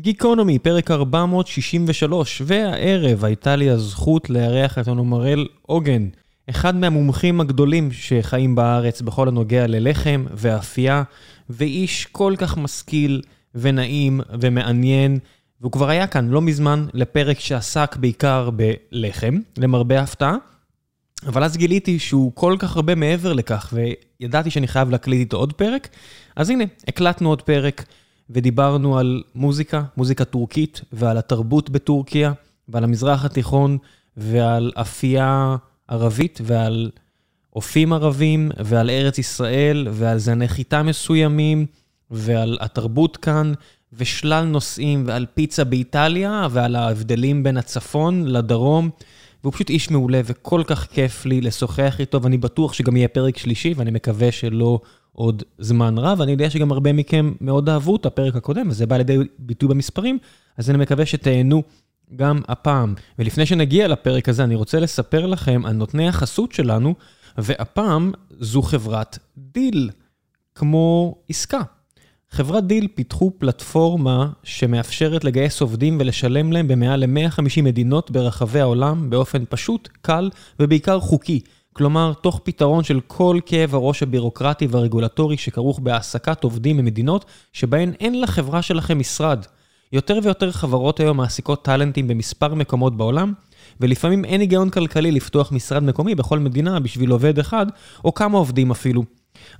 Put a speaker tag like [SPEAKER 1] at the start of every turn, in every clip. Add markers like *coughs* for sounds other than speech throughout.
[SPEAKER 1] גיקונומי, פרק 463, והערב הייתה לי הזכות לארח את אונומרל עוגן, אחד מהמומחים הגדולים שחיים בארץ בכל הנוגע ללחם ואפייה, ואיש כל כך משכיל ונעים ומעניין, והוא כבר היה כאן לא מזמן לפרק שעסק בעיקר בלחם, למרבה ההפתעה. אבל אז גיליתי שהוא כל כך הרבה מעבר לכך, וידעתי שאני חייב להקליט איתו עוד פרק, אז הנה, הקלטנו עוד פרק. ודיברנו על מוזיקה, מוזיקה טורקית, ועל התרבות בטורקיה, ועל המזרח התיכון, ועל אפייה ערבית, ועל אופים ערבים, ועל ארץ ישראל, ועל זני חיטה מסוימים, ועל התרבות כאן, ושלל נושאים, ועל פיצה באיטליה, ועל ההבדלים בין הצפון לדרום. והוא פשוט איש מעולה, וכל כך כיף לי לשוחח איתו, ואני בטוח שגם יהיה פרק שלישי, ואני מקווה שלא עוד זמן רב. אני יודע שגם הרבה מכם מאוד אהבו את הפרק הקודם, וזה בא לידי ביטוי במספרים, אז אני מקווה שתהנו גם הפעם. ולפני שנגיע לפרק הזה, אני רוצה לספר לכם על נותני החסות שלנו, והפעם זו חברת דיל, כמו עסקה. חברת דיל פיתחו פלטפורמה שמאפשרת לגייס עובדים ולשלם להם במעל ל-150 מדינות ברחבי העולם באופן פשוט, קל ובעיקר חוקי. כלומר, תוך פתרון של כל כאב הראש הבירוקרטי והרגולטורי שכרוך בהעסקת עובדים ממדינות שבהן אין לחברה שלכם משרד. יותר ויותר חברות היום מעסיקות טאלנטים במספר מקומות בעולם, ולפעמים אין היגיון כלכלי לפתוח משרד מקומי בכל מדינה בשביל עובד אחד, או כמה עובדים אפילו.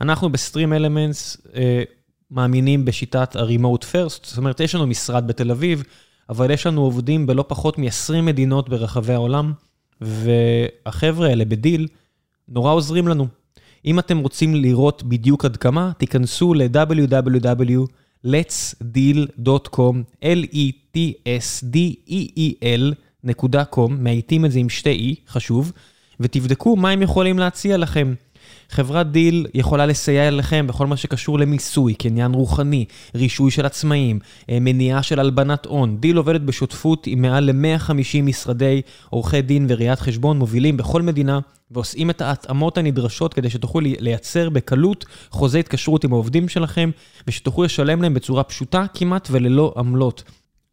[SPEAKER 1] אנחנו בסטרים אלמנטס אה, מאמינים בשיטת ה-remote first, זאת אומרת, יש לנו משרד בתל אביב, אבל יש לנו עובדים בלא פחות מ-20 מדינות ברחבי העולם, והחבר'ה האלה בדיל, נורא עוזרים לנו. אם אתם רוצים לראות בדיוק עד כמה, תיכנסו ל-www.letsdeal.com, L-E-T-S-D-E-E-L.com, מאייתים את זה עם שתי E, חשוב, ותבדקו מה הם יכולים להציע לכם. חברת דיל יכולה לסייע לכם בכל מה שקשור למיסוי, קניין רוחני, רישוי של עצמאים, אה, מניעה של הלבנת הון. דיל עובדת בשותפות עם מעל ל-150 משרדי עורכי דין וראיית חשבון מובילים בכל מדינה, ועושים את ההתאמות הנדרשות כדי שתוכלו לייצר בקלות חוזה התקשרות עם העובדים שלכם, ושתוכלו לשלם להם בצורה פשוטה כמעט וללא עמלות.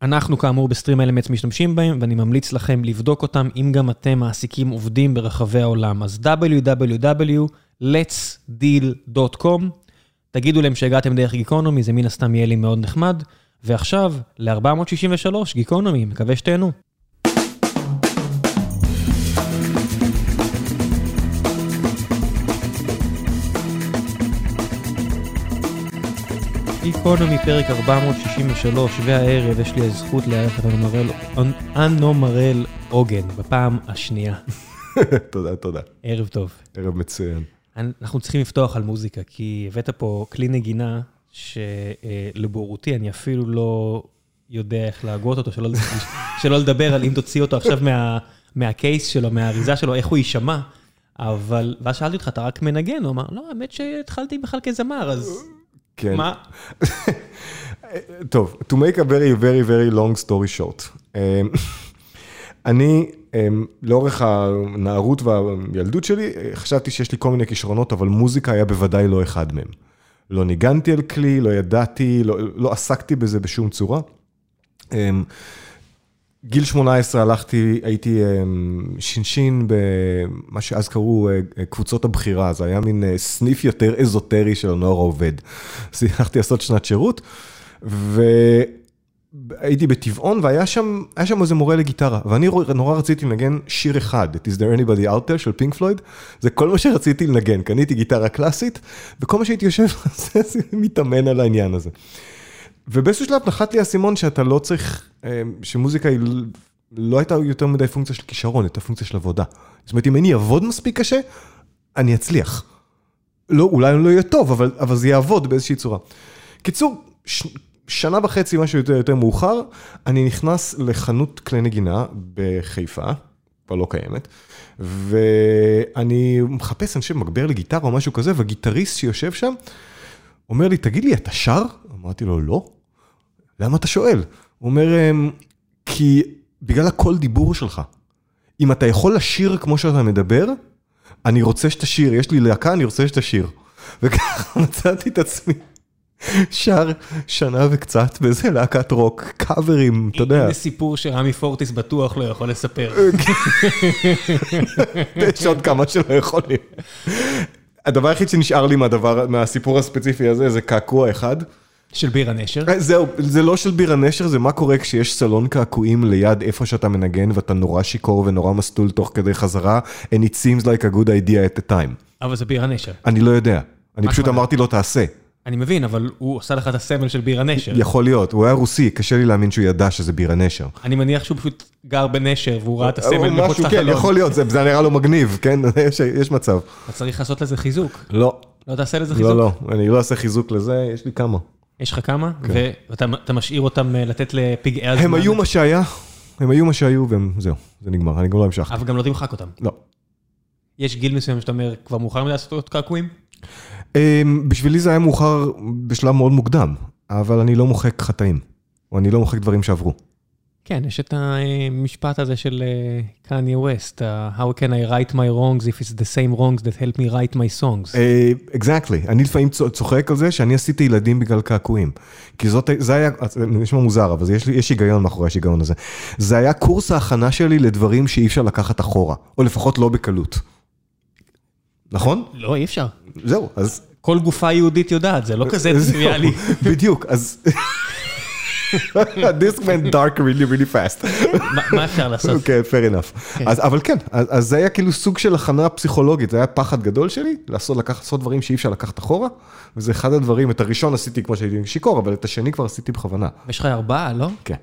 [SPEAKER 1] אנחנו כאמור בסטרים אלמנטס משתמשים בהם, ואני ממליץ לכם לבדוק אותם אם גם אתם מעסיקים עובדים ברחבי העולם. אז www.letsdeal.com, תגידו להם שהגעתם דרך גיקונומי, זה מן הסתם יהיה לי מאוד נחמד. ועכשיו, ל-463, גיקונומי, מקווה שתהנו. גיקונומי פרק 463, והערב יש לי הזכות לארח את אנומרל עוגן, בפעם השנייה. *laughs*
[SPEAKER 2] תודה, תודה.
[SPEAKER 1] ערב טוב.
[SPEAKER 2] ערב מצוין.
[SPEAKER 1] אנחנו צריכים לפתוח על מוזיקה, כי הבאת פה כלי נגינה שלבורותי אני אפילו לא יודע איך להגות אותו, שלא, *laughs* שלא לדבר על אם תוציא אותו עכשיו מה, מהקייס שלו, מהאריזה שלו, איך הוא יישמע. אבל, ואז שאלתי אותך, אתה רק מנגן? הוא אמר, לא, האמת שהתחלתי בכלל כזמר, אז...
[SPEAKER 2] כן.
[SPEAKER 1] מה? *laughs*
[SPEAKER 2] טוב, to make a very very very long story short. אמ, *laughs* אני, לאורך הנערות והילדות שלי, חשבתי שיש לי כל מיני כישרונות, אבל מוזיקה היה בוודאי לא אחד מהם. לא ניגנתי על כלי, לא ידעתי, לא, לא עסקתי בזה בשום צורה. אמ, גיל 18 הלכתי, הייתי שינשין במה שאז קראו אה, קבוצות הבחירה, זה היה מין אה, סניף יותר אזוטרי של הנוער העובד. אז *laughs* הלכתי לעשות שנת שירות, והייתי בטבעון, והיה שם, שם איזה מורה לגיטרה, ואני נורא רציתי לנגן שיר אחד, את Is there anybody out there של פינק פלויד, זה כל מה שרציתי לנגן, קניתי גיטרה קלאסית, וכל מה שהייתי יושב, זה מתאמן על העניין הזה. ובאיזשהו שלב נחת לי האסימון שאתה לא צריך, אה, שמוזיקה היא לא הייתה יותר מדי פונקציה של כישרון, הייתה פונקציה של עבודה. זאת אומרת, אם אני אעבוד מספיק קשה, אני אצליח. לא, אולי אני לא אהיה טוב, אבל, אבל זה יעבוד באיזושהי צורה. קיצור, ש, שנה וחצי, משהו יותר, יותר מאוחר, אני נכנס לחנות כלי נגינה בחיפה, כבר לא קיימת, ואני מחפש, חושב, מגבר לגיטרה או משהו כזה, והגיטריסט שיושב שם, אומר לי, תגיד לי, אתה שר? אמרתי לו, לא. למה אתה שואל? הוא אומר, אמ, כי בגלל הקול דיבור שלך. אם אתה יכול לשיר כמו שאתה מדבר, אני רוצה שתשיר, יש לי להקה, אני רוצה שתשיר. וככה *laughs* מצאתי את עצמי שר שנה וקצת באיזה להקת רוק, קאברים, אתה יודע.
[SPEAKER 1] הנה סיפור שרמי פורטיס בטוח לא יכול לספר. *laughs*
[SPEAKER 2] יש עוד כמה שלא יכולים. הדבר היחיד שנשאר לי מהדבר, מהסיפור הספציפי הזה, זה קעקוע אחד.
[SPEAKER 1] של בירה נשר.
[SPEAKER 2] אה, זהו, זה לא של בירה נשר, זה מה קורה כשיש סלון קעקועים ליד איפה שאתה מנגן ואתה נורא שיכור ונורא מסטול תוך כדי חזרה, and it seems like a good idea at the time.
[SPEAKER 1] אבל זה בירה נשר.
[SPEAKER 2] אני לא יודע, אני פשוט? אמרתי לו תעשה.
[SPEAKER 1] אני מבין, אבל הוא עשה לך את הסמל של בירה נשר.
[SPEAKER 2] יכול להיות, הוא היה רוסי, קשה לי להאמין שהוא ידע שזה בירה נשר.
[SPEAKER 1] אני מניח שהוא פשוט גר בנשר והוא ראה את הסמל מחוץ
[SPEAKER 2] משהו, כן,
[SPEAKER 1] לחלון.
[SPEAKER 2] יכול להיות, זה נראה לו מגניב, כן? *laughs* יש- מצב.
[SPEAKER 1] אתה צריך לעשות לזה חיזוק.
[SPEAKER 2] לא,
[SPEAKER 1] לא תעשה לזה חיזוק?
[SPEAKER 2] לא, לא, אני לא אעשה חיזוק לזה, יש לי כמה.
[SPEAKER 1] יש לך כמה? ואתה אתה משאיר אותם אה, לתת לפגעי הזמן?
[SPEAKER 2] הם היו מה שהיה, הם היו מה שהיו, והם, זהו, זה נגמר, אני גם לא המשכתי.
[SPEAKER 1] אבל גם לא תמחק אותם.
[SPEAKER 2] לא.
[SPEAKER 1] יש גיל מסוים שאתה אומר, כבר מאוחר מדי לעשות קעקועים?
[SPEAKER 2] אמ, בשבילי זה היה מאוחר בשלב מאוד מוקדם, אבל אני לא מוחק חטאים, או אני לא מוחק דברים שעברו.
[SPEAKER 1] כן, יש את המשפט הזה של קניה ווסט, How can I write my wrongs if it's the same wrongs that help me write my songs.
[SPEAKER 2] אקזקטלי, אני לפעמים צוחק על זה שאני עשיתי ילדים בגלל קעקועים. כי זאת, זה היה, זה נשמע מוזר, אבל יש, יש היגיון מאחורי השיגעון הזה. זה היה קורס ההכנה שלי לדברים שאי אפשר לקחת אחורה, או לפחות לא בקלות. נכון?
[SPEAKER 1] לא, אי אפשר.
[SPEAKER 2] זהו, אז...
[SPEAKER 1] כל גופה יהודית יודעת, זה לא כזה *laughs* טריוויאלי. *laughs*
[SPEAKER 2] בדיוק, אז... *laughs* This went dark really really fast.
[SPEAKER 1] מה- אפשר לעשות?
[SPEAKER 2] אוקיי, fair enough. אז, אבל כן, אז, זה היה כאילו סוג של הכנה פסיכולוגית, זה היה פחד גדול שלי, לעשות דברים שאי אפשר לקחת אחורה, וזה אחד הדברים, את הראשון עשיתי כמו שהייתי שיכור, אבל את השני כבר עשיתי בכוונה.
[SPEAKER 1] יש לך ארבעה, לא?
[SPEAKER 2] כן.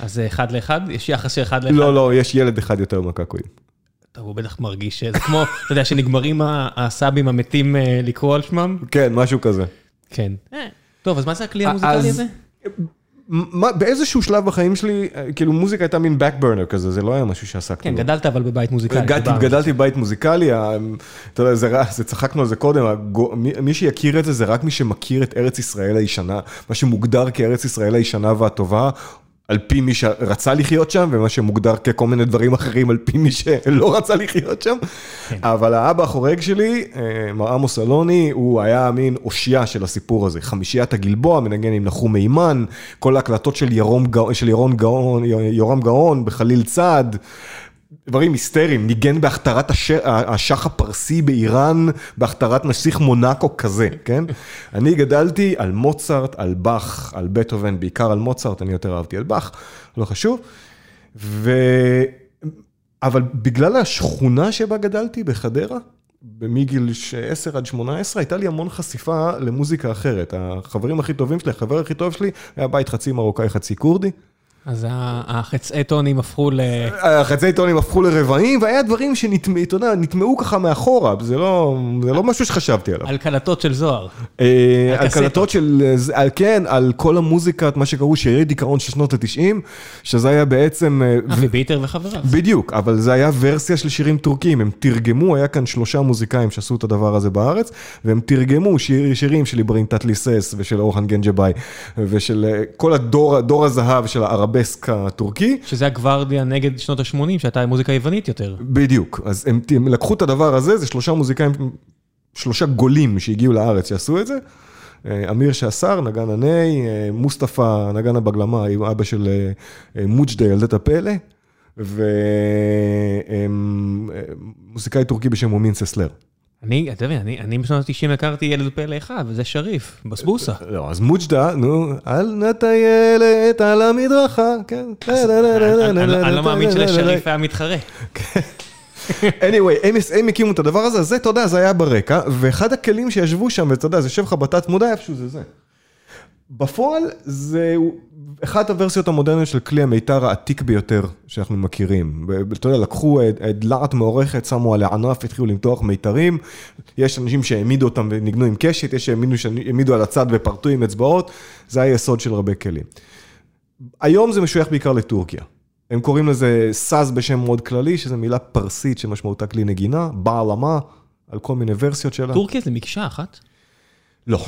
[SPEAKER 1] אז זה אחד לאחד? יש יחס של אחד לאחד?
[SPEAKER 2] לא, לא, יש ילד אחד יותר מהקעקועים.
[SPEAKER 1] טוב, הוא בטח מרגיש שזה כמו, אתה יודע, שנגמרים הסאבים המתים אה, לקרוא על שמם?
[SPEAKER 2] כן, משהו כזה.
[SPEAKER 1] כן. טוב, אז מה זה הכלי המוזיקלי הזה?
[SPEAKER 2] מה, באיזשהו שלב בחיים שלי, אה, כאילו מוזיקה הייתה מין back burner כזה, זה לא היה משהו שעסקתי
[SPEAKER 1] כן,
[SPEAKER 2] בו.
[SPEAKER 1] גדלת אבל בבית מוזיקלי.
[SPEAKER 2] גדלתי. גדלתי בבית מוזיקלי, אתה יודע, זה, זה צחקנו על זה קודם, הגו- מי, מי שיכיר את זה זה רק מי שמכיר את ארץ ישראל הישנה, מה שמוגדר כארץ ישראל הישנה והטובה, על פי מי שרצה לחיות שם, ומה שמוגדר ככל מיני דברים אחרים על פי מי שלא רצה לחיות שם.
[SPEAKER 1] כן.
[SPEAKER 2] אבל האבא החורג שלי, אה, מר עמוס אלוני, הוא היה מין אושייה של הסיפור הזה. חמישיית הגלבוע, מנגן עם נחום מימן, כל ההקלטות של ירום גאון, של ירון גאון, יורם גאון בחליל צד. דברים היסטריים, ניגן בהכתרת הש... השח הפרסי באיראן, בהכתרת נסיך מונאקו כזה, כן? *laughs* אני גדלתי על מוצרט, על באך, על בטהובן, בעיקר על מוצרט, אני יותר אהבתי על באך, לא חשוב. ו... אבל בגלל השכונה שבה גדלתי, בחדרה, מגיל 10 עד 18, הייתה לי המון חשיפה למוזיקה אחרת. החברים הכי טובים שלי, החבר הכי טוב שלי, היה בית חצי מרוקאי, חצי כורדי.
[SPEAKER 1] אז החצאי טונים הפכו ל...
[SPEAKER 2] החצי טונים הפכו לרבעים, והיה דברים שנטמעו, ככה מאחורה, זה לא, זה לא משהו שחשבתי עליו.
[SPEAKER 1] על קלטות של זוהר.
[SPEAKER 2] אה,
[SPEAKER 1] על.
[SPEAKER 2] קלטות של, אה, על כן, על כל המוזיקה, מה שקראו שירי דיכאון של שנות ה-90, שזה היה בעצם, אה,
[SPEAKER 1] אבי ביטר וחבריו.
[SPEAKER 2] בדיוק, אבל זה היה ורסיה של שירים טורקיים, הם תרגמו, היה כאן שלושה מוזיקאים שעשו את הדבר הזה בארץ, והם תרגמו שיר, שירים של איברהים תתליסס ושל אורחן גנג'באי, ושל אה, כל הדור, דור הזהב של הערבסק הטורקי.
[SPEAKER 1] שזה הגוורדיה נגד שנות ה-80, שהייתה מוזיקה יוונית יותר.
[SPEAKER 2] בדיוק, אז הם, הם לקחו את הדבר הזה, זה שלושה מוזיקאים, שלושה גולים שהגיעו לארץ שעשו את זה. אה, אמיר שעשר, נגן הנאי, אה, מוסטפא, נגן הבגלמה, אבא של אה, מוג'דה, ילדת הפלא, ומוזיקאי טורקי בשם מומין ססלר.
[SPEAKER 1] אני, אתה מבין, אני, בשנות ה-90 הכרתי ילד פלא אחד, וזה שריף, בסבוסה.
[SPEAKER 2] לא, אז מוג'דה, נו, אל נא טיילת על המדרכה, כן.
[SPEAKER 1] אני לא מאמין שלשריף היה מתחרה. *laughs*
[SPEAKER 2] anyway, הם, הם הקימו את הדבר הזה, זה, אתה יודע, זה היה ברקע, ואחד הכלים שישבו שם, ואתה יודע, זה יושב לך בתת מודע איפשהו, זה זה. בפועל, זה אחת הוורסיות המודרניות של כלי המיתר העתיק ביותר שאנחנו מכירים. אתה יודע, לקחו אה, אה, דלעת מעורכת, שמו עליה ענף, התחילו למתוח מיתרים. יש אנשים שהעמידו אותם וניגנו עם קשת, יש שהעמידו, על הצד ופרטו עם אצבעות, זה היסוד של הרבה כלים. היום זה משוייך בעיקר לטורקיה. הם קוראים לזה סאז בשם מאוד כללי, שזו מילה פרסית שמשמעותה כלי נגינה, בעלמה, על כל מיני ורסיות שלה.
[SPEAKER 1] טורקיה זה מקשה אחת?
[SPEAKER 2] לא,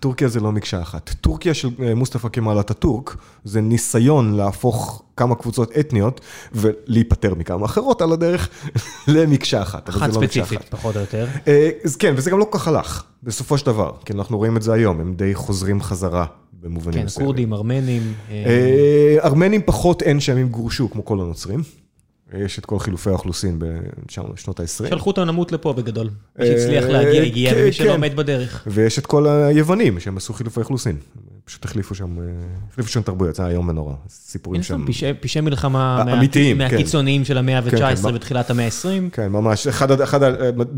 [SPEAKER 2] טורקיה זה לא מקשה אחת. טורקיה של אה, מוסטפא כמאל אטאטורק זה ניסיון להפוך כמה קבוצות אתניות ולהיפטר מכמה אחרות על הדרך *laughs* למקשה אחת.
[SPEAKER 1] אחת
[SPEAKER 2] לא
[SPEAKER 1] ספציפית, פחות או יותר.
[SPEAKER 2] אה, אז כן, וזה גם לא כל כך הלך, בסופו של דבר, כי אנחנו רואים את זה היום, הם די חוזרים חזרה במובנים
[SPEAKER 1] כן,
[SPEAKER 2] מסוימים.
[SPEAKER 1] כורדים, ארמנים. אה,
[SPEAKER 2] אה, ארמנים פחות אין שהם הם גורשו, כמו כל הנוצרים. יש את כל חילופי האוכלוסין בשנות ה-20.
[SPEAKER 1] שלחו אותם למות לפה בגדול. מי
[SPEAKER 2] אה,
[SPEAKER 1] שהצליח להגיע, הגיע,
[SPEAKER 2] כן,
[SPEAKER 1] ומי שלא
[SPEAKER 2] כן.
[SPEAKER 1] מת בדרך.
[SPEAKER 2] ויש את כל היוונים שהם עשו חילופי אוכלוסין. פשוט החליפו שם, אה, החליפו שם תרבויות, זה היה איום ונורא. סיפורים שם.
[SPEAKER 1] פשעי- מלחמה מה-
[SPEAKER 2] אמיתיים, כן.
[SPEAKER 1] מהקיצוניים של המאה
[SPEAKER 2] כן,
[SPEAKER 1] ה-19
[SPEAKER 2] מה-
[SPEAKER 1] ותחילת המאה ה-20.
[SPEAKER 2] כן, ממש. אחד,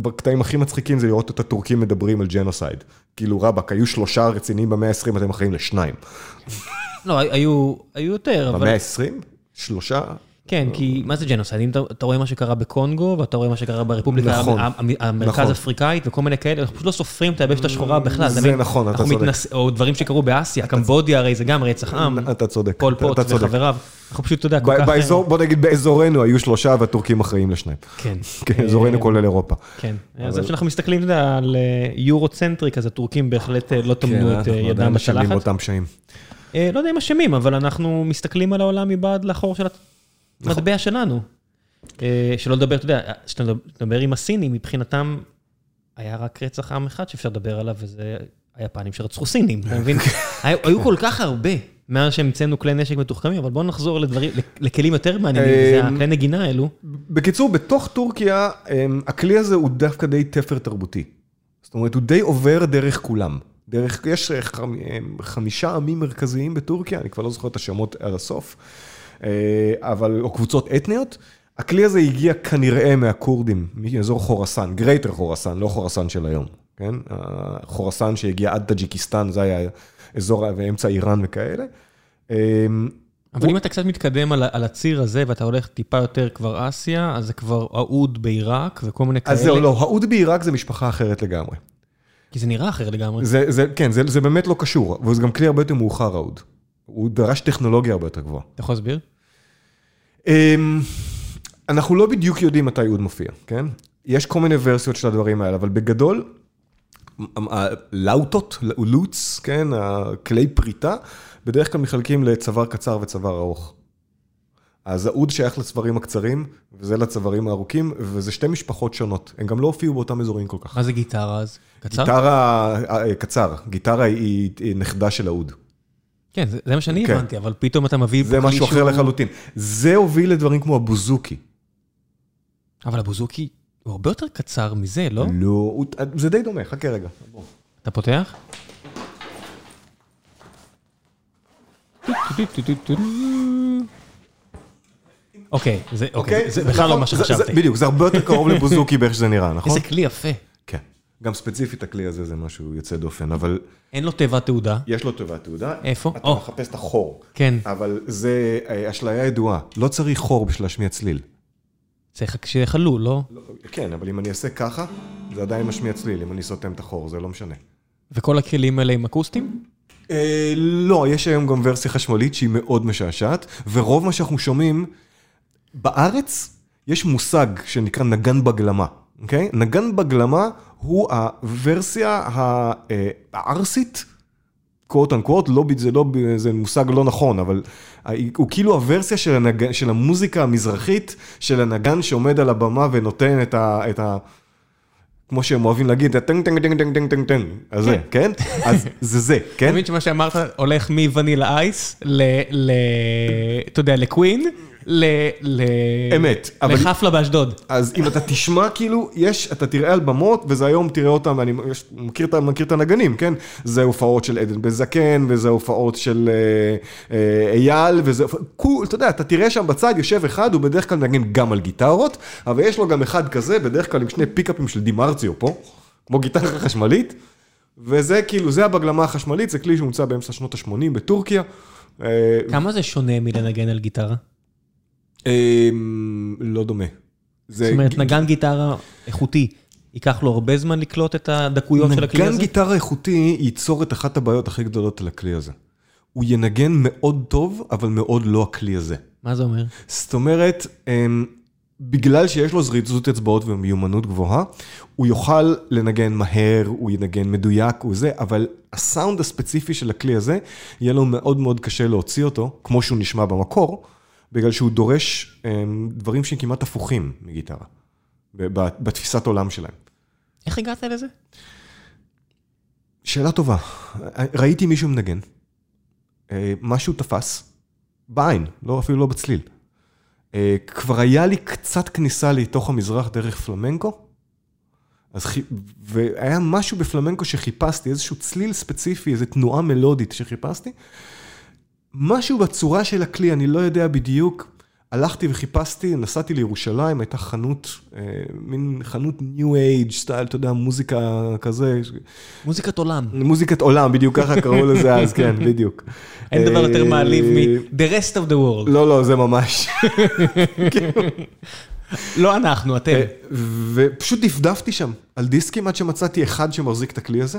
[SPEAKER 2] הקטעים הכי מצחיקים זה לראות את הטורקים מדברים על genocide. כאילו רבאק, היו שלושה רציניים במאה ה-20, אתם אחראים לשניים.
[SPEAKER 1] לא, היו יותר, אבל...
[SPEAKER 2] במאה ה-20? שלושה?
[SPEAKER 1] כן, כי מה זה genocide? אם אתה, רואה מה שקרה בקונגו, ואתה רואה מה שקרה ברפובליקה
[SPEAKER 2] נכון,
[SPEAKER 1] המ- המ- המרכז
[SPEAKER 2] נכון.
[SPEAKER 1] אפריקאית וכל מיני כאלה, אנחנו פשוט לא סופרים את היבשת השחורה בכלל.
[SPEAKER 2] זה? נכון, אתה
[SPEAKER 1] אנחנו
[SPEAKER 2] צודק.
[SPEAKER 1] או דברים שקרו באסיה, קמבודיה הרי זה גם רצח עם,
[SPEAKER 2] אתה צודק.
[SPEAKER 1] פול פוט. וחבריו. אנחנו פשוט, אתה יודע, כל כך...
[SPEAKER 2] באזור, בוא נגיד באזורנו היו שלושה והטורקים אחראים לשניים.
[SPEAKER 1] כן. *laughs*
[SPEAKER 2] כן, אזורנו
[SPEAKER 1] אה,
[SPEAKER 2] כולל אירופה.
[SPEAKER 1] כן, אז כשאנחנו מסתכלים, אתה יודע, על אה, יורו-צנטריק, אז הטורקים בהחלט אה, לא טמנו
[SPEAKER 2] כן,
[SPEAKER 1] את אה,
[SPEAKER 2] אנחנו עדיין
[SPEAKER 1] ידם
[SPEAKER 2] משלמים
[SPEAKER 1] בצלחת.
[SPEAKER 2] אותם פשעים.
[SPEAKER 1] אה, לא יודע אם אשמים, אבל אנחנו מסתכלים על העולם מבעד לחור של
[SPEAKER 2] נכון.
[SPEAKER 1] המטבע שלנו. אה, שלא לדבר, אתה יודע, כשאתה מדבר עם הסינים, מבחינתם היה רק רצח עם אחד שאפשר לדבר עליו, וזה היפנים שרצחו סינים, אתה מבין? *laughs* היו כל כך הרבה מאז שהמצאנו כלי נשק מתוחכמים, אבל בואו נחזור לדברים, לכלים יותר מעניינים, וזה
[SPEAKER 2] אה,
[SPEAKER 1] הכלי נגינה האלו.
[SPEAKER 2] בקיצור, בתוך טורקיה, אמ, הכלי הזה הוא דווקא די תפר תרבותי. זאת אומרת, הוא די עובר דרך כולם. דרך, יש אה, חמ- חמישה עמים מרכזיים בטורקיה, אני כבר לא זוכר את השמות עד הסוף, אבל, או קבוצות אתניות. הכלי הזה הגיע כנראה מהכורדים, מאזור חורסן, גרייטר חורסן, לא חורסן של היום, כן? חורסן שהגיע עד טאג'יקיסטן, זה היה אזור, ואמצע איראן וכאלה. אמ,
[SPEAKER 1] אבל אם אתה קצת מתקדם על על הציר הזה, ואתה הולך טיפה יותר כבר אסיה, אז זה כבר האוד בעיראק וכל מיני כאלה.
[SPEAKER 2] אז זהו, לא, האוד בעיראק זה משפחה אחרת לגמרי.
[SPEAKER 1] כי זה נראה אחר לגמרי.
[SPEAKER 2] זה, זה, כן, זה, זה באמת לא קשור, וזה גם כלי הרבה יותר מאוחר, האוד. הוא דרש טכנולוגיה הרבה יותר גבוהה.
[SPEAKER 1] אתה יכול להסביר?
[SPEAKER 2] אמ, אנחנו לא בדיוק יודעים מתי אוד מופיע, כן? יש כל מיני ורסיות של הדברים האלה, אבל בגדול, הלאוטות, לוטס, כן, הכלי פריטה, בדרך כלל מחלקים לצוואר קצר וצוואר ארוך. אז האוד שייך לצווארים הקצרים, וזה לצווארים הארוכים, וזה שתי משפחות שונות. הם גם לא הופיעו באותם אזורים כל כך.
[SPEAKER 1] מה זה גיטרה אז? קצר?
[SPEAKER 2] גיטרה, אה, קצר, גיטרה היא היא נכדה של האוד.
[SPEAKER 1] כן, זה זה מה שאני
[SPEAKER 2] כן.
[SPEAKER 1] הבנתי, אבל פתאום אתה מביא...
[SPEAKER 2] זה משהו אחר
[SPEAKER 1] שהוא-
[SPEAKER 2] לחלוטין. זה הוביל לדברים כמו הבוזוקי.
[SPEAKER 1] אבל הבוזוקי הוא הרבה יותר קצר מזה, לא?
[SPEAKER 2] לא, זה די דומה, חכה רגע.
[SPEAKER 1] אתה פותח? אוקיי, זה אוקיי, זה בכלל לא מה
[SPEAKER 2] נכון, זה-
[SPEAKER 1] שחשבתי.
[SPEAKER 2] בדיוק, זה הרבה יותר קרוב *laughs* לבוזוקי באיך שזה נראה, נכון?
[SPEAKER 1] איזה כלי יפה.
[SPEAKER 2] גם ספציפית הכלי הזה זה משהו יוצא דופן, אבל
[SPEAKER 1] אין לו תיבת תעודה.
[SPEAKER 2] יש לו תיבת תעודה.
[SPEAKER 1] איפה?
[SPEAKER 2] אתה
[SPEAKER 1] או.
[SPEAKER 2] מחפש את החור.
[SPEAKER 1] כן.
[SPEAKER 2] אבל זה אה, אשליה ידועה, לא צריך חור בשביל להשמיע צליל.
[SPEAKER 1] צריך שיהיה חלול, לא?
[SPEAKER 2] לא, כן, אבל אם אני אעשה ככה, זה עדיין משמיע צליל, אם אני סותם את החור, זה לא משנה.
[SPEAKER 1] וכל הכלים האלה הם אקוסטיים?
[SPEAKER 2] אה, לא, יש היום גם ורסיה חשמלית שהיא מאוד משעשעת, ורוב מה שאנחנו שומעים, בארץ יש מושג שנקרא נגן בגלמה, אוקיי? נגן בגלמה הוא הוורסיה הערסית, quote unquote, לא, זה, לא, זה מושג לא נכון, אבל הוא כאילו הוורסיה של, הנגן, של המוזיקה המזרחית, של הנגן שעומד על הבמה ונותן את ה... את ה כמו שהם אוהבים להגיד, טנג טנג טנג טנג טנג טנג טנג, אז זה, כן? אז זה זה,
[SPEAKER 1] אתה *laughs*
[SPEAKER 2] כן?
[SPEAKER 1] מבין שמה שאמרת הולך מוונילה אייס ל... ל- אתה יודע, לקווין, ל... ל-
[SPEAKER 2] אמת,
[SPEAKER 1] לחפלה באשדוד.
[SPEAKER 2] אז אם אתה תשמע, כאילו, יש, אתה תראה על במות, וזה היום תראה אותם, אני יש- מכיר, מכיר את הנגנים, כן? זה הופעות של עדן בזקן, וזה הופעות של אה, אה, אייל, וזה, כול, אתה יודע, אתה תראה שם בצד, יושב אחד, הוא בדרך כלל מנגן גם על גיטרות, אבל יש לו גם אחד כזה, בדרך כלל עם שני פיקאפים של דימרציו פה, כמו גיטרה חשמלית, וזה כאילו, זה הבגלמה החשמלית, זה כלי שהומצא באמצע שנות ה-80 בטורקיה. אה,
[SPEAKER 1] כמה זה שונה מלנגן על גיטרה?
[SPEAKER 2] אה, לא דומה.
[SPEAKER 1] זאת אומרת, נגן גיטרה איכותי, ייקח לו הרבה זמן לקלוט את הדקויות של הכלי
[SPEAKER 2] נגן
[SPEAKER 1] הזה?
[SPEAKER 2] גיטרה איכותי ייצור את אחת הבעיות הכי גדולות על הכלי הזה. הוא ינגן מאוד טוב, אבל מאוד לא הכלי הזה.
[SPEAKER 1] מה זה אומר?
[SPEAKER 2] זאת אומרת, אמ, בגלל שיש לו זריזות אצבעות ומיומנות גבוהה, הוא יוכל לנגן מהר, הוא ינגן מדויק, הוא זה, אבל הסאונד הספציפי של הכלי הזה, יהיה לו מאוד מאוד קשה להוציא אותו, כמו שהוא נשמע במקור, בגלל שהוא דורש אמ, דברים שהם כמעט הפוכים מגיטרה, בתפיסת עולם שלהם.
[SPEAKER 1] איך הגעת לזה?
[SPEAKER 2] שאלה טובה. ראיתי מישהו מנגן, אה, משהו תפס, בעין, לא, אפילו לא בצליל. אה, כבר היה לי קצת כניסה לתוך המזרח דרך פלמנקו, אז חי... והיה משהו בפלמנקו שחיפשתי, איזשהו צליל ספציפי, איזו תנועה מלודית שחיפשתי. משהו בצורה של הכלי, אני לא יודע בדיוק, הלכתי וחיפשתי, נסעתי לירושלים, הייתה חנות, אה, מין חנות ניו אייג' סטייל, אתה יודע, מוזיקה כזה.
[SPEAKER 1] מוזיקת עולם.
[SPEAKER 2] מוזיקת עולם, בדיוק ככה קראו לזה אז, כן, *laughs* בדיוק.
[SPEAKER 1] אין דבר יותר מעליב מ-the rest of the world.
[SPEAKER 2] לא, לא, זה ממש.
[SPEAKER 1] לא אנחנו, אתם.
[SPEAKER 2] ופשוט דפדפתי שם על דיסקים עד שמצאתי אחד שמחזיק את הכלי הזה.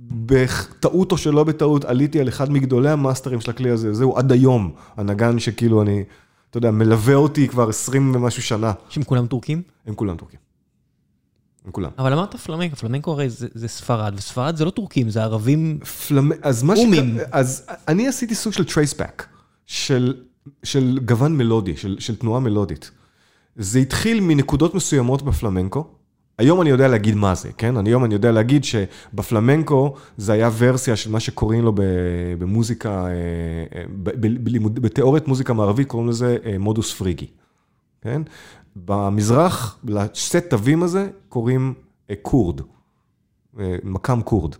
[SPEAKER 2] בטעות או שלא בטעות עליתי על אחד מגדולי המאסטרים של הכלי הזה, זהו עד היום, הנגן שכאילו אני... אתה יודע, מלווה אותי כבר 20 ומשהו שנה.
[SPEAKER 1] שהם כולם טורקים?
[SPEAKER 2] הם כולם טורקים. הם כולם.
[SPEAKER 1] אבל אמרת פלמנקו, פלמנקו הרי זה, זה ספרד, וספרד זה לא טורקים, זה ערבים
[SPEAKER 2] פלמ... אז אומים. שק... אז אני עשיתי סוג של trace back, של, של גוון מלודי, של, של תנועה מלודית. זה התחיל מנקודות מסוימות בפלמנקו, היום אני יודע להגיד מה זה, כן? היום אני יודע להגיד שבפלמנקו זה היה ורסיה של מה שקוראים לו במוזיקה, אה, אה, בתיאוריית מוזיקה מערבית קוראים לזה אה, מודוס פריגי, כן? במזרח, לסט תווים הזה קוראים כורד, מקם כורד.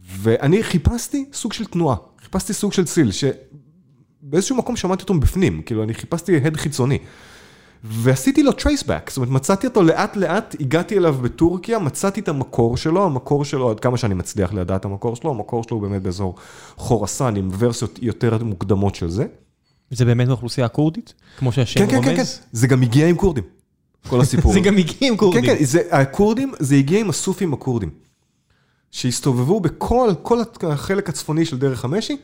[SPEAKER 2] ואני חיפשתי סוג של תנועה, חיפשתי סוג של ציל, שבאיזשהו מקום שמעתי אותו מבפנים, כאילו אני חיפשתי הד חיצוני. ועשיתי לו טרייסבק, זאת אומרת מצאתי אותו לאט לאט, הגעתי אליו בטורקיה, מצאתי את המקור שלו, המקור שלו, עד כמה שאני מצליח לדעת המקור שלו, המקור שלו הוא באמת באזור חורסן עם ורסיות יותר מוקדמות של זה.
[SPEAKER 1] זה באמת מאוכלוסייה כורדית? כמו שהשם
[SPEAKER 2] כן, רומז? כן, כן, כן, זה גם הגיע עם כורדים, כל *laughs* הסיפור.
[SPEAKER 1] זה גם הגיע עם כורדים.
[SPEAKER 2] כן, כן, זה, הכורדים, זה הגיע עם הסופים הכורדים. שהסתובבו בכל כל החלק הצפוני של דרך המשי,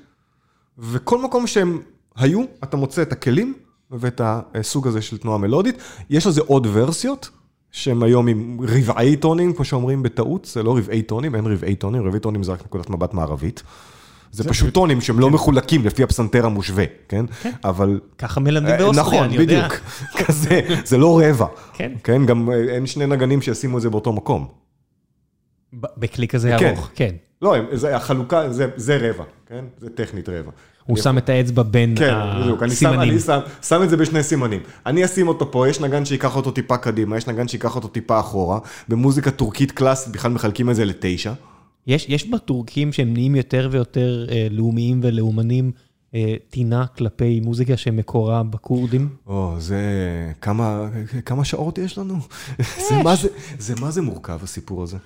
[SPEAKER 2] וכל מקום שהם היו, אתה מוצא את הכלים. ואת הסוג הזה של תנועה מלודית. יש לזה עוד ורסיות, שהם היום עם רבעי טונים, כמו שאומרים בטעות, זה לא רבעי טונים, אין רבעי טונים, רבעי טונים זה רק נקודת מבט מערבית. זה פשוט טונים שהם לא כן. מחולקים לפי הפסנתר המושווה, כן? כן. אבל...
[SPEAKER 1] ככה מלמדים אה, באוסטריה,
[SPEAKER 2] אני יודע. נכון, בדיוק. *laughs* כזה, זה לא רבע. כן. כן, גם אה, אין שני נגנים שישימו את זה באותו מקום.
[SPEAKER 1] כזה כן. ארוך, כן.
[SPEAKER 2] לא, החלוקה זה רבע, כן? זה טכנית רבע.
[SPEAKER 1] הוא שם את האצבע בין הסימנים.
[SPEAKER 2] כן, אני שם את זה בשני סימנים. אני אשים אותו פה, יש נגן שיקח אותו טיפה קדימה, יש נגן שיקח אותו טיפה אחורה. במוזיקה טורקית קלאסית בכלל מחלקים את זה לתשע.
[SPEAKER 1] יש בטורקים שהם נהיים יותר ויותר אה, לאומיים ולאומנים, אה, טינה כלפי מוזיקה שמקורה בכורדים?
[SPEAKER 2] או, זה... כמה שעות יש לנו? זה מה זה, זה מה זה מורכב הסיפור הזה.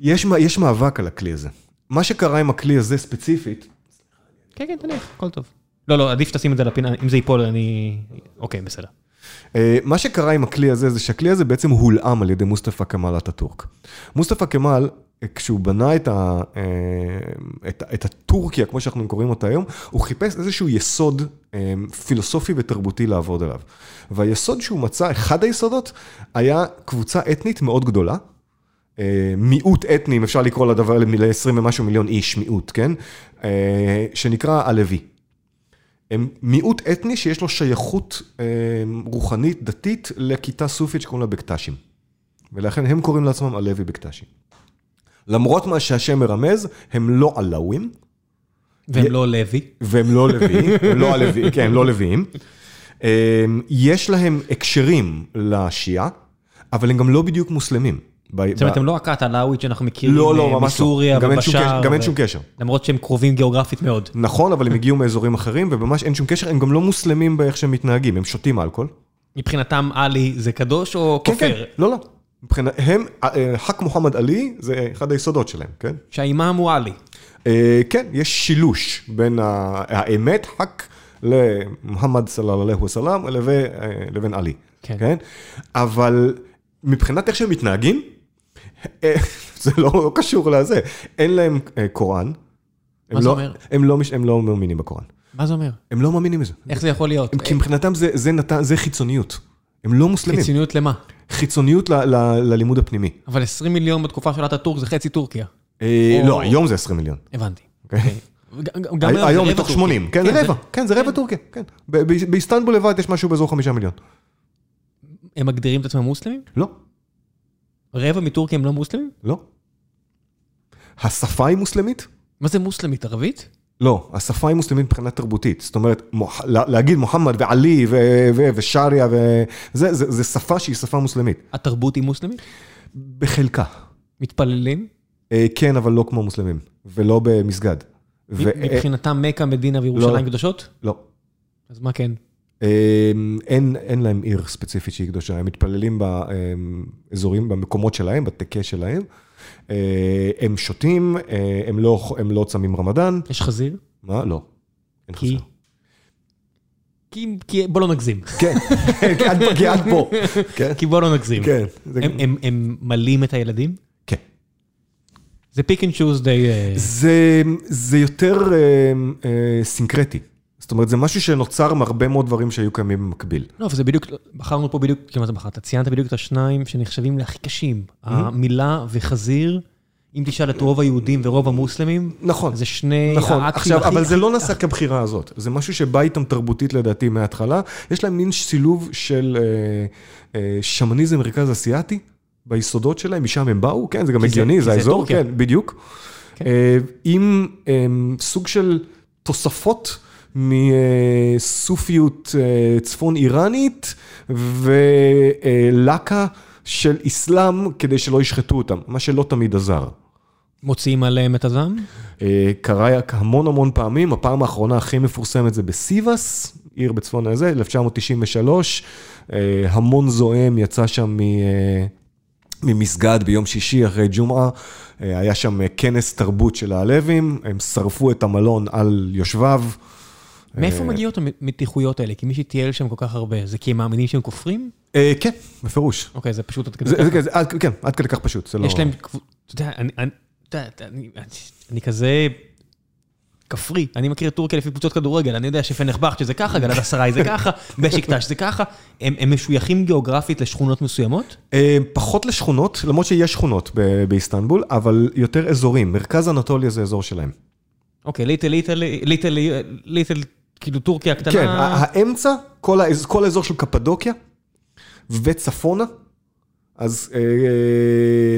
[SPEAKER 2] יש, יש מאבק על הכלי הזה. מה שקרה עם הכלי הזה ספציפית,
[SPEAKER 1] כן, כן, תניח, הכל טוב. לא, לא, עדיף שתשים את זה לפינה, אם זה ייפול, אני... אוקיי, בסדר.
[SPEAKER 2] אה, מה שקרה עם הכלי הזה, זה שהכלי הזה בעצם הולאם על ידי מוסטפא כמאל אטאטורק. מוסטפא כמאל, אה, כשהוא בנה את, ה, אה, את, את הטורקיה, כמו שאנחנו קוראים אותה היום, הוא חיפש איזשהו יסוד פילוסופי ותרבותי לעבוד עליו. והיסוד שהוא מצא, אחד היסודות, היה קבוצה אתנית מאוד גדולה, מיעוט אתני, אם אפשר לקרוא לדבר ל-20 ומשהו מיליון איש, מיעוט, כן? אה, שנקרא הלוי. הם מיעוט אתני שיש לו שייכות אה, רוחנית, דתית, לכיתה סופית שקוראים לה בקטשים. ולכן הם קוראים לעצמם הלוי בקטשים. למרות מה שהשם מרמז, הם לא עלאווים.
[SPEAKER 1] והם לא לוי.
[SPEAKER 2] והם לא לוי, *laughs* הם לא הלוי, כן, הם לא לוויים. יש להם הקשרים לשיעה, אבל הם גם לא בדיוק מוסלמים.
[SPEAKER 1] זאת אומרת, הם לא הכת הלאווית שאנחנו מכירים לא, לא, מסוריה ובשאר.
[SPEAKER 2] גם אין שום קשר.
[SPEAKER 1] למרות שהם קרובים גיאוגרפית מאוד.
[SPEAKER 2] נכון, אבל הם *laughs* הגיעו מאזורים אחרים, וממש אין שום קשר, הם גם לא מוסלמים באיך שהם מתנהגים, הם שותים אלכוהול.
[SPEAKER 1] מבחינתם עלי זה קדוש או כופר? כן, כן,
[SPEAKER 2] לא, לא. מבחינת, הם, אה, חק מוחמד עלי זה אחד היסודות שלהם, כן?
[SPEAKER 1] שהאימאם הוא עלי.
[SPEAKER 2] אה, כן, יש שילוש בין האמת, חק, למוחמד סלאללה עליהו וסלאם, לבין עלי. כן. כן? אבל מבחינת איך שהם מתנהגים, אה, *laughs* זה לא לא קשור לזה, אין להם אה, קוראן.
[SPEAKER 1] מה זה לא, אומר?
[SPEAKER 2] הם לא, הם לא מאמינים בקוראן.
[SPEAKER 1] מה זה אומר?
[SPEAKER 2] הם לא מאמינים בזה.
[SPEAKER 1] איך זה יכול להיות?
[SPEAKER 2] כי מבחינתם זה, זה, נתן, זה חיצוניות. הם לא מוסלמים.
[SPEAKER 1] חיצוניות למה?
[SPEAKER 2] חיצוניות ל- ל- ללימוד הפנימי.
[SPEAKER 1] אבל 20 מיליון בתקופה של אטאטורק זה חצי טורקיה.
[SPEAKER 2] אה, לא, היום זה 20 מיליון.
[SPEAKER 1] הבנתי.
[SPEAKER 2] אוקיי.
[SPEAKER 1] זה
[SPEAKER 2] היום מתוך
[SPEAKER 1] טורקיה.
[SPEAKER 2] 80, כן, זה רבע, כן, זה רבע
[SPEAKER 1] כן.
[SPEAKER 2] טורקיה, כן. באיסטנבול לבד יש משהו באזור חמישה מיליון.
[SPEAKER 1] הם מגדירים את עצמם מוסלמים?
[SPEAKER 2] לא,
[SPEAKER 1] רבע מטורקיה הם לא מוסלמים?
[SPEAKER 2] לא. השפה היא מוסלמית?
[SPEAKER 1] מה זה מוסלמית? ערבית?
[SPEAKER 2] לא, השפה היא מוסלמית מבחינה תרבותית. זאת אומרת, מוח- לה- להגיד מוחמד ועלי ו- ו- ושריה וזה, זה, זה שפה שהיא שפה מוסלמית.
[SPEAKER 1] התרבות היא מוסלמית?
[SPEAKER 2] בחלקה.
[SPEAKER 1] מתפללים?
[SPEAKER 2] אה, כן, אבל לא כמו מוסלמים, ולא במסגד. ו-
[SPEAKER 1] מבחינתם מכה, מדינה וירושלים
[SPEAKER 2] לא.
[SPEAKER 1] קדושות?
[SPEAKER 2] לא.
[SPEAKER 1] אז מה כן?
[SPEAKER 2] אה, אין, אין להם עיר ספציפית שהיא קדושה, הם מתפללים באזורים, במקומות שלהם, בטקה שלהם. אה, הם שותים, אה, הם לא, הם לא צמים רמדאן.
[SPEAKER 1] יש חזיר?
[SPEAKER 2] מה? לא. אין
[SPEAKER 1] כי?
[SPEAKER 2] חסר.
[SPEAKER 1] כי, כי בוא לא נגזים.
[SPEAKER 2] כן, *laughs* כי עד פה, כי. כן,
[SPEAKER 1] בוא לא נגזים.
[SPEAKER 2] כן.
[SPEAKER 1] הם, מלאים את הילדים?
[SPEAKER 2] כן.
[SPEAKER 1] זה pick and choose די... אה,
[SPEAKER 2] זה, יותר סינקרטי. זאת אומרת, זה משהו שנוצר מהרבה מאוד דברים שהיו קיימים במקביל.
[SPEAKER 1] לא, וזה בדיוק, בחרנו פה בדיוק, כאילו מה זה בחרת? ציינת בדיוק את השניים שנחשבים להכי קשים. המילה וחזיר, אם תשאל את רוב היהודים ורוב המוסלמים,
[SPEAKER 2] נכון.
[SPEAKER 1] זה שני
[SPEAKER 2] נכון,
[SPEAKER 1] האקטים
[SPEAKER 2] עכשיו,
[SPEAKER 1] הכי-
[SPEAKER 2] אבל זה לא נעשה כבחירה הזאת, זה משהו שבא איתם תרבותית לדעתי מההתחלה. יש להם מין שילוב של אה, אה, שמניזם מרכז אסיאתי ביסודות שלהם, משם הם באו, כן, זה גם הגיוני, זה האזור. כן, בדיוק.
[SPEAKER 1] כן.
[SPEAKER 2] אה, עם סוג של תוספות מסופיות אה, צפון איראנית ולקה של אסלאם כדי שלא ישחטו אותם, מה שלא תמיד עזר.
[SPEAKER 1] מוציאים עליהם את הזעם?
[SPEAKER 2] אה, קרה המון המון פעמים, הפעם האחרונה הכי מפורסמת זה בסיבאס, עיר בצפון הזה, 1993, אה, המון זועם יצא שם מ... ממסגד ביום שישי אחרי ג'ומעה, היה שם כנס תרבות של הלווים, הם שרפו את המלון על יושביו.
[SPEAKER 1] מאיפה
[SPEAKER 2] אה,
[SPEAKER 1] מגיעות המתיחויות האלה? כי מי שטייל שם כל כך הרבה, זה כי הם מאמינים שהם כופרים?
[SPEAKER 2] אה, כן, בפירוש.
[SPEAKER 1] אוקיי, זה פשוט עד כדי
[SPEAKER 2] עד, כן, עד כדי כך פשוט, זה לא...
[SPEAKER 1] יש להם, אתה יודע, אני- כזה כפרי, אני מכיר את טורקיה לפי קבוצות כדורגל, אני יודע שפנרבחצ'ה שזה ככה, גלאטסריי זה ככה, *laughs* בשיקטש זה ככה, הם הם משויכים גיאוגרפית לשכונות מסוימות?
[SPEAKER 2] אה, פחות לשכונות, למרות שיש שכונות באיסטנבול, אבל יותר אזורים. מרכז אנטוליה זה אזור שלהם.
[SPEAKER 1] אוקיי, little, little, little, little, כאילו טורקיה הקטנה.
[SPEAKER 2] כן, האמצע, כל, האז, כל האזור של קפדוקיה וצפונה, אז... אה,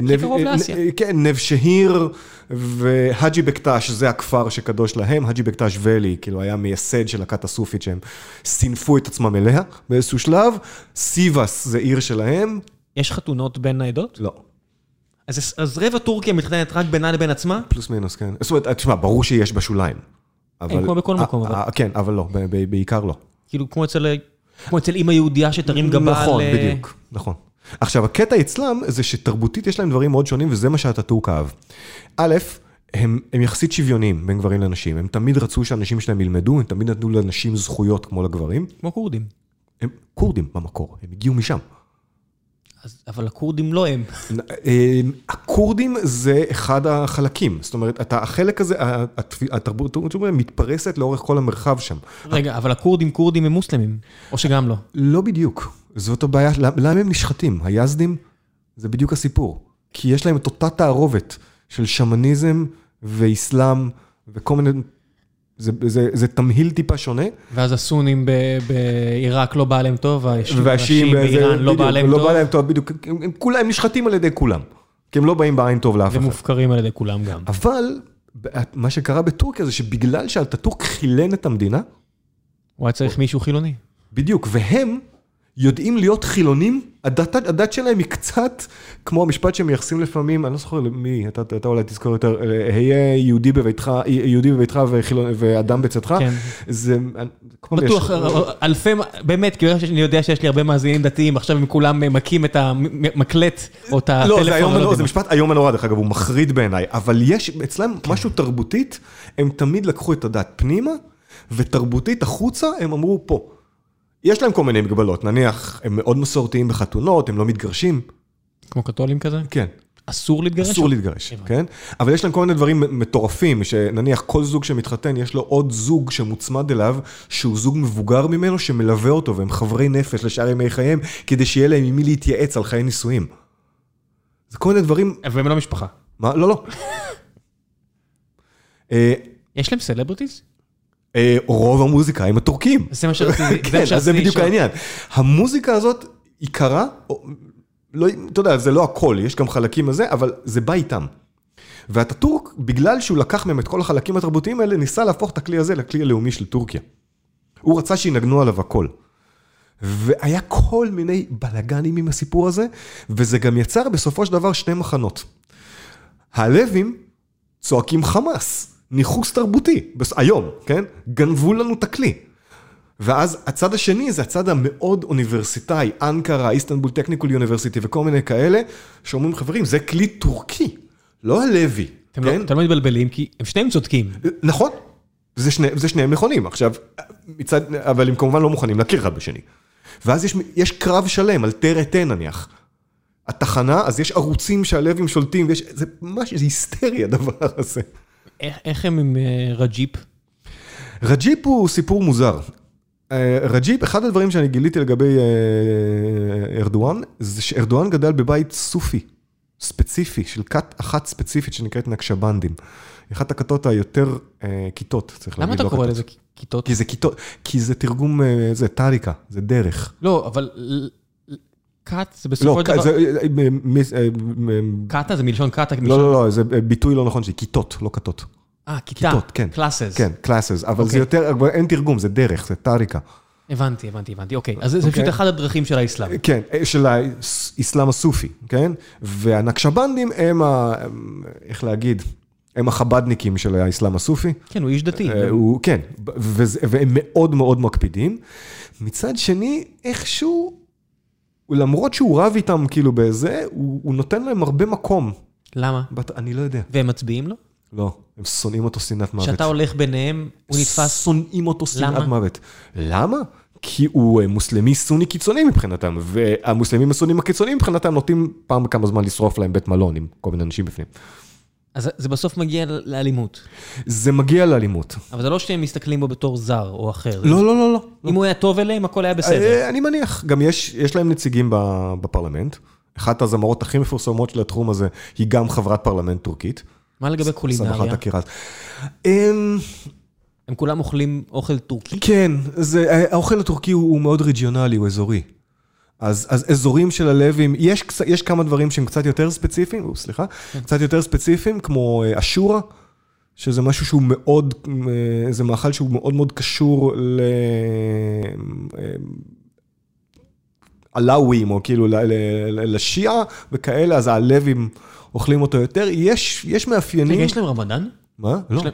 [SPEAKER 2] נב,
[SPEAKER 1] קרוב
[SPEAKER 2] אה. אה, כן, נב שהיר והאג'י בקטש, זה הכפר שקדוש להם, האג'י בקטש ואלי, כאילו היה מייסד של הכת הסופית שהם סינפו את עצמם אליה באיזשהו שלב, סיבאס זה עיר שלהם,
[SPEAKER 1] יש חתונות בין העדות?
[SPEAKER 2] לא,
[SPEAKER 1] אז, אז רבע טורקיה מתחתנת רק בינה לבין עצמה?
[SPEAKER 2] פלוס מינוס, כן. זאת אומרת, תשמע, ברור שיש בשוליים. אבל,
[SPEAKER 1] כמו בכל
[SPEAKER 2] אה, מקום.
[SPEAKER 1] אבל-
[SPEAKER 2] כן, אבל לא, בעיקר לא.
[SPEAKER 1] כאילו, כמו אצל, כמו אצל אימא יהודייה שתרים גבה
[SPEAKER 2] נכון,
[SPEAKER 1] על...
[SPEAKER 2] בדיוק, נכון. עכשיו, הקטע אצלם זה שתרבותית יש להם דברים מאוד שונים, וזה מה שהטאטורק אהב. א', הם, הם יחסית שוויוניים בין גברים לנשים, הם תמיד רצו שהנשים שלהם ילמדו, הם תמיד נתנו לנשים זכויות כמו לגברים.
[SPEAKER 1] כמו כורדים.
[SPEAKER 2] הם כורדים במקור, הם הגיעו משם.
[SPEAKER 1] אבל הכורדים לא הם.
[SPEAKER 2] אה, הכורדים זה אחד החלקים, זאת אומרת, אתה, החלק הזה, התרבות מתפרסת לאורך כל המרחב שם.
[SPEAKER 1] רגע, אבל הכורדים כורדים הם מוסלמים, או שגם לא.
[SPEAKER 2] לא בדיוק, זאת הבעיה, למה הם נשחטים? היזדים זה בדיוק הסיפור. כי יש להם את אותה תערובת של שמניזם ואיסלאם וכל מיני, זה, זה, זה תמהיל טיפה שונה.
[SPEAKER 1] ואז הסונים בעיראק לא בא להם טוב, והשיעים באיראן לא בא להם
[SPEAKER 2] לא
[SPEAKER 1] טוב,
[SPEAKER 2] בא להם טוב, בדיוק, הם, הם, כולם, הם נשחטים על ידי כולם. כי הם לא באים בעין טוב לאף אחד.
[SPEAKER 1] ומופקרים על ידי כולם גם.
[SPEAKER 2] אבל מה שקרה בטורקיה זה שבגלל שאלטאטורק חילן את המדינה,
[SPEAKER 1] הוא היה צריך מישהו חילוני.
[SPEAKER 2] בדיוק, והם יודעים להיות חילונים, הדת, הדת שלהם היא קצת כמו המשפט שמייחסים לפעמים, אני לא זוכר למי, אתה, אתה אולי תזכור יותר, אה, היה יהודי בביתך, יהודי בביתך וחילון, ואדם בצאתך,
[SPEAKER 1] כן.
[SPEAKER 2] זה, פעם יש-
[SPEAKER 1] בטוח, אלפי, באמת, כי אני יודע שיש לי הרבה מאזינים דתיים, עכשיו הם כולם מכים את המקלט, או את הטלפון.
[SPEAKER 2] לא, זה ונורא,
[SPEAKER 1] יודע
[SPEAKER 2] זה. משפט איום ונורא, דרך אגב, הוא מחריד בעיניי, אבל יש אצלם
[SPEAKER 1] כן.
[SPEAKER 2] משהו תרבותית, הם תמיד לקחו את הדת פנימה, ותרבותית החוצה, הם אמרו פה. יש להם כל מיני מגבלות, נניח, הם מאוד מסורתיים בחתונות, הם לא מתגרשים,
[SPEAKER 1] כמו קתולים כזה?
[SPEAKER 2] כן.
[SPEAKER 1] אסור להתגרש?
[SPEAKER 2] אסור להתגרש, כן? אבל יש להם כל מיני דברים מטורפים, שנניח כל זוג שמתחתן, יש לו עוד זוג שמוצמד אליו, שהוא זוג מבוגר ממנו, שמלווה אותו, והם חברי נפש לשאר ימי חייהם, כדי שיהיה להם עם מי להתייעץ על חיי נישואים. זה כל מיני דברים...
[SPEAKER 1] והם לא משפחה.
[SPEAKER 2] מה? לא, לא. *laughs* אה,
[SPEAKER 1] יש להם סלבריטיז?
[SPEAKER 2] אה, רוב המוזיקה הם הטורקים.
[SPEAKER 1] זה מה שרציתי *laughs*
[SPEAKER 2] כן, אז זה בדיוק. העניין. המוזיקה הזאת עיקרה, לא, אתה יודע, זה לא הכל, יש גם חלקים לזה, אבל זה בא איתם. והטאטורק, בגלל שהוא לקח מהם את כל החלקים התרבותיים האלה, ניסה להפוך את הכלי הזה לכלי הלאומי של טורקיה. הוא רצה שינגנו עליו הכל. והיה כל מיני בלאגנים עם הסיפור הזה, וזה גם יצר בסופו של דבר שני מחנות. הלווים צועקים חמאס, ניכוס תרבותי, היום, כן? גנבו לנו את הכלי. ואז הצד השני זה הצד המאוד אוניברסיטאי, אנקרה, איסטנבול טכניקול יוניברסיטי וכל מיני כאלה, שאומרים חברים, זה כלי טורקי, לא הלוי,
[SPEAKER 1] אתם לא-
[SPEAKER 2] כן?
[SPEAKER 1] אתם לא מתבלבלים, כי הם שניהם צודקים.
[SPEAKER 2] נכון, זה, שני, זה שניהם נכונים. עכשיו, מצד, אבל הם כמובן לא מוכנים להכיר אחד בשני. ואז יש, יש קרב שלם על תרא-תן נניח. התחנה, אז יש ערוצים שהעלווים שולטים, ויש, זה ממש, זה היסטרי הדבר הזה.
[SPEAKER 1] איך- הם עם אה, רג'יפ?
[SPEAKER 2] רג'יפ הוא סיפור מוזר. אה, רג'יפ, אחד הדברים שאני גיליתי לגבי אה, ארדואן, זה שארדואן גדל בבית סופי, ספציפי, של כת אחת ספציפית שנקראת נקשבנדים. אחת הכתות היותר כיתות, צריך להגיד.
[SPEAKER 1] למה אתה
[SPEAKER 2] לא
[SPEAKER 1] קורא
[SPEAKER 2] כתות.
[SPEAKER 1] לזה כיתות?
[SPEAKER 2] כי זה כיתות, כי זה תרגום, זה טריקה, זה דרך.
[SPEAKER 1] לא, אבל cult זה
[SPEAKER 2] לא,
[SPEAKER 1] בסופו של דבר...
[SPEAKER 2] אה, אה, אה, אה,
[SPEAKER 1] קאטה זה מלשון קאטה.
[SPEAKER 2] לא, לא, לא, זה ביטוי לא נכון, זה כיתות, לא כתות.
[SPEAKER 1] אה, כיתה.
[SPEAKER 2] כיתות, כן.
[SPEAKER 1] classes.
[SPEAKER 2] כן, classes, אבל זה
[SPEAKER 1] אוקיי.
[SPEAKER 2] יותר, אין תרגום, זה דרך, זה טריקה.
[SPEAKER 1] הבנתי, הבנתי, הבנתי. אוקיי, אז זה- זה
[SPEAKER 2] אוקיי.
[SPEAKER 1] פשוט אחד הדרכים של האסלאם.
[SPEAKER 2] כן, של האסלאם הסופי, כן? והנקשבנדים הם, ה, הם, איך להגיד, הם החבדניקים של האסלאם הסופי.
[SPEAKER 1] כן, הוא איש דתי.
[SPEAKER 2] אה, הוא, כן, והם מאוד מאוד מקפידים. מצד שני, איכשהו, למרות שהוא רב איתם כאילו בזה, הוא, הוא נותן להם הרבה מקום.
[SPEAKER 1] למה?
[SPEAKER 2] בת, אני לא יודע.
[SPEAKER 1] והם מצביעים לו?
[SPEAKER 2] לא, הם שונאים אותו שנאת מוות.
[SPEAKER 1] כשאתה הולך ביניהם, הוא נתפס...
[SPEAKER 2] שונאים אותו שנאת? מוות. למה? כי הוא אה, מוסלמי סוני קיצוני מבחינתם, והמוסלמים הסונים הקיצוניים מבחינתם נוטים פעם בכמה זמן לשרוף להם בית מלון עם כל מיני אנשים בפנים.
[SPEAKER 1] אז זה- בסוף מגיע לאלימות.
[SPEAKER 2] זה מגיע לאלימות.
[SPEAKER 1] אבל זה לא שהם מסתכלים בו בתור זר או אחר.
[SPEAKER 2] לא, לא, לא, לא.
[SPEAKER 1] אם הוא היה טוב אליהם, הכל היה בסדר.
[SPEAKER 2] אה, אני מניח, גם יש, יש להם נציגים בפרלמנט. אחת הזמרות הכי מפורסמות של התחום הזה היא גם חברת פרלמנט טורקית.
[SPEAKER 1] מה לגבי קולינריה?
[SPEAKER 2] הקירז. אמ,
[SPEAKER 1] הם כולם אוכלים אוכל טורקי?
[SPEAKER 2] כן, זה, האוכל הטורקי הוא, הוא מאוד רג'יונלי, הוא אזורי. אז, אז אזורים של הלווים, יש, יש כמה דברים שהם קצת יותר ספציפיים, או, סליחה, קצת יותר ספציפיים, כמו אה, אשורה, שזה משהו שהוא מאוד, אה, זה מאכל שהוא מאוד מאוד קשור ל... אה, עלאווים, או כאילו לשיעה וכאלה, אז הלווים אוכלים אותו יותר. יש, יש מאפיינים...
[SPEAKER 1] יש להם רמדאן?
[SPEAKER 2] מה? לא.
[SPEAKER 1] להם-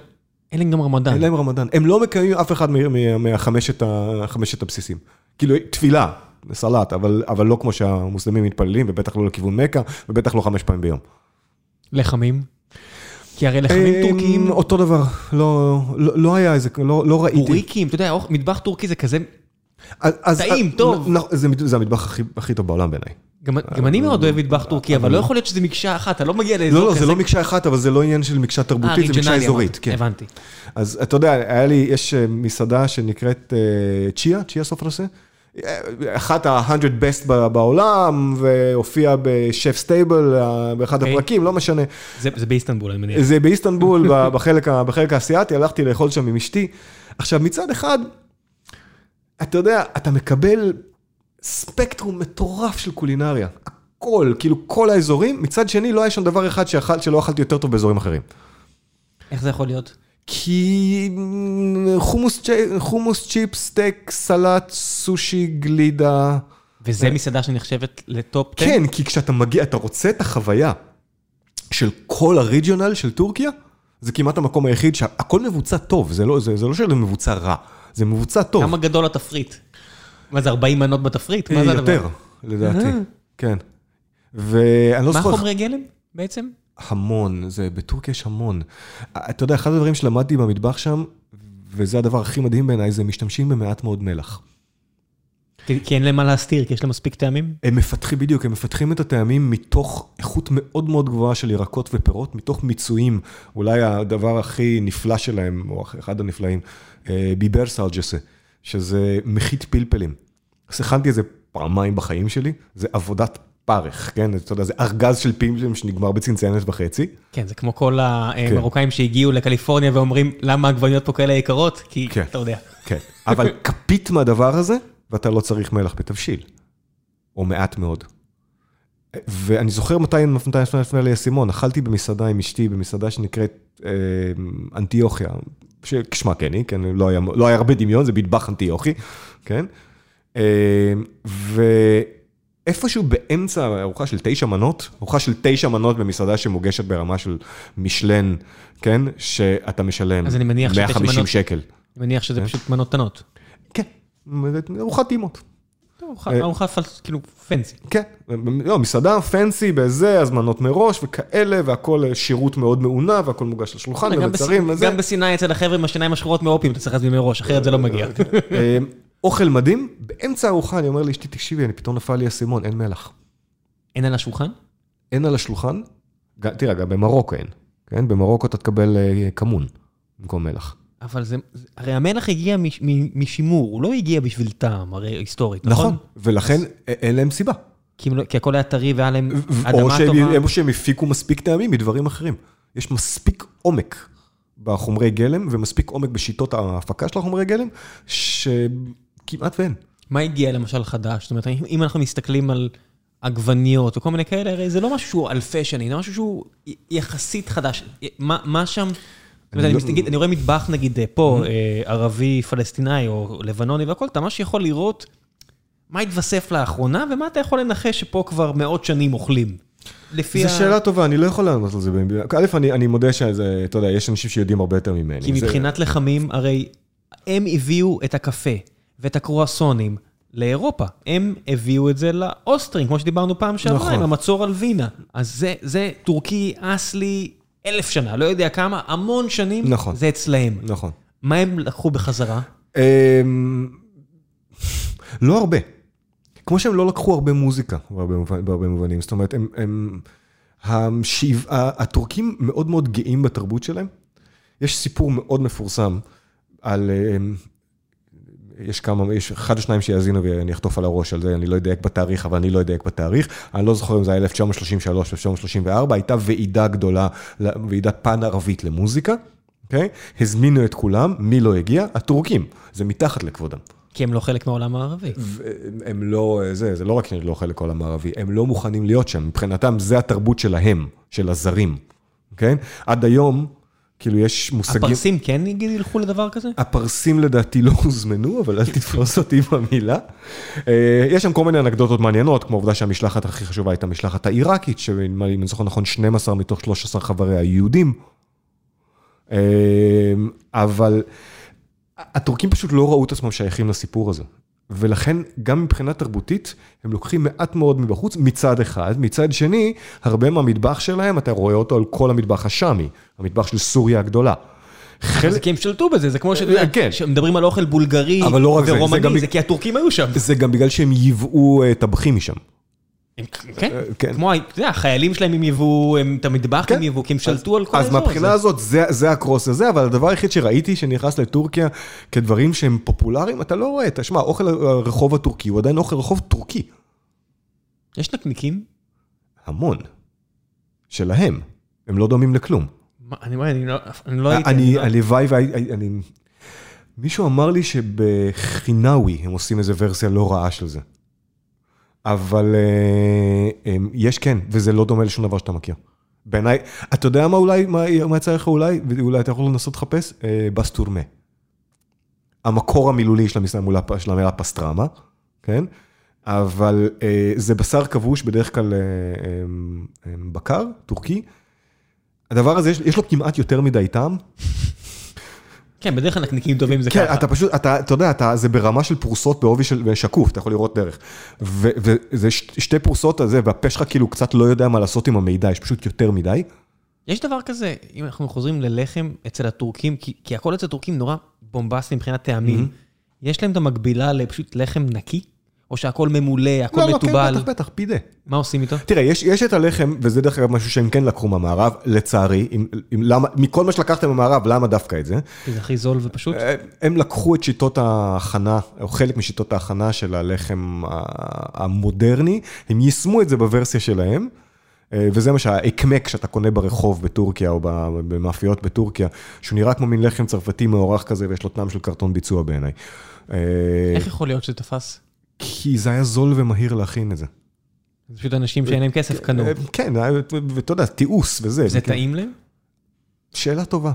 [SPEAKER 1] אין להם גם רמדאן.
[SPEAKER 2] אין להם רמדאן. הם לא מקיימים אף אחד מה- מה- מהחמשת הבסיסים. כאילו, תפילה, סלט, אבל, אבל לא כמו שהמוסלמים מתפללים, ובטח לא לכיוון מכה, ובטח לא חמש פעמים ביום.
[SPEAKER 1] לחמים? כי הרי לחמים
[SPEAKER 2] אמ,
[SPEAKER 1] טורקיים,
[SPEAKER 2] אותו דבר, לא, לא, לא היה איזה, לא, לא ראיתי.
[SPEAKER 1] בוריקים, אתה יודע, מטבח טורקי זה כזה...
[SPEAKER 2] אז- אז-
[SPEAKER 1] טעים,
[SPEAKER 2] אה,
[SPEAKER 1] טוב.
[SPEAKER 2] נ- נ- זה, זה המטבח הכי, הכי טוב בעולם בעיניי.
[SPEAKER 1] גם גם אני מאוד אוהב מטבח טורקי, אבל לא יכול להיות שזה מקשה אחת, אתה לא מגיע לאזור
[SPEAKER 2] לא,
[SPEAKER 1] כזה.
[SPEAKER 2] לא, זה לא מקשה אחת, אבל זה לא עניין של מקשה
[SPEAKER 1] אה,
[SPEAKER 2] תרבותית, זה מקשה אזורית. כן.
[SPEAKER 1] הבנתי.
[SPEAKER 2] אז אתה יודע, היה לי, יש אה, מסעדה שנקראת אה, צ'יה, צ'יה סופרסה. אחת ה-100 best ב- בעולם, והופיעה ב Chef's Table באחד
[SPEAKER 1] אוקיי.
[SPEAKER 2] הפרקים, לא משנה.
[SPEAKER 1] זה זה באיסטנבול, אני מניח.
[SPEAKER 2] זה באיסטנבול, *laughs* בחלק, בחלק האסייתי, הלכתי לאכול שם עם אשתי. עכשיו, מצד אחד, אתה יודע, אתה מקבל ספקטרום מטורף של קולינריה. הכל, כאילו כל האזורים, מצד שני, לא היה שם דבר אחד שאכל, שלא אכלתי יותר טוב באזורים אחרים.
[SPEAKER 1] איך זה יכול להיות?
[SPEAKER 2] כי חומוס, צ'י- חומוס צ'יפס, סטייק, סלט, סושי, גלידה.
[SPEAKER 1] וזה מסעדה שנחשבת ל top 10?
[SPEAKER 2] כן, כי כשאתה מגיע, אתה רוצה את החוויה של כל ה regional של טורקיה, זה כמעט המקום היחיד שהכל מבוצע טוב, זה לא, זה, זה לא שזה מבוצע רע, זה מבוצע טוב.
[SPEAKER 1] כמה גדול התפריט? מה זה, 40 מנות בתפריט? מה
[SPEAKER 2] אה,
[SPEAKER 1] זה הדבר?
[SPEAKER 2] יותר, לדעתי, כן. ואני לא
[SPEAKER 1] מה
[SPEAKER 2] זוכר...
[SPEAKER 1] חומרי גלם בעצם?
[SPEAKER 2] המון, זה, בטורקיה יש המון. אתה יודע, אחד הדברים שלמדתי במטבח שם, וזה הדבר הכי מדהים בעיניי, זה משתמשים במעט מאוד מלח.
[SPEAKER 1] כי אין להם מה להסתיר, כי יש להם מספיק טעמים?
[SPEAKER 2] הם מפתחים, בדיוק, הם מפתחים את הטעמים מתוך איכות מאוד מאוד גבוהה של ירקות ופירות, מתוך מיצויים, אולי הדבר הכי נפלא שלהם, או אחד הנפלאים, אה, ביבר סלג'סה, שזה מחית פלפלים. אז הכנתי את זה פעמיים בחיים שלי, זה עבודת פרך, כן? אתה יודע, זה ארגז של פלפלים שנגמר בצנצנת וחצי.
[SPEAKER 1] כן, זה כמו כל המרוקאים שהגיעו לקליפורניה ואומרים, למה העגבניות פה כאלה יקרות? כי
[SPEAKER 2] כן.
[SPEAKER 1] אתה יודע.
[SPEAKER 2] כן, אבל *laughs* כפית מהדבר הזה, ואתה לא צריך מלח בתבשיל, או מעט מאוד. ואני זוכר מתי נפנה לי האסימון, אכלתי במסעדה עם אשתי, במסעדה שנקראת אה, אנטיוכיה, שכשמה כן היא, כן, לא היה, לא היה הרבה דמיון, זה מטבח אנטיוכי, כן? אה, ואיפשהו באמצע ארוחה של תשע מנות, ארוחה של תשע מנות במסעדה שמוגשת ברמה של משלן, כן? שאתה משלם
[SPEAKER 1] אז אני מניח שתשע
[SPEAKER 2] 150
[SPEAKER 1] מנות-
[SPEAKER 2] שקל.
[SPEAKER 1] אני מניח שזה פשוט מנות קטנות.
[SPEAKER 2] כן, ארוחת טעימות.
[SPEAKER 1] ארוחה
[SPEAKER 2] אה,
[SPEAKER 1] ארוחה פל- כאילו פנסי.
[SPEAKER 2] כן, לא, מסעדה פנסי בזה, הזמנות מראש וכאלה, והכל אה, שירות מאוד מעונה, והכל מוגש לשולחן, ומוצרים וזה.
[SPEAKER 1] גם בסיני אצל החבר'ה עם השיניים השחורות מאופיום, אתה צריך להזמין מראש, אחרת זה לא מגיע.
[SPEAKER 2] אוכל מדהים, באמצע הארוחה אני אומר לאשתי, תקשיבי, אני פתאום נפל לי האסימון, אין מלח.
[SPEAKER 1] אין על השולחן?
[SPEAKER 2] אין על השולחן, תראה, גם במרוקו אין, כן? במרוקו אתה תקבל אה, כמון במקום מלח.
[SPEAKER 1] אבל זה, הרי המלח הגיע מש- מ- משימור, הוא לא הגיע בשביל טעם, הרי היסטורית, נכון?
[SPEAKER 2] נכון, ולכן אה, אין להם סיבה.
[SPEAKER 1] כי, לא- כי הכל היה טרי והיה להם
[SPEAKER 2] או
[SPEAKER 1] אדמה
[SPEAKER 2] שהם,
[SPEAKER 1] טובה.
[SPEAKER 2] או שהם הפיקו מספיק טעמים מדברים אחרים. יש מספיק עומק בחומרי גלם, ומספיק עומק בשיטות ההפקה של החומרי גלם, שכמעט ואין.
[SPEAKER 1] מה הגיע למשל חדש? זאת אומרת, אם- אנחנו מסתכלים על עגבניות וכל מיני כאלה, הרי זה לא משהו שהוא אלפי שנים, זה משהו שהוא יחסית חדש. מה, מה שם... אומרת, אני,
[SPEAKER 2] לא-
[SPEAKER 1] מסתכל, אני רואה מטבח נגיד אה, פה, אה, ערבי פלסטיני או לבנוני והכל, אתה ממש יכול לראות מה התווסף לאחרונה ומה אתה יכול לנחש שפה כבר מאות שנים אוכלים. לפי
[SPEAKER 2] זו שאלה טובה, אני לא יכול לענות על זה. א', אני, אני מודה שזה, אתה יודע, יש אנשים שיודעים הרבה יותר ממני.
[SPEAKER 1] כי
[SPEAKER 2] זה-
[SPEAKER 1] מבחינת לחמים, הרי הם הביאו את הקפה ואת הקרואסונים לאירופה. הם הביאו את זה לאוסטרים, כמו שדיברנו פעם שעברה,
[SPEAKER 2] נכון.
[SPEAKER 1] עם המצור על וינה. אז זה, זה טורקי אסלי אלף שנה, לא יודע כמה, המון שנים,
[SPEAKER 2] נכון.
[SPEAKER 1] זה אצלהם.
[SPEAKER 2] נכון.
[SPEAKER 1] מה הם לקחו בחזרה?
[SPEAKER 2] אמ, לא הרבה. כמו שהם לא לקחו הרבה מוזיקה בהרבה מובנ- בהרבה מובנים. זאת אומרת, הם, הם, המשיב, הטורקים מאוד מאוד גאים בתרבות שלהם. יש סיפור מאוד מפורסם על, אמ, יש כמה, יש אחד או שניים שיאזינו ואני אחטוף על הראש על זה, אני לא אדייק בתאריך, אבל אני לא אדייק בתאריך. אני לא זוכר אם זה היה 1933 או 1934, הייתה ועידה גדולה, ועידת פן ערבית למוזיקה, אוקיי? הזמינו את כולם, מי לא הגיע? הטורקים. זה מתחת לכבודם.
[SPEAKER 1] כי הם לא חלק מהעולם הערבי.
[SPEAKER 2] הם לא, זה, זה לא רק שאני לא חלק העולם הערבי, הם לא מוכנים להיות שם, מבחינתם זה התרבות שלהם, של הזרים, כן? עד היום, כאילו יש מושגים...
[SPEAKER 1] הפרסים כן נגיד ילכו לדבר כזה?
[SPEAKER 2] הפרסים לדעתי לא הוזמנו, אבל אל תתפוס אותי במילה. אה, יש שם כל מיני אנקדוטות מעניינות, כמו העובדה שהמשלחת הכי חשובה הייתה המשלחת העיראקית, שאם אני זוכר נכון, 12 מתוך 13 חבריה היהודים. אה, אבל הטורקים פשוט לא ראו את עצמם שייכים לסיפור הזה. ולכן, גם מבחינה תרבותית, הם לוקחים מעט מאוד מבחוץ, מצד אחד. מצד שני, הרבה מהמטבח שלהם, אתה רואה אותו על כל המטבח השאמי, המטבח של סוריה הגדולה. חלק,
[SPEAKER 1] כי הם שלטו בזה, זה כמו
[SPEAKER 2] אה, כן.
[SPEAKER 1] שמדברים על אוכל בולגרי
[SPEAKER 2] אבל לא זה, זה
[SPEAKER 1] ורומני,
[SPEAKER 2] גם-
[SPEAKER 1] זה כי הטורקים היו שם.
[SPEAKER 2] זה גם בגלל שהם ייבאו אה, טבחים משם.
[SPEAKER 1] כן,
[SPEAKER 2] אה, כן.
[SPEAKER 1] כמו, החיילים שלהם הם יבואו, הם את המטבח
[SPEAKER 2] כן.
[SPEAKER 1] הם יבואו, כי הם שלטו על כל
[SPEAKER 2] אז
[SPEAKER 1] האזור הזה.
[SPEAKER 2] מהבחינה הזאת, זה, הקרוס הזה, אבל הדבר היחיד שראיתי שנכנס לטורקיה כדברים שהם פופולריים, אתה לא רואה, תשמע, אוכל הרחוב הטורקי הוא עדיין אוכל רחוב טורקי.
[SPEAKER 1] יש נקניקים?
[SPEAKER 2] המון. שלהם. הם לא דומים לכלום.
[SPEAKER 1] אני לא- אני לא הייתי...
[SPEAKER 2] אני,
[SPEAKER 1] לא-
[SPEAKER 2] הלוואי והי... אני... מישהו אמר לי שבחינאווי הם עושים איזה ורסיה לא רעה של זה. אבל אה, הם, יש כן, וזה לא דומה לשום דבר שאתה מכיר. בעיניי, אתה יודע מה אולי, מה, יצא לך אולי, ואולי אתה יכול לנסות לחפש? אה, בסטורמה. המקור המילולי של המילה, פסטרמה, כן? אבל אה, זה בשר כבוש, בדרך כלל אה, אה, אה, בקר, טורקי. הדבר הזה, יש, יש לו כמעט יותר מדי טעם.
[SPEAKER 1] כן, בדרך כלל נקניקים טובים זה
[SPEAKER 2] כן,
[SPEAKER 1] ככה.
[SPEAKER 2] אתה פשוט, אתה, יודע, אתה, זה ברמה של פרוסות בעובי של שקוף, אתה יכול לראות דרך. וזה שתי פרוסות הזה, והפה שלך כאילו קצת לא יודע מה לעשות עם המידע, יש פשוט יותר מדי.
[SPEAKER 1] יש דבר כזה, אם אנחנו חוזרים ללחם אצל הטורקים, כי, כי הכל אצל הטורקים נורא בומבסטי מבחינת טעמים, יש להם את המקבילה לפשוט לחם נקי, או שהכל ממולא, הכל
[SPEAKER 2] לא, לא,
[SPEAKER 1] מתובל?
[SPEAKER 2] כן, בטח, בטח, פידה.
[SPEAKER 1] מה עושים איתו?
[SPEAKER 2] תראה, יש, יש את הלחם, וזה דרך אגב משהו שהם כן לקחו מהמערב, לצערי, אם, אם, למה, מכל מה שלקחתם מהמערב, למה דווקא את זה?
[SPEAKER 1] כי זה הכי זול ופשוט?
[SPEAKER 2] אה, הם לקחו את שיטות ההכנה, או חלק משיטות ההכנה של הלחם המודרני, הם יישמו את זה בוורסיה שלהם, אה, וזה מה שהאקמק שאתה קונה ברחוב בטורקיה, או במאפיות בטורקיה, שהוא נראה כמו מין לחם צרפתי מאורך כזה, ויש לו טעם של קרטון ביצוע בעיניי. אה,
[SPEAKER 1] איך יכול להיות שזה תפס?
[SPEAKER 2] כי זה היה זול ומהיר להכין את זה.
[SPEAKER 1] זה פשוט אנשים שאין להם כסף קנו.
[SPEAKER 2] אה, כן, היה- ואתה יודע, תיעוש וזה.
[SPEAKER 1] זה
[SPEAKER 2] כאילו-
[SPEAKER 1] טעים להם?
[SPEAKER 2] שאלה טובה.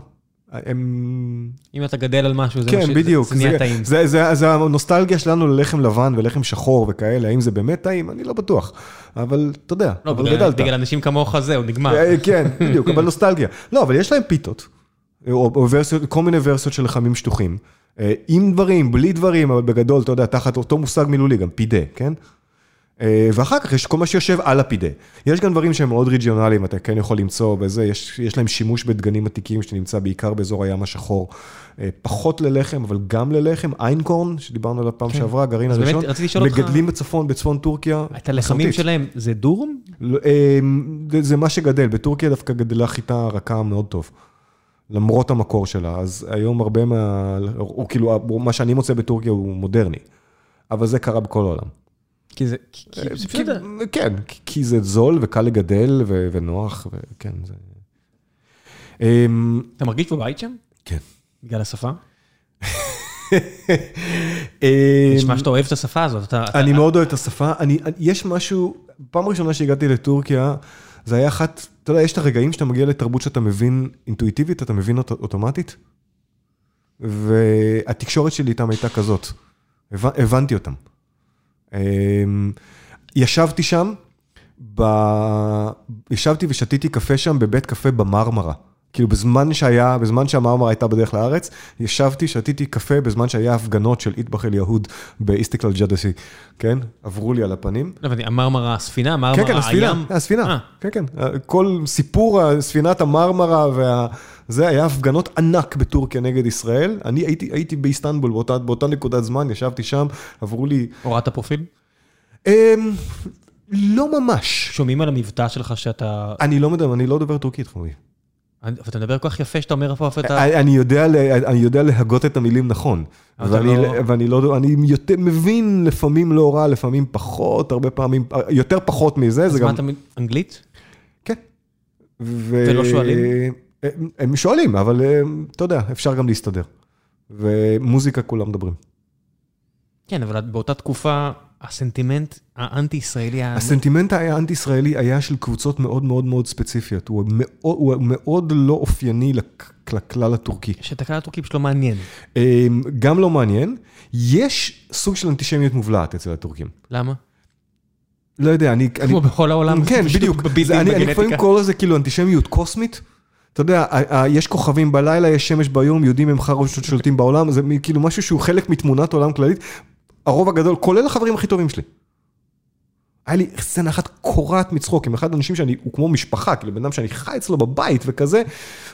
[SPEAKER 2] הם...
[SPEAKER 1] אם אתה גדל על משהו, זה
[SPEAKER 2] כן,
[SPEAKER 1] זה-
[SPEAKER 2] בדיוק.
[SPEAKER 1] זה נהיה טעים.
[SPEAKER 2] זה, זה, זה הנוסטלגיה שלנו ללחם לבן ולחם שחור וכאלה, האם זה באמת טעים? אני לא בטוח. אבל אתה יודע,
[SPEAKER 1] לא,
[SPEAKER 2] אבל
[SPEAKER 1] בגלל-
[SPEAKER 2] גדלת.
[SPEAKER 1] בגלל אנשים כמוך זהו, נגמר.
[SPEAKER 2] אה, כן, *laughs* בדיוק, אבל נוסטלגיה. לא, אבל יש להם פיתות, או, או ורסיות, כל מיני ורסיות של לחמים שטוחים. אה, עם דברים, בלי דברים, אבל בגדול, אתה יודע, תחת אותו מושג מילולי, גם פידה, כן? אה, ואחר כך יש כל מה שיושב על הפידה. יש גם דברים שהם מאוד ריג'יונליים, אתה כן יכול למצוא בזה, יש, יש להם שימוש בדגנים עתיקים שנמצא בעיקר באזור הים השחור. אה, פחות ללחם, אבל גם ללחם. איינקורן, שדיברנו עליו פעם שעברה, הגרעין
[SPEAKER 1] כן. אז באמת,
[SPEAKER 2] הראשון.
[SPEAKER 1] לשאול אותך-
[SPEAKER 2] מגדלים בצפון, בצפון טורקיה.
[SPEAKER 1] את הלחמים. שלהם, זה דורום?
[SPEAKER 2] לא, זה מה שגדל, בטורקיה דווקא גדלה חיטה רכה מאוד טוב. למרות המקור שלה, אז היום הרבה מה... הוא כאילו, מה שאני מוצא בטורקיה הוא מודרני. אבל זה קרה בכל העולם.
[SPEAKER 1] כי זה... פשוט-
[SPEAKER 2] כן, כי- זה זול וקל לגדל ונוח, וכן, זה... אמ,
[SPEAKER 1] אתה מרגיש בבית שם?
[SPEAKER 2] כן.
[SPEAKER 1] בגלל השפה? *laughs*
[SPEAKER 2] אמ,
[SPEAKER 1] נשמע שאתה אוהב את השפה הזאת.
[SPEAKER 2] אני מאוד אוהב את השפה, יש משהו, פעם ראשונה שהגעתי לטורקיה, זה היה אחת, אתה יודע, יש את הרגעים שאתה מגיע לתרבות שאתה מבין אינטואיטיבית, אתה מבין אותה אוטומטית, והתקשורת שלי איתם הייתה כזאת, הבנ- הבנתי אותם. אמ, ישבתי שם, ב... ישבתי ושתיתי קפה שם בבית קפה במרמרה. כאילו בזמן שהיה, בזמן שהמרמרה הייתה בדרך לארץ, ישבתי, שתיתי קפה בזמן שהיה הפגנות של איטבח אל יהוד באיסטיקלל ג'דסי, כן? עברו לי על הפנים.
[SPEAKER 1] לא הבנתי, המרמרה הספינה,
[SPEAKER 2] כן,
[SPEAKER 1] המרמרה
[SPEAKER 2] כן, הספינה,
[SPEAKER 1] הים.
[SPEAKER 2] הספינה,
[SPEAKER 1] אה.
[SPEAKER 2] כן, כן. כל סיפור ספינת המרמרה וה... זה היה הפגנות ענק בטורקיה נגד ישראל. אני הייתי, הייתי באיסטנבול באותה, באותה נקודת זמן, ישבתי שם, עברו לי...
[SPEAKER 1] הורדת פרופיל?
[SPEAKER 2] אמ, לא ממש.
[SPEAKER 1] שומעים על המבטא שלך שאתה...
[SPEAKER 2] אני לא מדבר, אני לא דובר טורקית, חמודי.
[SPEAKER 1] ואתה מדבר כל כך יפה שאתה אומר פה אתה...
[SPEAKER 2] אני אני יודע, אני יודע להגות את המילים נכון.
[SPEAKER 1] אתה
[SPEAKER 2] ואני,
[SPEAKER 1] לא-
[SPEAKER 2] ואני לא, אני יותר מבין לפעמים לא רע, לפעמים פחות, הרבה פעמים, יותר פחות מזה,
[SPEAKER 1] אז
[SPEAKER 2] זה
[SPEAKER 1] מה
[SPEAKER 2] גם...
[SPEAKER 1] אתה... מ- אנגלית?
[SPEAKER 2] כן. ו...
[SPEAKER 1] ולא שואלים?
[SPEAKER 2] הם, הם שואלים, אבל הם, אתה יודע, אפשר גם להסתדר. ומוזיקה כולם מדברים.
[SPEAKER 1] כן, אבל באותה תקופה, הסנטימנט האנטי-ישראלי היה...
[SPEAKER 2] הסנטימנט האנטי-ישראלי היה של קבוצות מאוד מאוד מאוד ספציפיות. הוא מאוד, הוא מאוד לא אופייני לכ- לכלל הטורקי.
[SPEAKER 1] שאת הקהל הטורקי פשוט לא מעניין.
[SPEAKER 2] אמ, גם לא מעניין. יש סוג של אנטישמיות מובלעת אצל הטורקים.
[SPEAKER 1] למה?
[SPEAKER 2] לא יודע, אני... אני-
[SPEAKER 1] כמו בכל העולם.
[SPEAKER 2] כן, בדיוק. זה- אני אני לפעמים. קורא לזה כאילו אנטישמיות קוסמית. אתה יודע, יש כוכבים בלילה, יש שמש ביום, יהודים הם חרא ששולטים בעולם, זה כאילו משהו שהוא חלק מתמונת עולם כללית. הרוב הגדול, כולל החברים הכי טובים שלי. היה לי סצנה אחת קורעת מצחוק עם אחד האנשים שאני, הוא כמו משפחה, כאילו בן אדם שאני חי אצלו בבית וכזה,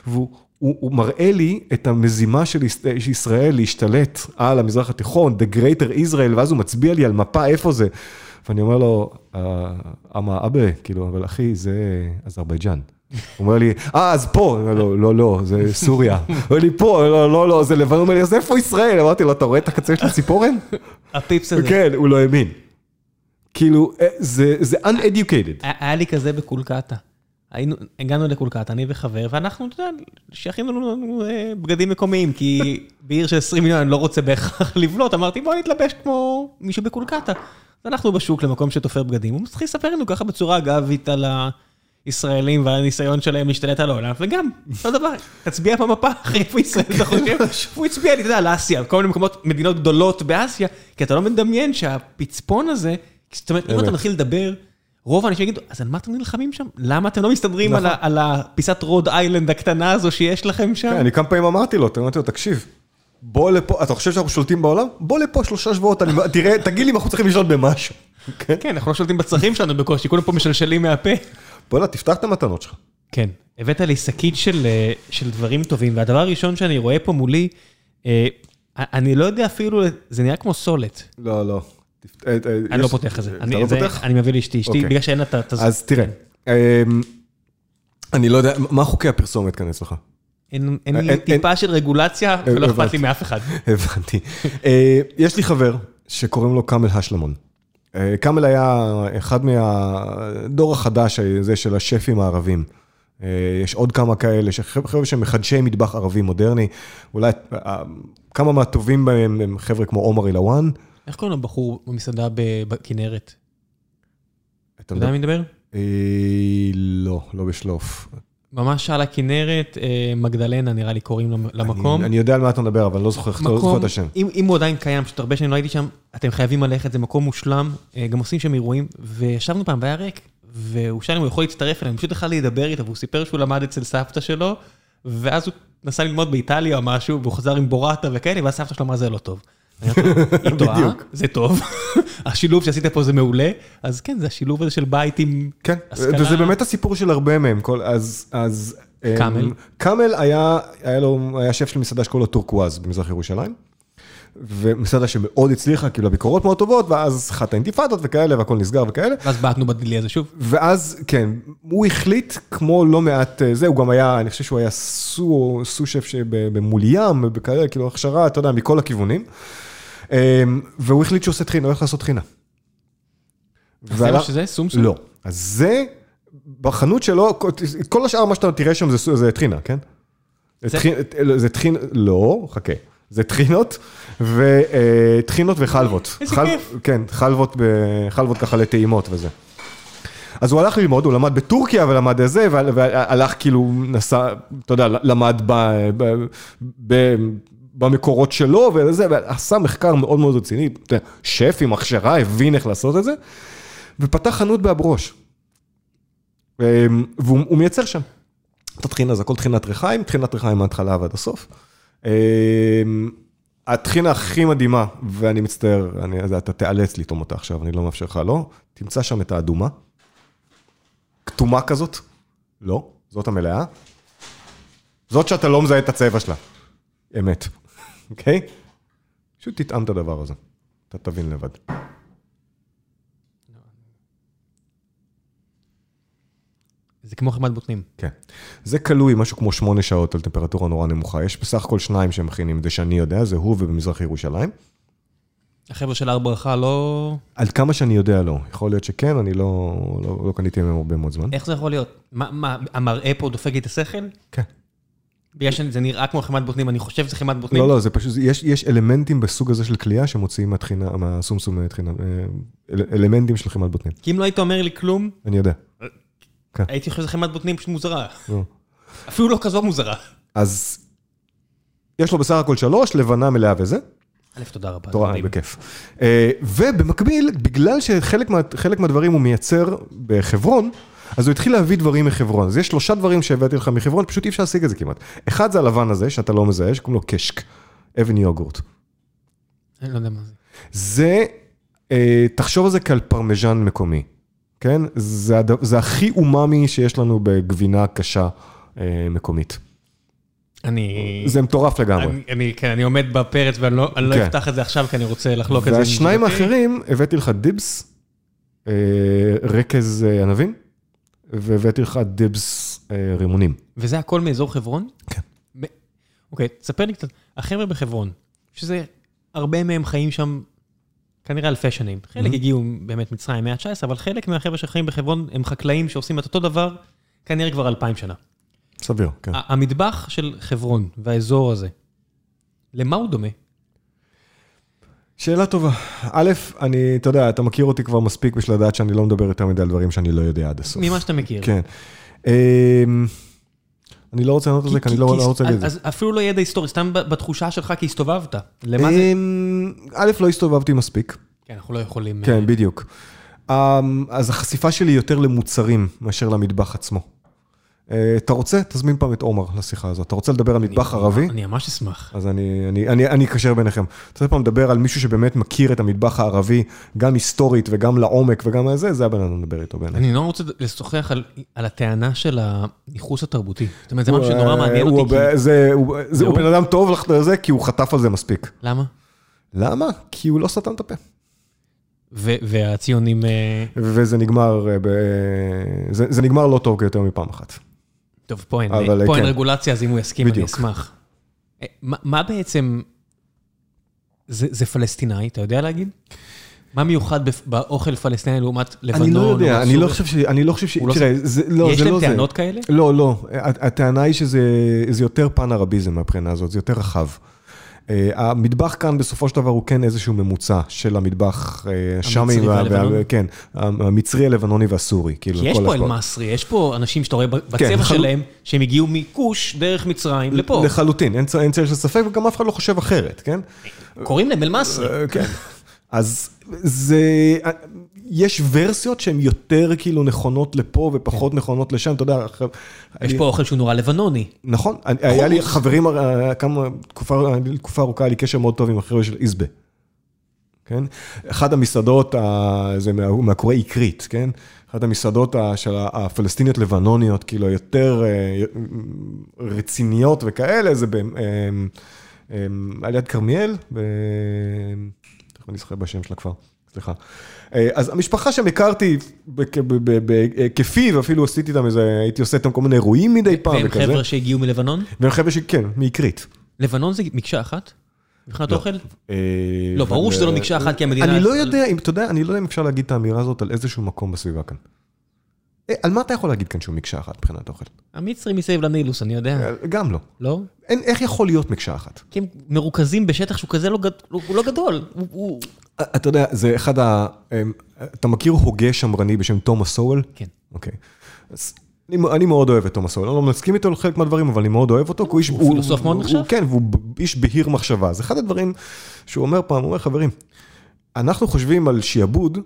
[SPEAKER 2] והוא הוא, הוא מראה לי את המזימה של יש- של ישראל להשתלט על המזרח התיכון, The Greater Israel, ואז הוא מצביע לי על מפה איפה זה. ואני אומר לו, "אה, אמה אבא, כאילו, אבל אחי, זה אזרבייג'אן. הוא אומר לי, אה, אז פה. אני אומר לו, לא, לא, זה סוריה. הוא אומר לי, פה, לא, לא, לא, זה לבנון. הוא אומר לי, אז איפה ישראל? אמרתי לו, אתה רואה את הקצה של הציפורן?
[SPEAKER 1] הפיפס הזה.
[SPEAKER 2] כן, הוא לא האמין. כאילו, אה, זה זה uneducated.
[SPEAKER 1] היה לי כזה בקולקטה. היינו, הגענו לקולקטה, אני וחבר, ואנחנו, אתה יודע, שייכים לנו אה, בגדים מקומיים, כי בעיר של 20 מיליון אני לא רוצה בהכרח *laughs* לבלוט, אמרתי בוא נתלבש כמו מישהו בקולקטה. אז הלכנו בשוק למקום שתופר בגדים, הוא מתחיל לספר לנו ככה בצורה אגבית על הישראלים והניסיון שלהם להשתלט על העולם, וגם, אותו דבר, תצביע במפה, אחי, איפה ישראל אתה חושב? הוא הצביע לי, אתה יודע, על אסיה, כל מיני מקומות, מדינות גדולות באסיה, כי אתה לא מדמיין שהפצפון הזה, זאת אומרת, אם אתה. מתחיל לדבר, רוב האנשים יגידו, אז על מה אתם נלחמים שם? למה אתם לא מסתדרים על ה- על הפיסת רוד איילנד הקטנה הזו שיש לכם שם?
[SPEAKER 2] כן, אני כמה פעמים אמרתי לו, אמרתי לו, תקשיב, בוא לפה, אתה חושב שאנחנו שולטים בעולם? בוא לפה שלושה שבועות, אני- תראה, תגיד לי אם אנחנו צריכים לשלוט במשהו. כן?
[SPEAKER 1] כן, אנחנו לא שולטים בצרכים שלנו בקושי, כולם פה משלשלים מהפה.
[SPEAKER 2] בוא'נה, תפתח את המתנות שלך.
[SPEAKER 1] כן, הבאת לי שקית של, אה, של דברים טובים, והדבר הראשון שאני רואה פה מולי, אה, אני לא יודע אפילו, זה נראה כמו סולת.
[SPEAKER 2] לא, לא.
[SPEAKER 1] אני לא פותח את זה.
[SPEAKER 2] אתה לא פותח?
[SPEAKER 1] אני מביא לאשתי, אשתי,
[SPEAKER 2] אוקיי.
[SPEAKER 1] בגלל שאין לה את ה... את הז-
[SPEAKER 2] אז תראה, אמ, אני לא יודע, מה חוקי הפרסומת כאן אצלך?
[SPEAKER 1] אין לי טיפה של רגולציה, ולא אכפת. לי מאף אחד. *laughs*
[SPEAKER 2] הבנתי. אה, יש לי חבר שקוראים לו כאמל השלמון. אה, כאמל היה אחד מהדור החדש הזה של השפים הערבים. אה, יש עוד כמה כאלה, חבר'ה שמחדשי מטבח ערבי מודרני. אולי אה, כמה מהטובים בהם הם חבר'ה כמו עומר אילואן.
[SPEAKER 1] איך קוראים לבחור במסעדה בכנרת?
[SPEAKER 2] אתה
[SPEAKER 1] יודע מי מדבר?
[SPEAKER 2] אה, לא, לא בשלוף.
[SPEAKER 1] ממש על הכנרת, אה, מגדלנה נראה לי קוראים למ- למקום.
[SPEAKER 2] אני, יודע על מה אתה מדבר, אבל לא זוכר את השם.
[SPEAKER 1] אם הוא עדיין קיים, פשוט הרבה שנים לא הייתי שם, אתם חייבים ללכת, זה מקום מושלם, אה, גם עושים שם אירועים, וישבנו פעם והיה ריק, והוא שאל אם הוא יכול להצטרף אלינו, פשוט יכל להידבר איתו, והוא סיפר שהוא למד אצל סבתא שלו, ואז הוא נסע ללמוד באיטליה או משהו, והוא חזר עם בורטה וכאלה, ואז סבתא שלו אמרה זה לא טוב. היא טועה. זה טוב, *laughs* השילוב שעשית פה זה מעולה, אז כן, זה השילוב הזה של בית עם...
[SPEAKER 2] כן. וזה באמת הסיפור של הרבה מהם. אז, אז... אמ?
[SPEAKER 1] כאמל
[SPEAKER 2] היה, היה לו, היה שף של מסעדה שקוראים לו טורקואז במזרח ירושלים. ומסעדה שמאוד הצליחה, קיבלה ביקורות מאוד טובות, ואז אחת האינתיפאדות וכאלה, והכל נסגר וכאלה.
[SPEAKER 1] ואז בעטנו בדילי הזה שוב.
[SPEAKER 2] ואז, כן, הוא החליט, כמו לא מעט, אה, זה, הוא גם היה, אני חושב שהוא היה סו, סו שף שבמול ים, וכאלה, כאילו הכשרה, אתה יודע, מכל הכיוונים. אמ, והוא החליט שהוא עושה טחינה, הוא הולך לעשות טחינה.
[SPEAKER 1] זה מה שזה? סומסום?
[SPEAKER 2] לא. אז זה, בחנות שלו, כל- השאר מה שאתה תראה שם זה טחינה, כן? זה טחין, לא, חכה. זה טחינות, וטחינות וחלבות.
[SPEAKER 1] איזה כיף.
[SPEAKER 2] כן, חלבות, חלבות ככה לטעימות וזה. אז הוא הלך ללמוד, הוא למד בטורקיה ולמד את זה, והל- והלך כאילו, נסע, אתה יודע, למד ב, ב, ב, במקורות שלו וזה, ועשה מחקר מאוד מאוד רציני, שף עם הכשרה, הבין איך לעשות את זה, ופתח חנות באברוש. אמ, והוא הוא מייצר שם. את הטחינה, זה הכל טחינת ריחיים, טחינת ריחיים מההתחלה ועד הסוף. הטחינה הכי מדהימה, ואני מצטער, אני, אתה תיאלץ לטעום אותה עכשיו, אני לא מאפשר לך, לא? תמצא שם את האדומה. כתומה כזאת? לא, זאת המלאה. זאת שאתה לא מזהה את הצבע שלה. אמת, אוקיי? פשוט תטעם את הדבר הזה, אתה תבין לבד.
[SPEAKER 1] זה כמו חמת בוטנים.
[SPEAKER 2] כן. זה כלוי משהו כמו שמונה שעות על טמפרטורה נורא נמוכה. יש בסך הכל שניים שמכינים, זה שאני יודע, זה הוא ובמזרח ירושלים.
[SPEAKER 1] החבר'ה של הר ברכה לא...
[SPEAKER 2] עד כמה שאני יודע, לא. יכול להיות שכן, אני לא, לא, לא קניתי מהם הרבה מאוד זמן.
[SPEAKER 1] איך זה יכול להיות? מה, מה, המראה פה דופק לי את השכל?
[SPEAKER 2] כן.
[SPEAKER 1] בגלל שזה נראה כמו חמת בוטנים, אני חושב שזה חמת בוטנים.
[SPEAKER 2] לא, לא, זה פשוט, יש, יש אלמנטים בסוג הזה של כליאה שמוציאים מהטחינה, מהסומסום טחינה, אה, אל, אלמנטים של חימת בוטנים.
[SPEAKER 1] כי אם לא היית אומר לי כלום,
[SPEAKER 2] אני יודע.
[SPEAKER 1] הייתי חושב שזה חמת בוטנים פשוט מוזרה. אפילו לא כזו מוזרה.
[SPEAKER 2] אז יש לו בסך הכל שלוש, לבנה מלאה וזה.
[SPEAKER 1] א', תודה רבה.
[SPEAKER 2] תורה. בכיף. אה, ובמקביל, בגלל שחלק מה, חלק מהדברים הוא מייצר בחברון, אז הוא התחיל להביא דברים מחברון. אז יש שלושה דברים שהבאתי לך מחברון, פשוט אי אפשר להשיג את זה כמעט. אחד זה הלבן הזה, שאתה לא מזהה, שקוראים לו קשק, אבן יוגורט.
[SPEAKER 1] אני לא יודע מה זה.
[SPEAKER 2] זה, אה, תחשוב על זה כעל פרמיז'ן מקומי, כן? זה, הד... זה הכי אומאמי שיש לנו בגבינה קשה אה, מקומית.
[SPEAKER 1] אני...
[SPEAKER 2] זה מטורף לגמרי.
[SPEAKER 1] אני, אני, כן, אני עומד בפרץ ואני לא, לא
[SPEAKER 2] כן.
[SPEAKER 1] אפתח את זה עכשיו, כי אני רוצה לחלוק את זה.
[SPEAKER 2] והשניים. האחרים, הבאתי לך דיבס, אה, רכז אה, ענבים, והבאתי לך דיבס אה, רימונים.
[SPEAKER 1] וזה הכל מאזור חברון?
[SPEAKER 2] כן.
[SPEAKER 1] מ- אוקיי, תספר לי קצת. החבר'ה בחברון, שזה, הרבה מהם חיים שם כנראה אלפי שנים. חלק
[SPEAKER 2] Mhm.
[SPEAKER 1] הגיעו באמת מצרים מאה ה-19, אבל חלק מהחבר'ה שחיים בחברון הם חקלאים שעושים את אותו דבר כנראה כבר אלפיים שנה.
[SPEAKER 2] סביר, כן.
[SPEAKER 1] המטבח של חברון והאזור הזה, למה הוא דומה?
[SPEAKER 2] שאלה טובה. א', אני, אתה יודע, אתה מכיר אותי כבר מספיק בשביל לדעת שאני לא מדבר יותר מדי על דברים שאני לא יודע עד הסוף.
[SPEAKER 1] ממה שאתה מכיר.
[SPEAKER 2] כן. אני לא רוצה לענות על זה, כי אני לא רוצה להגיד את זה.
[SPEAKER 1] אז אפילו לא ידע היסטורי, סתם בתחושה שלך כי הסתובבת. למה זה?
[SPEAKER 2] אמ, א', לא הסתובבתי מספיק.
[SPEAKER 1] כן, אנחנו לא יכולים... אה,
[SPEAKER 2] כן, בדיוק. אמ, אז החשיפה שלי יותר למוצרים מאשר למטבח עצמו. אה, אתה רוצה? תזמין פעם את עומר לשיחה הזאת. אתה רוצה לדבר על מטבח
[SPEAKER 1] אני-
[SPEAKER 2] ערבי?
[SPEAKER 1] אני ממש אשמח.
[SPEAKER 2] אז אני, אני, אני, אני אקשר ביניכם. אתה רוצה פעם לדבר על מישהו שבאמת מכיר את המטבח הערבי, גם היסטורית וגם לעומק וגם זה, זה הבן אדם לדבר איתו בעיניי.
[SPEAKER 1] אני נורא רוצה לשוחח על, על הטענה של הניכוס התרבותי. זאת אומרת, זה משהו שנורא
[SPEAKER 2] הוא,
[SPEAKER 1] מעניין
[SPEAKER 2] אה, הוא,
[SPEAKER 1] אותי. כי...
[SPEAKER 2] זה, הוא, זה, הוא? בן אדם טוב לך לזה, כי הוא חטף על זה מספיק.
[SPEAKER 1] למה?
[SPEAKER 2] למה? כי הוא לא סתם את הפה.
[SPEAKER 1] והציונים... אה,
[SPEAKER 2] וזה נגמר, אה. זה, זה נגמר לא טוב יותר מפעם אחת.
[SPEAKER 1] טוב, פה אין, פה אין
[SPEAKER 2] כן.
[SPEAKER 1] רגולציה, אז אם הוא יסכים, אני
[SPEAKER 2] בדיוק.
[SPEAKER 1] אשמח. אה, מה, מה בעצם... זה, זה פלסטינאי, אתה יודע להגיד? מה מיוחד באוכל פלסטיני לעומת לבנון?
[SPEAKER 2] אני לא יודע, אני? לא חושב ש... אני לא חושב ש...
[SPEAKER 1] לא-
[SPEAKER 2] תראה, זה לא,
[SPEAKER 1] יש
[SPEAKER 2] זה
[SPEAKER 1] להם
[SPEAKER 2] לא זה.
[SPEAKER 1] טענות כאלה?
[SPEAKER 2] לא, לא. הט- הטענה היא שזה זה יותר פן ערביזם מהבחינה הזאת, זה יותר רחב. אה, המטבח כאן בסופו של דבר הוא כן איזשהו ממוצע של המטבח אה? וה- כן, המצרי, הלבנוני והסורי. כאילו,
[SPEAKER 1] כי יש
[SPEAKER 2] כל
[SPEAKER 1] פה. אל-מסרי, יש פה אנשים שאתה רואה בצבע
[SPEAKER 2] כן, חלו-
[SPEAKER 1] שלהם, שהם הגיעו מכוש דרך מצרים לפה.
[SPEAKER 2] לחלוטין, אין צל של ספק, וגם אף אחד לא חושב אחרת, כן?
[SPEAKER 1] קוראים להם אל-מסרי.
[SPEAKER 2] אה, כן. אז זה, יש ורסיות שהן יותר כאילו נכונות לפה ופחות נכונות לשם, אתה יודע,
[SPEAKER 1] יש
[SPEAKER 2] אני-
[SPEAKER 1] פה אוכל שהוא נורא לבנוני.
[SPEAKER 2] נכון, אני- היה לי חברים, אה, כמה, תקופה, תקופה ארוכה היה לי קשר מאוד טוב עם החבר'ה של איזבה. כן? אחת המסעדות, זה מה- מאחורי אקרית, כן? אחת המסעדות של הפלסטיניות לבנוניות, כאילו יותר אה, רציניות וכאלה, זה ב- אה, על יד כרמיאל, תכף אני זוכר בשם של הכפר, סליחה. אה, אז המשפחה שם הכרתי בהיקפי, ואפילו עשיתי איתם איזה, הייתי עושה איתם כל מיני אירועים מדי פעם
[SPEAKER 1] והם
[SPEAKER 2] וכזה.
[SPEAKER 1] חבר'ה שהגיעו מלבנון?
[SPEAKER 2] והם חבר'ה שכן, מאקרית.
[SPEAKER 1] לבנון זה מקשה אחת? מבחינת אוכל?
[SPEAKER 2] אה,
[SPEAKER 1] לא, ברור שזה לא
[SPEAKER 2] אבל-
[SPEAKER 1] מקשה אחת, כי המדינה-
[SPEAKER 2] אני לא יודע, אם אתה יודע, אני לא יודע אם אפשר להגיד את האמירה הזאת על איזשהו מקום בסביבה כאן. אה, על מה אתה יכול להגיד כאן שהוא מקשה אחת מבחינת אוכל?
[SPEAKER 1] המצרים מסביב לנילוס, אני יודע.
[SPEAKER 2] אה, גם לא.
[SPEAKER 1] לא?
[SPEAKER 2] אין, איך יכול להיות מקשה אחת?
[SPEAKER 1] כי הם מרוכזים בשטח שהוא כזה לא הוא לא גדול. הוא- הוא...
[SPEAKER 2] אתה יודע, זה אחד ה... אתה מכיר הוגה שמרני בשם תומאס סואל?
[SPEAKER 1] כן.
[SPEAKER 2] אוקיי. אני, אני מאוד אוהב את תומאס סואל, אני לא מסכים איתו על חלק מהדברים, אבל אני מאוד אוהב אותו, כי הוא איש...
[SPEAKER 1] הוא פילוסוף מאוד נחשב?
[SPEAKER 2] כן, והוא איש בהיר מחשבה. זה אחד הדברים שהוא אומר פעם, הוא אומר, חברים, אנחנו חושבים על שיעבוד,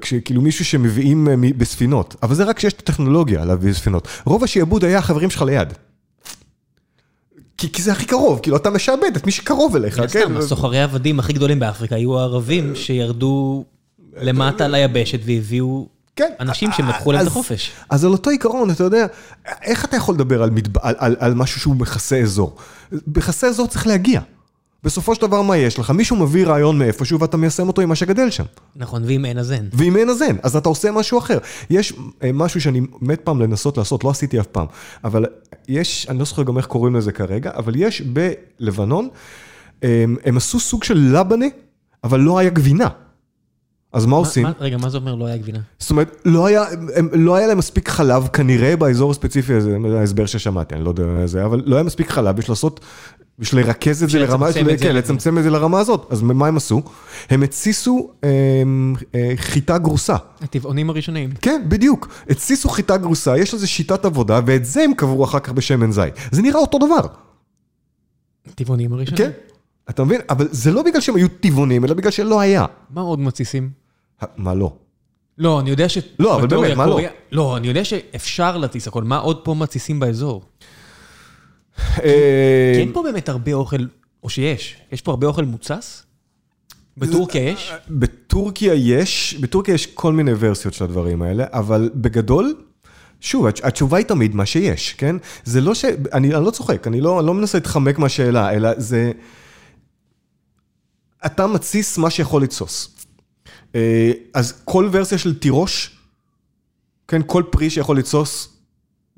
[SPEAKER 2] כשכאילו מישהו שמביאים אה, בספינות, אבל זה רק כשיש את הטכנולוגיה להביא ספינות. רוב השיעבוד היה החברים שלך ליד. כי, כי זה הכי קרוב, כאילו אתה משעבד את מי שקרוב אליך, כן?
[SPEAKER 1] הסתם, הסוחרי עבדים הכי גדולים באפריקה היו הערבים שירדו למטה ליבשת והביאו
[SPEAKER 2] כן.
[SPEAKER 1] אנשים שהם לקחו להם את החופש.
[SPEAKER 2] אז על אותו עיקרון, אתה יודע, איך אתה יכול לדבר על, מדב... על, על, על משהו שהוא מכסה אזור? מכסה אזור צריך להגיע. בסופו של דבר, מה יש לך? מישהו מביא רעיון מאיפשהו ואתה מיישם אותו עם מה שגדל שם.
[SPEAKER 1] נכון, ואם אין אז אין.
[SPEAKER 2] ואם אין אז אין, אז אתה עושה משהו אחר. יש אה, משהו שאני מת פעם לנסות לעשות, לא עשיתי אף פעם, אבל יש, אני לא זוכר גם איך קוראים לזה כרגע, אבל יש בלבנון, הם, הם עשו סוג של לבנה, אבל לא היה גבינה. אז מה
[SPEAKER 1] מה-
[SPEAKER 2] עושים?
[SPEAKER 1] מה- רגע, מה זה אומר לא היה גבינה?
[SPEAKER 2] זאת אומרת, לא היה, הם, לא היה להם מספיק חלב, כנראה באזור הספציפי הזה, זה ההסבר ששמעתי, אני לא יודע איזה, אבל לא היה מספיק חלב בשביל לעשות, בשביל לרכז את זה לרמה,
[SPEAKER 1] זה
[SPEAKER 2] כן. לצמצם את זה לרמה הזאת. אז מה הם עשו? הם התסיסו אה, אה, חיטה גרוסה.
[SPEAKER 1] הטבעונים הראשונים.
[SPEAKER 2] כן, בדיוק. התסיסו חיטה גרוסה, יש לזה שיטת עבודה, ואת זה הם קברו אחר כך בשמן זית. זה נראה אותו דבר,
[SPEAKER 1] הטבעונים הראשונים.
[SPEAKER 2] כן? אתה מבין? אבל זה לא בגלל שהם היו טבעונים, אלא בגלל שלא היה.
[SPEAKER 1] מה עוד מתסיסים?
[SPEAKER 2] מה לא?
[SPEAKER 1] לא, אני יודע ש...
[SPEAKER 2] לא, אבל באמת, מה לא?
[SPEAKER 1] לא, אני יודע שאפשר להטיס הכל. מה עוד פה מתסיסים באזור? כי אין פה באמת הרבה אוכל, או שיש. יש פה הרבה אוכל מוצס? בטורקיה יש?
[SPEAKER 2] בטורקיה יש, בטורקיה יש כל מיני ורסיות של הדברים האלה, אבל בגדול, שוב, התש- התשובה היא תמיד מה שיש, כן? זה לא ש... אני, אני לא צוחק, אני לא, אני לא מנסה להתחמק מהשאלה, אלא זה... אתה מתסיס מה שיכול לתסוס. אה, אז כל ורסיה של תירוש, כן, כל פרי שיכול לתסוס,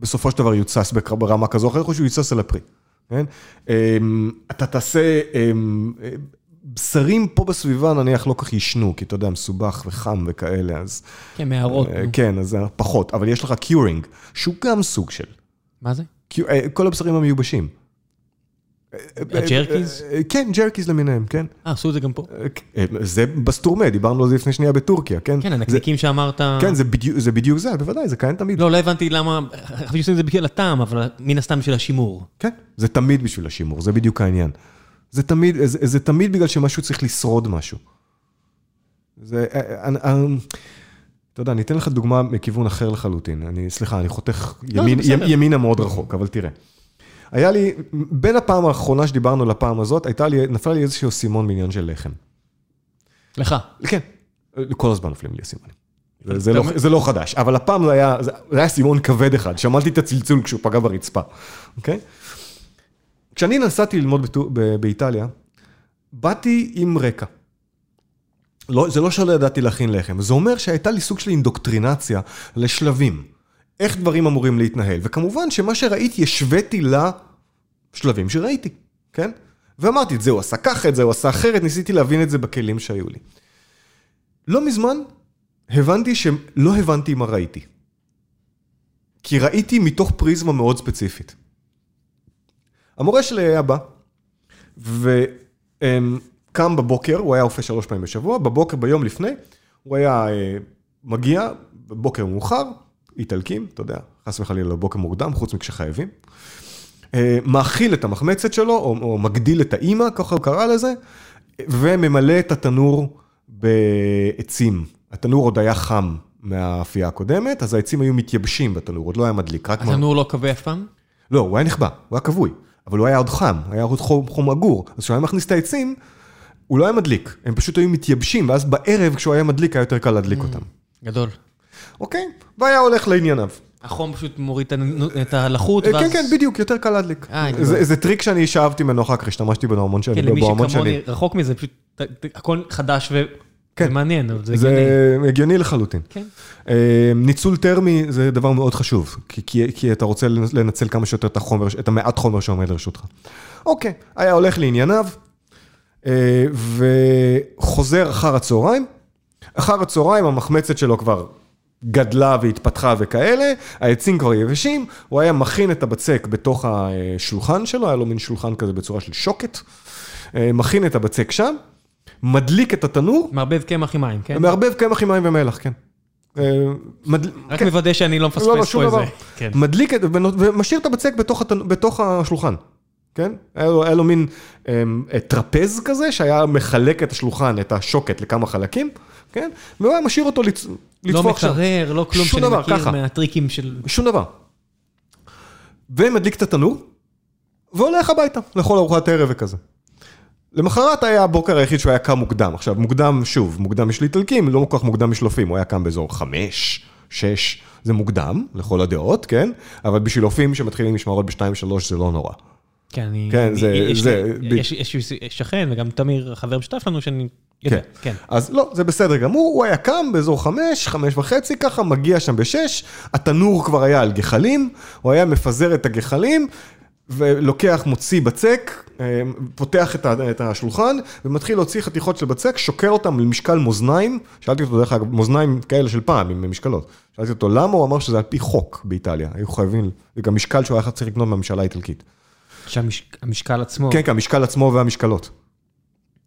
[SPEAKER 2] בסופו של דבר יוצס ברמה כזו או אחרת, או שהוא יוצס על הפרי, כן? אה, אתה תעשה... אה, אה, בשרים פה בסביבה נניח לא כך יישנו, כי אתה יודע, מסובך וחם וכאלה, אז...
[SPEAKER 1] כן, מערות.
[SPEAKER 2] אה. כן, אז זה פחות, אבל יש לך curing, שהוא גם סוג של...
[SPEAKER 1] מה זה?
[SPEAKER 2] אה, כל הבשרים המיובשים.
[SPEAKER 1] ה jerkies?
[SPEAKER 2] אה, כן, jerkies למיניהם, כן.
[SPEAKER 1] אה, עשו את זה גם פה.
[SPEAKER 2] אה, אה, זה בסטורמה, דיברנו על זה לפני שנייה בטורקיה, כן?
[SPEAKER 1] כן, הנקניקים שאמרת...
[SPEAKER 2] כן, זה בדיוק- זה בוודאי, זה קיים תמיד.
[SPEAKER 1] לא, לא הבנתי למה... חשבתי שעושים את זה בגלל הטעם, אבל מן הסתם בשביל השימור.
[SPEAKER 2] כן, זה תמיד בשביל השימור, זה בדיוק העניין. זה תמיד, זה, זה תמיד בגלל שמשהו צריך לשרוד משהו. זה, אה, אני, אני, אתה יודע, אני אתן לך דוגמה מכיוון אחר לחלוטין. אני, סליחה, אני חותך ימין,
[SPEAKER 1] בסדר.
[SPEAKER 2] ימינה מאוד רחוק, אבל תראה. היה לי, בין הפעם האחרונה שדיברנו לפעם הזאת, הייתה לי, נפלה לי איזשהו סימון בעניין של לחם.
[SPEAKER 1] לך.
[SPEAKER 2] כן, כל הזמן נופלים לי הסימונים. זה, לא, זה לא חדש, אבל הפעם זה היה, זה, זה היה סימון כבד אחד, שמעתי את הצלצול כשהוא פגע ברצפה, אוקיי? כשאני נסעתי ללמוד בטו, ב, באיטליה, באתי עם רקע. לא, זה לא שלא ידעתי להכין לחם, זה אומר שהייתה לי סוג של אינדוקטרינציה לשלבים. איך דברים אמורים להתנהל. וכמובן שמה שראיתי, השוויתי לשלבים שראיתי, כן? ואמרתי, את זה הוא עשה ככה, את זה הוא עשה אחרת, ניסיתי להבין את זה בכלים שהיו לי. לא מזמן הבנתי שלא הבנתי מה ראיתי. כי ראיתי מתוך פריזמה מאוד ספציפית. המורה שלי היה בא, וקם בבוקר, הוא היה אופה שלוש פעמים בשבוע, בבוקר ביום לפני, הוא היה אה, מגיע, בבוקר מאוחר, איטלקים, אתה יודע, חס וחלילה בבוקר מוקדם, חוץ מכשחייבים. אה, מאכיל את המחמצת שלו, או, או מגדיל את האימא, ככה הוא קרא לזה, וממלא את התנור בעצים. התנור עוד היה חם מהאפייה הקודמת, אז העצים היו מתייבשים בתנור, עוד לא היה מדליק.
[SPEAKER 1] התנור לא כבה אף פעם?
[SPEAKER 2] לא, הוא היה נכבה, הוא היה כבוי, אבל הוא היה עוד חם, היה עוד חום, חום אגור. אז כשהוא היה מכניס את העצים, הוא לא היה מדליק, הם פשוט היו מתייבשים, ואז בערב כשהוא היה מדליק היה יותר קל להדליק mm, אותם.
[SPEAKER 1] גדול.
[SPEAKER 2] אוקיי, והיה הולך לענייניו.
[SPEAKER 1] החום פשוט מוריד את הלחות,
[SPEAKER 2] ואז... כן, כן, בדיוק, יותר קל להדליק. זה טריק שאני שאבתי ממנו אחר כך, השתמשתי בו המון שנים.
[SPEAKER 1] כן, למי שכמוני רחוק מזה, פשוט הכל חדש ו... כן. זה מעניין, אבל זה הגיוני.
[SPEAKER 2] זה הגיוני לחלוטין.
[SPEAKER 1] כן.
[SPEAKER 2] ניצול טרמי זה דבר מאוד חשוב, כי, כי, כי אתה רוצה לנצל כמה שיותר את החומר, את המעט חומר שעומד לרשותך. אוקיי, היה הולך לענייניו, וחוזר אחר הצהריים. אחר הצהריים המחמצת שלו כבר גדלה והתפתחה וכאלה, העצים כבר יבשים, הוא היה מכין את הבצק בתוך השולחן שלו, היה לו מין שולחן כזה בצורה של שוקת, מכין את הבצק שם, מדליק את התנור.
[SPEAKER 1] מערבב קמח עם מים, כן?
[SPEAKER 2] מערבב קמח עם מים ומלח, כן.
[SPEAKER 1] רק כן. מוודא שאני לא מפספס לא, לא, פה איזה...
[SPEAKER 2] כן. מדליק ומשאיר את הבצק בתוך השולחן. כן? היה לו, היה לו מין אמ, טרפז כזה, שהיה מחלק את השולחן, את השוקת לכמה חלקים, כן? והוא היה משאיר אותו לצ...
[SPEAKER 1] לצפוח שם. לא מקרר, לא כלום שאני מכיר ככה. מהטריקים של...
[SPEAKER 2] שום דבר. ומדליק את התנור, והולך הביתה, לאכול ארוחת ערב וכזה. למחרת היה הבוקר היחיד שהוא היה קם מוקדם. עכשיו, מוקדם, שוב, מוקדם יש לאיטלקים, לא כל כך מוקדם משלופים, הוא היה קם באזור חמש, שש, זה מוקדם, לכל הדעות, כן? אבל בשביל אופים שמתחילים משמרות בשתיים, שלוש, זה לא נורא.
[SPEAKER 1] כן, אני...
[SPEAKER 2] כן, זה...
[SPEAKER 1] יש,
[SPEAKER 2] זה,
[SPEAKER 1] יש, יש, שכן, וגם תמיר, חבר משותף לנו, שאני יודע, כן. כן.
[SPEAKER 2] אז לא, זה בסדר גמור, הוא היה קם באזור חמש, חמש וחצי ככה, מגיע שם בשש, התנור כבר היה על גחלים, הוא היה מפזר את הגחלים, ולוקח, מוציא בצק, אה, פותח את השולחן, ומתחיל להוציא חתיכות של בצק, שוקל אותם למשקל מאזניים, שאלתי אותו דרך אגב, מאזניים כאלה של פעם, עם משקלות. שאלתי אותו למה, הוא אמר שזה על פי חוק באיטליה, היו חייבים, זה גם משקל שהוא היה צריך לקנות מהממשלה האיטלקית.
[SPEAKER 1] שהמשקל עצמו...
[SPEAKER 2] כן, כן, המשקל עצמו והמשקלות.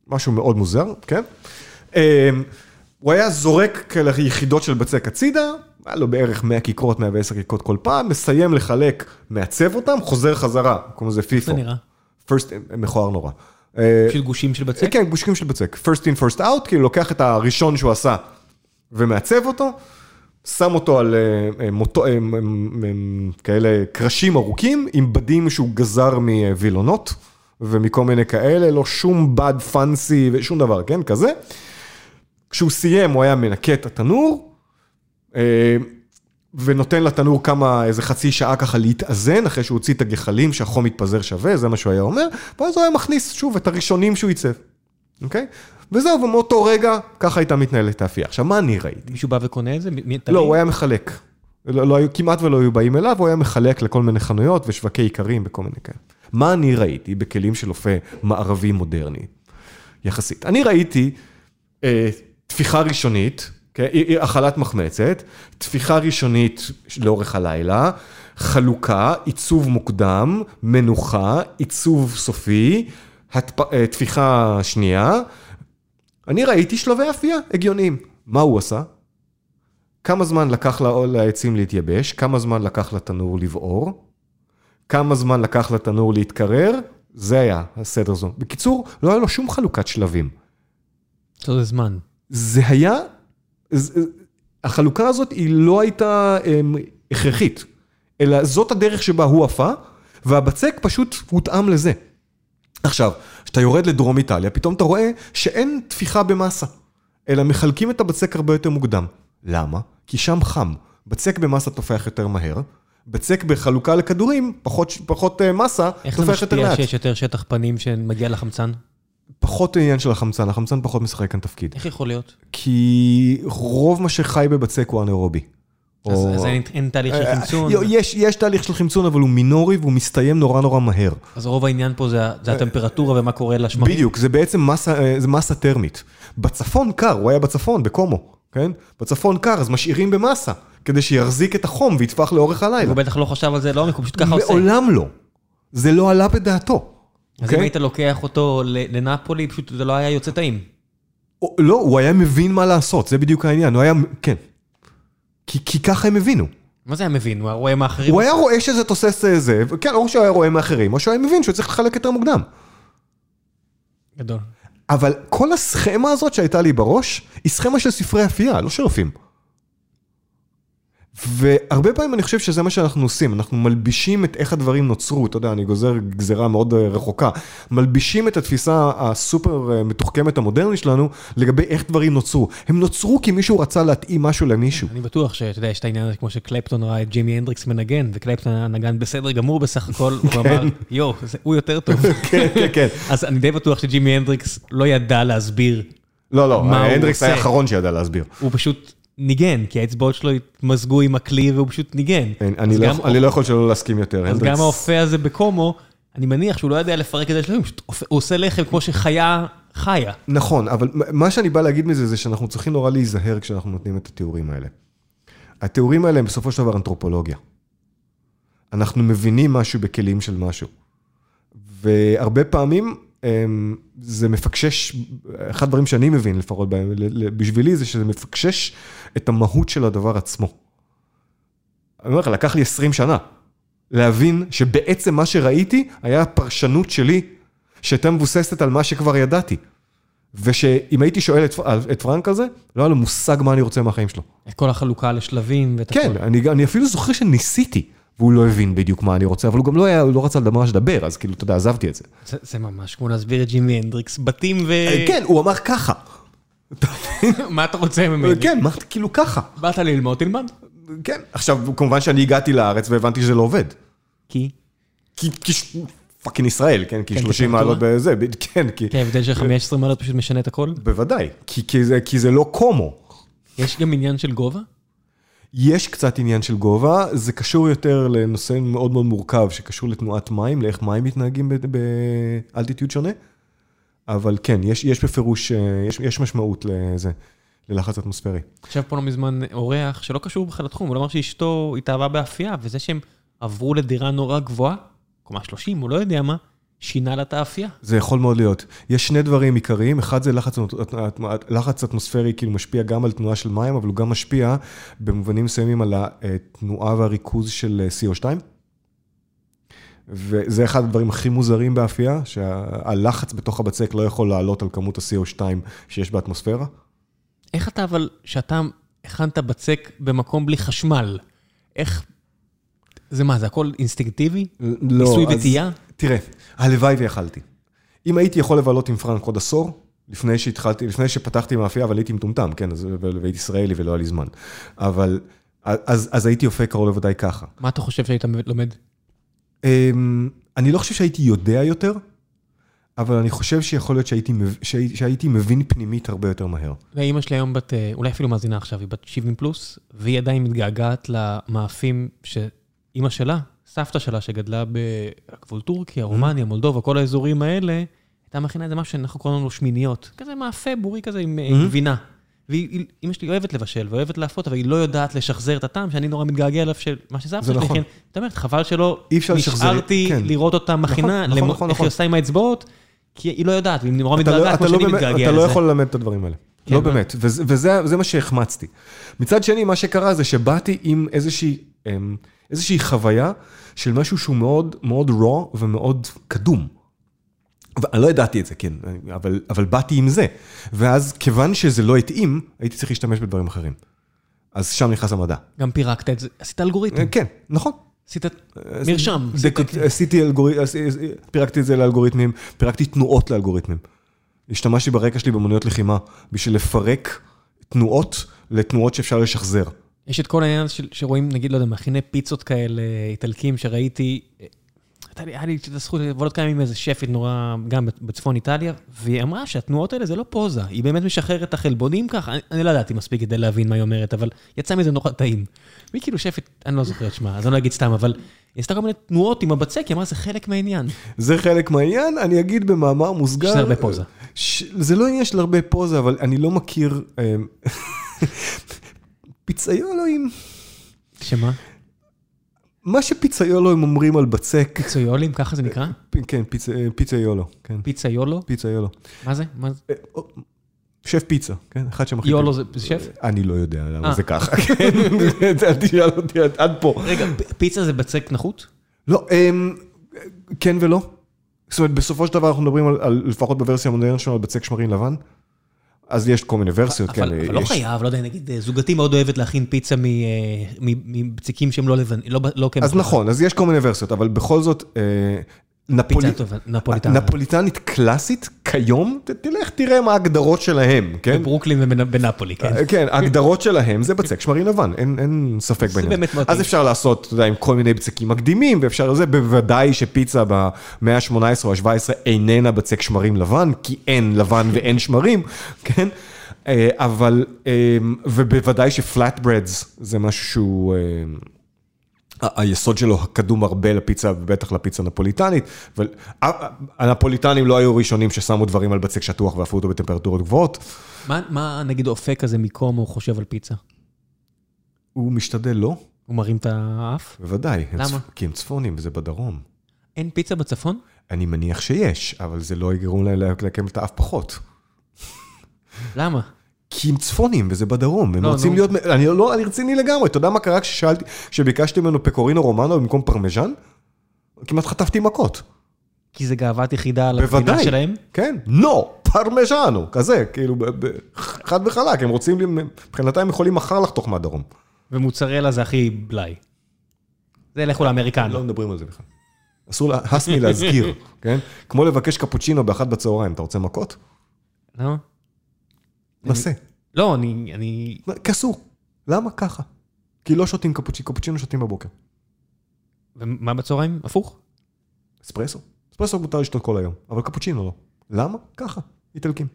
[SPEAKER 2] משהו מאוד מוזר, כן? אה, הוא היה זורק כאלה יחידות של בצק הצידה, היה לו בערך 100 כיכרות, 110 כיכרות כל פעם, מסיים לחלק, מעצב אותם, חוזר חזרה, קוראים לזה פיפו.
[SPEAKER 1] איך זה נראה?
[SPEAKER 2] first, מכוער נורא.
[SPEAKER 1] של גושים של בצק?
[SPEAKER 2] כן, גושים של בצק. first in, first out, כאילו לוקח את הראשון שהוא עשה ומעצב אותו, שם אותו על אה, מוטו, אה, כאלה קרשים ארוכים, עם בדים שהוא גזר מווילונות ומכל מיני כאלה, לא שום בד פאנסי ושום דבר, כן, כזה. כשהוא סיים, הוא היה מנקה את התנור, אה, ונותן לתנור כמה, איזה חצי שעה ככה להתאזן, אחרי שהוא הוציא את הגחלים, שהחום מתפזר שווה, זה מה שהוא היה אומר, ואז הוא היה מכניס שוב את הראשונים שהוא ייצב, אוקיי? וזהו, ומאותו רגע, ככה הייתה מתנהלת האפייה. עכשיו, מה אני ראיתי?
[SPEAKER 1] מישהו בא וקונה את זה?
[SPEAKER 2] לא, הוא היה מחלק. לא, לא, כמעט ולא היו באים אליו, הוא היה מחלק לכל מיני חנויות ושווקי איכרים וכל מיני כאלה. מה אני ראיתי בכלים של אופה מערבי מודרני, יחסית? אני ראיתי אה, תפיחה ראשונית, כן, אכלת מחמצת, תפיחה ראשונית לאורך הלילה, חלוקה, עיצוב מוקדם, מנוחה, עיצוב סופי, אה, תפיחה שנייה. אני ראיתי שלבי אפייה הגיוניים. מה הוא עשה? כמה זמן לקח לעצים להתייבש, כמה זמן לקח לתנור לבעור, כמה זמן לקח לתנור להתקרר, זה היה הסדר זו. בקיצור, לא היה לו שום חלוקת שלבים.
[SPEAKER 1] זה זמן.
[SPEAKER 2] זה היה החלוקה הזאת היא לא הייתה אמ, הכרחית, אלא זאת הדרך שבה הוא עפה, והבצק פשוט הותאם לזה. עכשיו, כשאתה יורד לדרום איטליה, פתאום אתה רואה שאין תפיחה במסה, אלא מחלקים את הבצק הרבה יותר מוקדם. למה? כי שם חם. בצק במסה תופח יותר מהר, בצק בחלוקה לכדורים, פחות, פחות אה, מסה, תופח יותר לאט.
[SPEAKER 1] איך זה משפיע שיש יותר שטח פנים שמגיע לחמצן?
[SPEAKER 2] פחות עניין של החמצן, החמצן פחות משחק כאן תפקיד.
[SPEAKER 1] איך יכול להיות?
[SPEAKER 2] כי רוב מה שחי בבצק הוא אנאירובי. או-
[SPEAKER 1] אז אין אין תהליך של
[SPEAKER 2] אה,
[SPEAKER 1] חמצון,
[SPEAKER 2] אה, יש, יש תהליך של חמצון, אבל הוא מינורי והוא מסתיים נורא נורא מהר.
[SPEAKER 1] אז רוב העניין פה זה זה הטמפרטורה ומה קורה לשמרים.
[SPEAKER 2] בדיוק, זה בעצם מסה, אה, זה מסה טרמית. בצפון קר, הוא היה בצפון, בקומו, כן? בצפון קר, אז משאירים במסה, כדי שיחזיק את החום ויטפח לאורך הלילה.
[SPEAKER 1] הוא בטח לא חשב על זה לעומק, הוא פשוט ככה עושה.
[SPEAKER 2] מעולם לא. זה לא עלה בדעתו.
[SPEAKER 1] אז
[SPEAKER 2] אוקיי?
[SPEAKER 1] אם היית לוקח אותו לנפולי, פשוט זה לא היה יוצא טעים.
[SPEAKER 2] לא, הוא היה מבין מה לעשות, זה בדיוק העניין, הוא היה, כן. כי, כי ככה הם הבינו.
[SPEAKER 1] מה זה היה מבין? הוא היה רואה מה אחרים?
[SPEAKER 2] הוא היה רואה שזה תוסס אה, זה, כן, או שהוא היה רואה מאחרים, או שהוא היה מבין שהוא צריך לחלק יותר מוקדם.
[SPEAKER 1] גדול.
[SPEAKER 2] אבל כל הסכמה הזאת שהייתה לי בראש, היא סכמה של ספרי אפייה, לא של רופאים. והרבה פעמים אני חושב שזה מה שאנחנו עושים, אנחנו מלבישים את איך הדברים נוצרו, אתה יודע, אני גוזר גזירה מאוד אה, רחוקה, מלבישים את התפיסה הסופר אה, מתוחכמת המודרנית שלנו לגבי איך דברים נוצרו. הם נוצרו כי מישהו רצה להתאים משהו למישהו.
[SPEAKER 1] אני בטוח שאתה יודע, יש את העניין הזה כמו שקלפטון ראה את ג'ימי הנדריקס מנגן, וקלפטון היה נגן בסדר גמור בסך הכל, הוא אמר, יואו, הוא יותר טוב. *laughs*
[SPEAKER 2] כן, כן, כן.
[SPEAKER 1] אז אני די בטוח שג'ימי הנדריקס לא ידע להסביר,
[SPEAKER 2] לא, לא, הנדריקס היה? האחרון שידע להסביר.
[SPEAKER 1] הוא פשוט ניגן, כי האצבעות שלו התמזגו עם הכלי והוא פשוט ניגן.
[SPEAKER 2] אין, אני לא יכול- אני לא יכול שלא להסכים יותר.
[SPEAKER 1] אז גם האופה הזה בקומו, אני מניח שהוא לא יודע לפרק את זה שלו, הוא עושה לחם כמו שחיה חיה.
[SPEAKER 2] נכון, אבל מה שאני בא להגיד מזה זה שאנחנו צריכים נורא להיזהר כשאנחנו נותנים את התיאורים האלה. התיאורים האלה הם בסופו של דבר אנתרופולוגיה. אנחנו מבינים משהו בכלים של משהו. והרבה פעמים זה מפקשש, אחד הדברים שאני מבין לפחות בשבילי זה שזה מפקשש את המהות של הדבר עצמו. אני אומר לך, לקח לי 20 שנה להבין שבעצם מה שראיתי היה פרשנות שלי שהייתה מבוססת על מה שכבר ידעתי. ושאם הייתי שואל את, את פרנק על זה, לא היה לו מושג מה אני רוצה מהחיים שלו.
[SPEAKER 1] את כל החלוקה לשלבים ואת
[SPEAKER 2] כן,
[SPEAKER 1] הכל.
[SPEAKER 2] אני, אני אפילו זוכר שניסיתי, והוא לא הבין בדיוק מה אני רוצה, אבל הוא גם לא היה, הוא לא רצה ממש לדבר, אז כאילו, אתה יודע, עזבתי את זה.
[SPEAKER 1] זה- זה ממש כמו להסביר את ג'ימי הנדריקס, בתים ו...
[SPEAKER 2] כן, הוא אמר ככה. *laughs*
[SPEAKER 1] מה אתה רוצה ממני?
[SPEAKER 2] כן, מה, כאילו ככה.
[SPEAKER 1] באת ללמוד, תלמד.
[SPEAKER 2] כן, עכשיו, כמובן שאני הגעתי לארץ והבנתי שזה לא עובד.
[SPEAKER 1] כי?
[SPEAKER 2] כי, כי פאקינג ישראל, כן? כי
[SPEAKER 1] כן,
[SPEAKER 2] 30
[SPEAKER 1] טמפרטורה?
[SPEAKER 2] מעלות בזה, כן, כי...
[SPEAKER 1] כי ההבדל של 15 מעלות פשוט משנה את הכל.
[SPEAKER 2] בוודאי, כי זה לא קומו.
[SPEAKER 1] יש גם עניין של גובה?
[SPEAKER 2] יש קצת עניין של גובה, זה קשור יותר לנושא מאוד מאוד מורכב, שקשור לתנועת מים, לאיך מים מתנהגים באלטיטיוד שונה. אבל כן, יש, יש בפירוש, אה, יש, יש משמעות לזה, ללחץ אטמוספרי.
[SPEAKER 1] ישב פה לא מזמן אורח שלא קשור בכלל לתחום, הוא אמר שאשתו התאהבה באפייה, וזה שהם עברו לדירה נורא גבוהה, קומה 30, הוא לא יודע מה, שינה לה את האפייה.
[SPEAKER 2] זה יכול מאוד להיות. יש שני דברים עיקריים, אחד זה לחץ, לחץ אטמוספרי, כאילו משפיע גם על תנועה של מים, אבל הוא גם משפיע במובנים מסוימים על התנועה והריכוז של אה, CO2. וזה אחד הדברים הכי מוזרים באפייה, שהלחץ בתוך הבצק לא יכול לעלות על כמות ה-CO2 שיש באטמוספירה.
[SPEAKER 1] איך אתה אבל, שאתה הכנת בצק במקום בלי חשמל, איך... זה מה, זה הכל אינסטינקטיבי? ניסוי וטעייה?
[SPEAKER 2] תראה, הלוואי ויכלתי. אם הייתי יכול לבלות עם פרנק עוד עשור, לפני שהתחלתי, לפני שפתחתי מאפייה, אבל הייתי מטומטם, כן, אז, והייתי ישראלי ולא היה לי זמן. אבל, אז, אז הייתי אופה קרוב לוודאי ככה.
[SPEAKER 1] מה אתה חושב שהיית לומד?
[SPEAKER 2] אמ, אני לא חושב שהייתי יודע יותר, אבל אני חושב שיכול להיות שהייתי, שהי- שהייתי מבין פנימית הרבה יותר מהר.
[SPEAKER 1] ואימא שלי היום בת, אה, אולי אפילו מאזינה עכשיו, היא בת 70 פלוס, והיא עדיין מתגעגעת למאפים שאימא שלה, סבתא שלה שגדלה בגבול טורקיה, רומניה, מולדובה, כל האזורים האלה, הייתה מכינה איזה משהו שאנחנו קוראים לו שמיניות. כזה מאפה בורי כזה עם אה,
[SPEAKER 2] Mhm.
[SPEAKER 1] גבינה. ואימא שלי אוהבת לבשל ואוהבת להפות, אבל היא לא יודעת לשחזר את הטעם, שאני נורא מתגעגע אליו של מה שסבתא
[SPEAKER 2] זה
[SPEAKER 1] שלי
[SPEAKER 2] נכון.
[SPEAKER 1] הכין. זאת אומרת, חבל שלא נשארתי
[SPEAKER 2] כן.
[SPEAKER 1] לראות אותה מכינה,
[SPEAKER 2] נכון, נכון,
[SPEAKER 1] איך
[SPEAKER 2] נכון.
[SPEAKER 1] היא עושה עם האצבעות, כי היא לא יודעת, והיא נורא
[SPEAKER 2] לא-
[SPEAKER 1] מתגעגעת, כמו
[SPEAKER 2] לא
[SPEAKER 1] שאני
[SPEAKER 2] באמת-
[SPEAKER 1] מתגעגע
[SPEAKER 2] אתה לא
[SPEAKER 1] לזה.
[SPEAKER 2] יכול ללמד את הדברים האלה.
[SPEAKER 1] כן,
[SPEAKER 2] לא
[SPEAKER 1] מה?
[SPEAKER 2] באמת, וזה- וזה זה מה שהחמצתי. מצד שני, מה שקרה זה שבאתי עם איזושהי, אמ, איזושהי חוויה של משהו שהוא מאוד מאוד raw ומאוד קדום. ואני לא ידעתי את זה, כן, אבל, אבל באתי עם זה. ואז כיוון שזה לא התאים, הייתי צריך להשתמש בדברים אחרים. אז שם נכנס המדע.
[SPEAKER 1] גם פירקת את זה, עשית אלגוריתם,
[SPEAKER 2] כן, נכון.
[SPEAKER 1] עשית מרשם.
[SPEAKER 2] דק- עשיתי אלגוריתם, פירקתי את זה לאלגוריתמים, פירקתי תנועות לאלגוריתמים. השתמשתי ברקע שלי במוניות לחימה בשביל לפרק תנועות לתנועות שאפשר לשחזר.
[SPEAKER 1] יש את כל העניין של- שרואים, נגיד, לא יודע, מכיני פיצות כאלה, איטלקים, שראיתי, אה, היה לי את הזכות לבלות כמה ימים עם איזה שפית נורא, גם בצפון איטליה, והיא אמרה שהתנועות האלה זה לא פוזה, היא באמת משחררת את החלבונים ככה, אני, אני לא ידעתי מספיק כדי להבין מה היא אומרת, אבל יצא מזה נורא טעים. והיא כאילו שפית, אני לא זוכר את שמה, אז אני לא אגיד סתם, אבל היא עשתה כל מיני תנועות עם הבצק, היא אמרה, זה חלק מהעניין.
[SPEAKER 2] זה חלק מהעניין, אני אגיד במאמר מוסגר.
[SPEAKER 1] שזה הרבה פוזה.
[SPEAKER 2] ש... זה לא עניין של הרבה פוזה, אבל אני לא מכיר... אמ, פיצאיולואים,
[SPEAKER 1] שמה?
[SPEAKER 2] מה שפיצאיולואים אומרים על בצק,
[SPEAKER 1] פיצויולים, ככה זה נקרא?
[SPEAKER 2] כן, פיצ... פיצאיולו, כן? פיצאיולו.
[SPEAKER 1] מה זה? מה זה?
[SPEAKER 2] אה, שף פיצה, כן, אחד שמחליט.
[SPEAKER 1] יולו זה שף?
[SPEAKER 2] אני לא יודע למה
[SPEAKER 1] אה.
[SPEAKER 2] זה ככה, *laughs* כן, *laughs* אל תשאל אותי עד- פה.
[SPEAKER 1] רגע, פיצה זה בצק נחות?
[SPEAKER 2] לא, אמ, כן ולא. זאת אומרת, בסופו של דבר אנחנו מדברים על לפחות בוורסיה המודרנית שלנו, על בצק שמרים לבן. אז יש כל מיני ורסיות
[SPEAKER 1] אבל
[SPEAKER 2] כאלה.
[SPEAKER 1] אבל לא חייב, לא יודע, נגיד, אה, זוגתי מאוד אוהבת להכין פיצה מ- אה, שהם לא לבנים, לא לא.
[SPEAKER 2] אז נכון, אז יש כל מיני ורסיות, אבל בכל זאת, אה, נפולי-. נפוליטנית קלאסית, כיום, ת- תלך תראה מה ההגדרות שלהם, כן?
[SPEAKER 1] בברוקלין ובנפולי, כן.
[SPEAKER 2] אה, כן, ההגדרות שלהם זה בצק שמרים לבן, אין, אין ספק בעניין.
[SPEAKER 1] באמת
[SPEAKER 2] הזה.
[SPEAKER 1] מתאים.
[SPEAKER 2] אז אפשר לעשות, אתה יודע, עם כל מיני בצקים מקדימים, ואפשר לזה, בוודאי שפיצה במאה ה-18 או ה-17 איננה בצק שמרים לבן, כי אין לבן ואין שמרים, *laughs* כן? אה, אבל, אה, ובוודאי שפלאט ברדס זה משהו שהוא... היסוד שלו קדום הרבה לפיצה, ובטח לפיצה הנפוליטנית, והנפוליטנים לא היו הראשונים ששמו דברים על בצק שטוח ואפו אותו בטמפרטורות גבוהות.
[SPEAKER 1] מה- מה נגיד אופק כזה מקום הוא חושב על פיצה?
[SPEAKER 2] הוא משתדל לא?
[SPEAKER 1] הוא מרים את האף?
[SPEAKER 2] בוודאי. הם
[SPEAKER 1] למה?
[SPEAKER 2] צפ- כי הם צפונים וזה בדרום.
[SPEAKER 1] אין פיצה בצפון?
[SPEAKER 2] אני מניח שיש, אבל זה לא יגרום להם לעקם את האף פחות.
[SPEAKER 1] למה?
[SPEAKER 2] כי הם צפונים וזה בדרום, הם
[SPEAKER 1] לא,
[SPEAKER 2] רוצים
[SPEAKER 1] נו.
[SPEAKER 2] להיות, אני לא, אני רציני לגמרי, אתה יודע מה קרה כששאלתי, כשביקשתי ממנו פקורינו רומנו במקום פרמיז'ן? כמעט חטפתי מכות.
[SPEAKER 1] כי זה גאוות יחידה על המדינה
[SPEAKER 2] בוודאי.
[SPEAKER 1] שלהם?
[SPEAKER 2] כן, נו, פרמיז'נו, כזה, כאילו, חד וחלק, הם רוצים, מבחינתם הם יכולים מחר לחתוך מהדרום.
[SPEAKER 1] ומוצרלה זה הכי בלאי. זה לכו לאמריקן.
[SPEAKER 2] לא מדברים על זה בכלל. אסור, לה- הס מלהזכיר, *laughs* כן? כמו לבקש קפוצ'ינו באחת בצהריים, אתה רוצה מכות?
[SPEAKER 1] למה?
[SPEAKER 2] נסה.
[SPEAKER 1] לא, אני... אני...
[SPEAKER 2] כי אסור. למה ככה? כי לא שותים קפוצ'ינו, קפוצ'ינו שותים בבוקר.
[SPEAKER 1] ומה בצהריים? הפוך?
[SPEAKER 2] אספרסו? אספרסו מותר לשתות כל היום, אבל קפוצ'ינו לא. למה? ככה, איטלקים.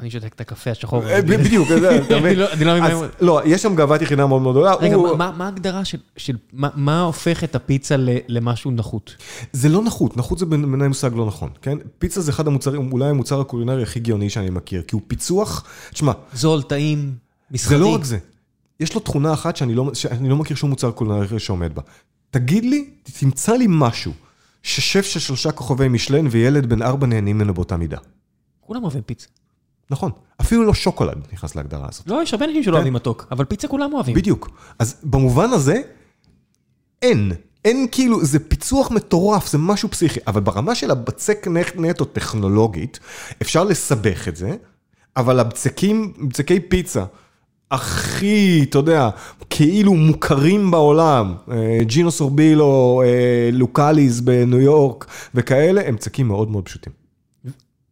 [SPEAKER 1] אני שותק את הקפה השחור.
[SPEAKER 2] אה, בדיוק, אתה *laughs* מבין?
[SPEAKER 1] לא- אני לא מבין.
[SPEAKER 2] לא, יש שם גאוות יחידה מאוד מאוד גדולה.
[SPEAKER 1] רגע, מה- ההגדרה של... מה- הופך את הפיצה למשהו נחות?
[SPEAKER 2] זה לא נחות, נחות זה בעיניי מושג לא נכון, כן? פיצה זה אחד המוצרים, אולי המוצר הקולינרי הכי גאוני שאני מכיר, כי הוא פיצוח, תשמע,
[SPEAKER 1] זול, טעים, מסחרי.
[SPEAKER 2] זה לא רק זה. יש לו תכונה אחת שאני לא, שאני לא מכיר שום מוצר קולינרי שעומד בה. תגיד לי, תמצא לי משהו ששף של שלושה כוכבי משלן וילד בן ארבע נהנים ממנו באותה מידה.
[SPEAKER 1] כולם אוהבים פיצה.
[SPEAKER 2] נכון. אפילו לא שוקולד נכנס להגדרה הזאת.
[SPEAKER 1] לא, יש הרבה אנשים שלא
[SPEAKER 2] כן.
[SPEAKER 1] אוהבים מתוק, אבל פיצה כולם אוהבים.
[SPEAKER 2] בדיוק. אז במובן הזה, אין. אין כאילו, זה פיצוח מטורף, זה משהו פסיכי. אבל ברמה של הבצק נט- נטו טכנולוגית, אפשר לסבך את זה, אבל הבצקים, בצקי פיצה, הכי, אתה יודע, כאילו מוכרים בעולם, אה, ג'ינו סורבילו, אה, לוקאליס בניו יורק וכאלה, הם בצקים מאוד מאוד פשוטים.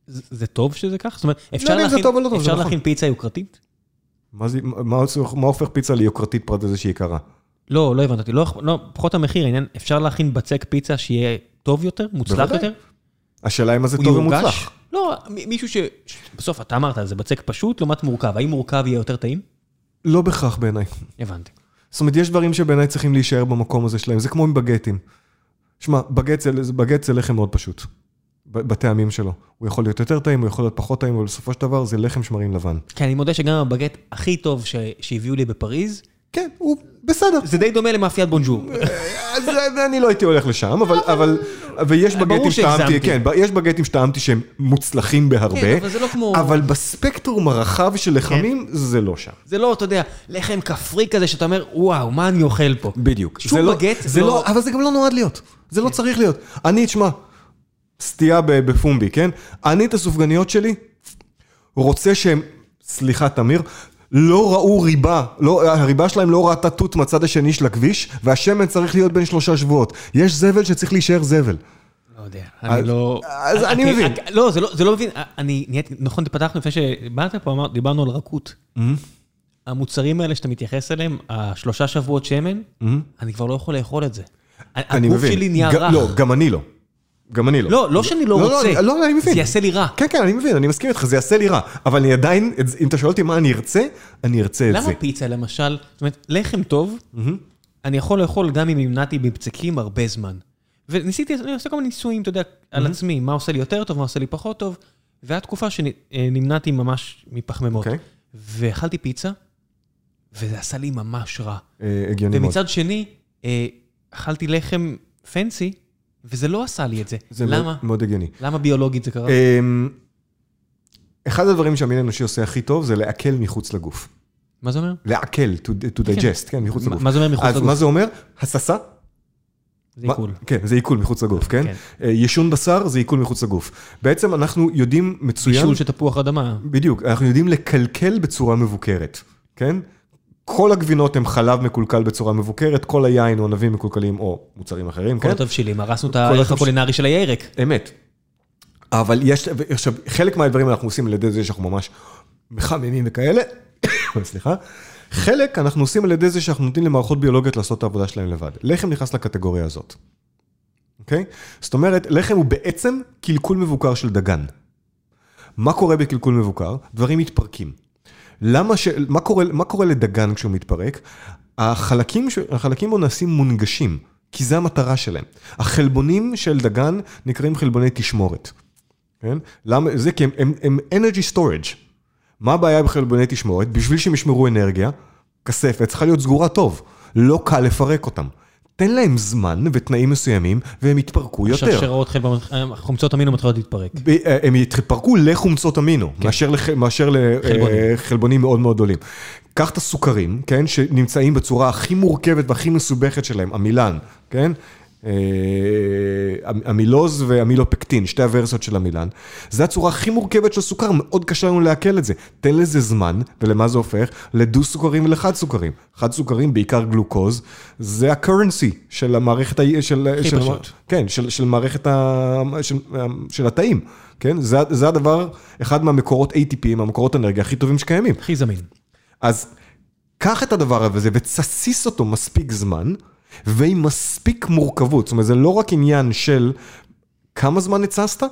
[SPEAKER 1] זה זה טוב שזה כך? זאת אומרת, אפשר
[SPEAKER 2] יודע אם זה
[SPEAKER 1] להכין-
[SPEAKER 2] טוב לא
[SPEAKER 1] אפשר
[SPEAKER 2] נכון.
[SPEAKER 1] להכין פיצה יוקרתית?
[SPEAKER 2] מה, זה, מה, מה הופך פיצה ליוקרתית פרט לזה שהיא יקרה?
[SPEAKER 1] לא, לא הבנת אותי. לא, לא, פחות המחיר, העניין, אפשר להכין בצק פיצה שיהיה טוב יותר, מוצלח
[SPEAKER 2] בוודאי.
[SPEAKER 1] יותר?
[SPEAKER 2] השאלה אם זה טוב
[SPEAKER 1] יורגש?
[SPEAKER 2] ומוצלח.
[SPEAKER 1] לא, מישהו ש... בסוף, אתה אמרת, זה בצק פשוט לעומת מורכב. האם מורכב יהיה יותר טעים?
[SPEAKER 2] לא בהכרח בעיניי.
[SPEAKER 1] הבנתי.
[SPEAKER 2] זאת אומרת, יש דברים שבעיניי צריכים להישאר במקום הזה שלהם, זה כמו עם בגטים. שמע, בגט זה, לחם מאוד פשוט, בטעמים שלו. הוא יכול להיות יותר טעים, הוא יכול להיות פחות טעים, אבל בסופו של דבר זה לחם שמרים לבן.
[SPEAKER 1] כן, אני מודה שגם הבגט הכי טוב ש... שהביאו לי בפריז,
[SPEAKER 2] כן, הוא בסדר.
[SPEAKER 1] זה די דומה למאפיית בונג'ור.
[SPEAKER 2] אז אני לא הייתי הולך לשם, אבל, אבל, ויש
[SPEAKER 1] ברור
[SPEAKER 2] בגטים שטעמתי. כן, יש בגטים שטעמתי שהם מוצלחים בהרבה,
[SPEAKER 1] כן, אבל זה לא כמו-
[SPEAKER 2] אבל בספקטרום הרחב של לחמים, זה לא שם.
[SPEAKER 1] זה לא, אתה יודע, לחם כפרי כזה שאתה אומר, וואו, מה אני אוכל פה?
[SPEAKER 2] בדיוק.
[SPEAKER 1] שום
[SPEAKER 2] זה לא-
[SPEAKER 1] בגט
[SPEAKER 2] זה
[SPEAKER 1] לא-
[SPEAKER 2] לא, אבל זה גם לא נועד להיות. זה לא צריך להיות. אני, תשמע, סטייה בפומבי, כן? אני את הסופגניות שלי רוצה שהם, סליחה, תמיר, לא ראו ריבה, לא, הריבה שלהם לא ראתה תות מהצד השני של הכביש, והשמן צריך להיות בין שלושה שבועות. יש זבל שצריך להישאר זבל.
[SPEAKER 1] לא יודע,
[SPEAKER 2] אז-
[SPEAKER 1] אני לא...
[SPEAKER 2] אז אני מבין.
[SPEAKER 1] לא, זה לא, זה לא מבין. אני נהייתי, נכון, פתחנו לפני שבאת פה, אמר- דיברנו על רכות. המוצרים האלה שאתה מתייחס אליהם, השלושה שבועות שמן, אני כבר לא יכול לאכול את זה.
[SPEAKER 2] אני
[SPEAKER 1] הגוף
[SPEAKER 2] מבין.
[SPEAKER 1] שלי נהיה רך.
[SPEAKER 2] לא, גם אני לא. גם אני לא.
[SPEAKER 1] לא, לא שאני לא
[SPEAKER 2] לא,
[SPEAKER 1] רוצה,
[SPEAKER 2] אני- לא, אני מבין.
[SPEAKER 1] זה יעשה לי רע.
[SPEAKER 2] כן, כן, אני מבין, אני מסכים איתך, זה יעשה לי רע. אבל אני עדיין, אם אתה שואל אותי מה אני ארצה, אני ארצה את זה.
[SPEAKER 1] למה פיצה למשל, זאת אומרת, לחם טוב, אני יכול לאכול גם אם נמנעתי מבצקים הרבה זמן. וניסיתי, אני עושה כל מיני ניסויים, אתה יודע, על עצמי, מה עושה לי יותר טוב, מה עושה לי פחות טוב, והיה תקופה שנמנעתי ממש מפחמימות.
[SPEAKER 2] אוקיי.
[SPEAKER 1] ואכלתי פיצה, וזה עשה לי ממש רע.
[SPEAKER 2] אה, הגיוני מאוד.
[SPEAKER 1] ומצד שני, אה, אכלתי לחם פנסי, וזה לא עשה לי את זה.
[SPEAKER 2] זה
[SPEAKER 1] למה?
[SPEAKER 2] מאוד- מאוד הגיוני.
[SPEAKER 1] למה ביולוגית זה קרה?
[SPEAKER 2] אמ, אחד הדברים שהמין האנושי עושה הכי טוב זה לעכל מחוץ לגוף.
[SPEAKER 1] מה זה אומר?
[SPEAKER 2] לעכל, to, to digest, כן, מחוץ
[SPEAKER 1] מה-
[SPEAKER 2] לגוף.
[SPEAKER 1] מה זה אומר מחוץ
[SPEAKER 2] אז
[SPEAKER 1] לגוף?
[SPEAKER 2] מה זה אומר? הססה?
[SPEAKER 1] זה עיכול.
[SPEAKER 2] כן, זה עיכול מחוץ לגוף, כן?
[SPEAKER 1] כן.
[SPEAKER 2] אה, ישון בשר זה עיכול מחוץ לגוף. בעצם אנחנו יודעים מצוין...
[SPEAKER 1] בישול של תפוח אדמה.
[SPEAKER 2] בדיוק, אנחנו יודעים לקלקל בצורה מבוקרת, כן? כל הגבינות הם חלב מקולקל בצורה מבוקרת, כל היין הוא ענבים מקולקלים או מוצרים אחרים,
[SPEAKER 1] כל
[SPEAKER 2] כן?
[SPEAKER 1] התבשילים, הרסנו את
[SPEAKER 2] כל
[SPEAKER 1] הערך הקולינרי של הירק.
[SPEAKER 2] אמת. אבל יש, עכשיו, חלק מהדברים אנחנו עושים על ידי זה שאנחנו ממש מחממים וכאלה, *coughs* סליחה. חלק אנחנו עושים על ידי זה שאנחנו נותנים למערכות ביולוגיות לעשות את העבודה שלהם לבד. לחם נכנס לקטגוריה הזאת, אוקיי? זאת אומרת, לחם הוא בעצם קלקול מבוקר של דגן. מה קורה בקלקול מבוקר? דברים מתפרקים. למה ש... מה קורה, מה קורה לדגן כשהוא מתפרק? החלקים, ש... החלקים בו נעשים מונגשים, כי זה המטרה שלהם. החלבונים של דגן נקראים חלבוני תשמורת. כן? למה? זה כי הם, הם, הם energy storage. מה הבעיה בחלבוני תשמורת? בשביל שהם ישמרו אנרגיה, כספת צריכה להיות סגורה טוב. לא קל לפרק אותם. תן להם זמן ותנאים מסוימים, והם יתפרקו יותר.
[SPEAKER 1] שרשראות חלבון- חומצות אמינו מתחילות להתפרק.
[SPEAKER 2] אה, הם יתפרקו לחומצות אמינו, מאשר לח- מאשר
[SPEAKER 1] חלבונים.
[SPEAKER 2] לחלבונים מאוד מאוד גדולים. קח את הסוכרים, כן, שנמצאים בצורה הכי מורכבת והכי מסובכת שלהם, עמילן, כן? אה, המילוז והמילופקטין, שתי הוורסיות של המילן. זה הצורה הכי מורכבת של סוכר, מאוד קשה לנו לעכל את זה. תן לזה זמן, ולמה זה הופך? לדו סוכרים ולחד סוכרים. חד סוכרים, בעיקר גלוקוז, זה ה-currency של המערכת, ה- של,
[SPEAKER 1] הכי
[SPEAKER 2] של,
[SPEAKER 1] פשוט.
[SPEAKER 2] כן, של, של מערכת ה... של, של התאים, כן? זה, זה הדבר, אחד מהמקורות ATP, מהמקורות אנרגיה הכי טובים שקיימים.
[SPEAKER 1] הכי זמין.
[SPEAKER 2] אז קח את הדבר הזה ותסיס אותו מספיק זמן, ועם מספיק מורכבות. זאת אומרת, זה לא רק עניין של כמה זמן התססת,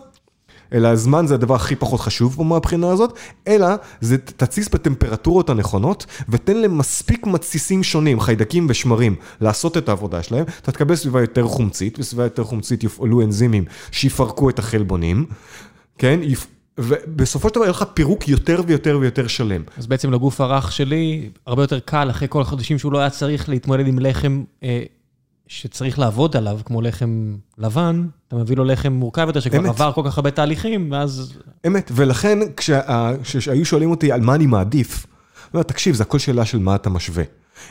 [SPEAKER 2] אלא הזמן זה הדבר הכי פחות חשוב פה מהבחינה הזאת, אלא זה תתסיס בטמפרטורות הנכונות, ותן להם מספיק מתסיסים שונים, חיידקים ושמרים, לעשות את העבודה שלהם, אתה תקבל סביבה יותר חומצית, בסביבה יותר חומצית יופעלו אנזימים שיפרקו את החלבונים, כן? ובסופו של דבר יהיה לך פירוק יותר ויותר ויותר שלם.
[SPEAKER 1] אז בעצם לגוף הרך שלי, הרבה יותר קל, אחרי כל החודשים שהוא לא היה צריך להתמודד עם לחם אה, שצריך לעבוד עליו, כמו לחם לבן, אתה מביא לו לחם מורכב יותר, שכבר
[SPEAKER 2] אמת.
[SPEAKER 1] עבר כל כך הרבה תהליכים, ואז...
[SPEAKER 2] אמת, ולכן כשה- כשהיו שואלים אותי על מה אני מעדיף, אני אומר, תקשיב, זה הכל שאלה של מה אתה משווה.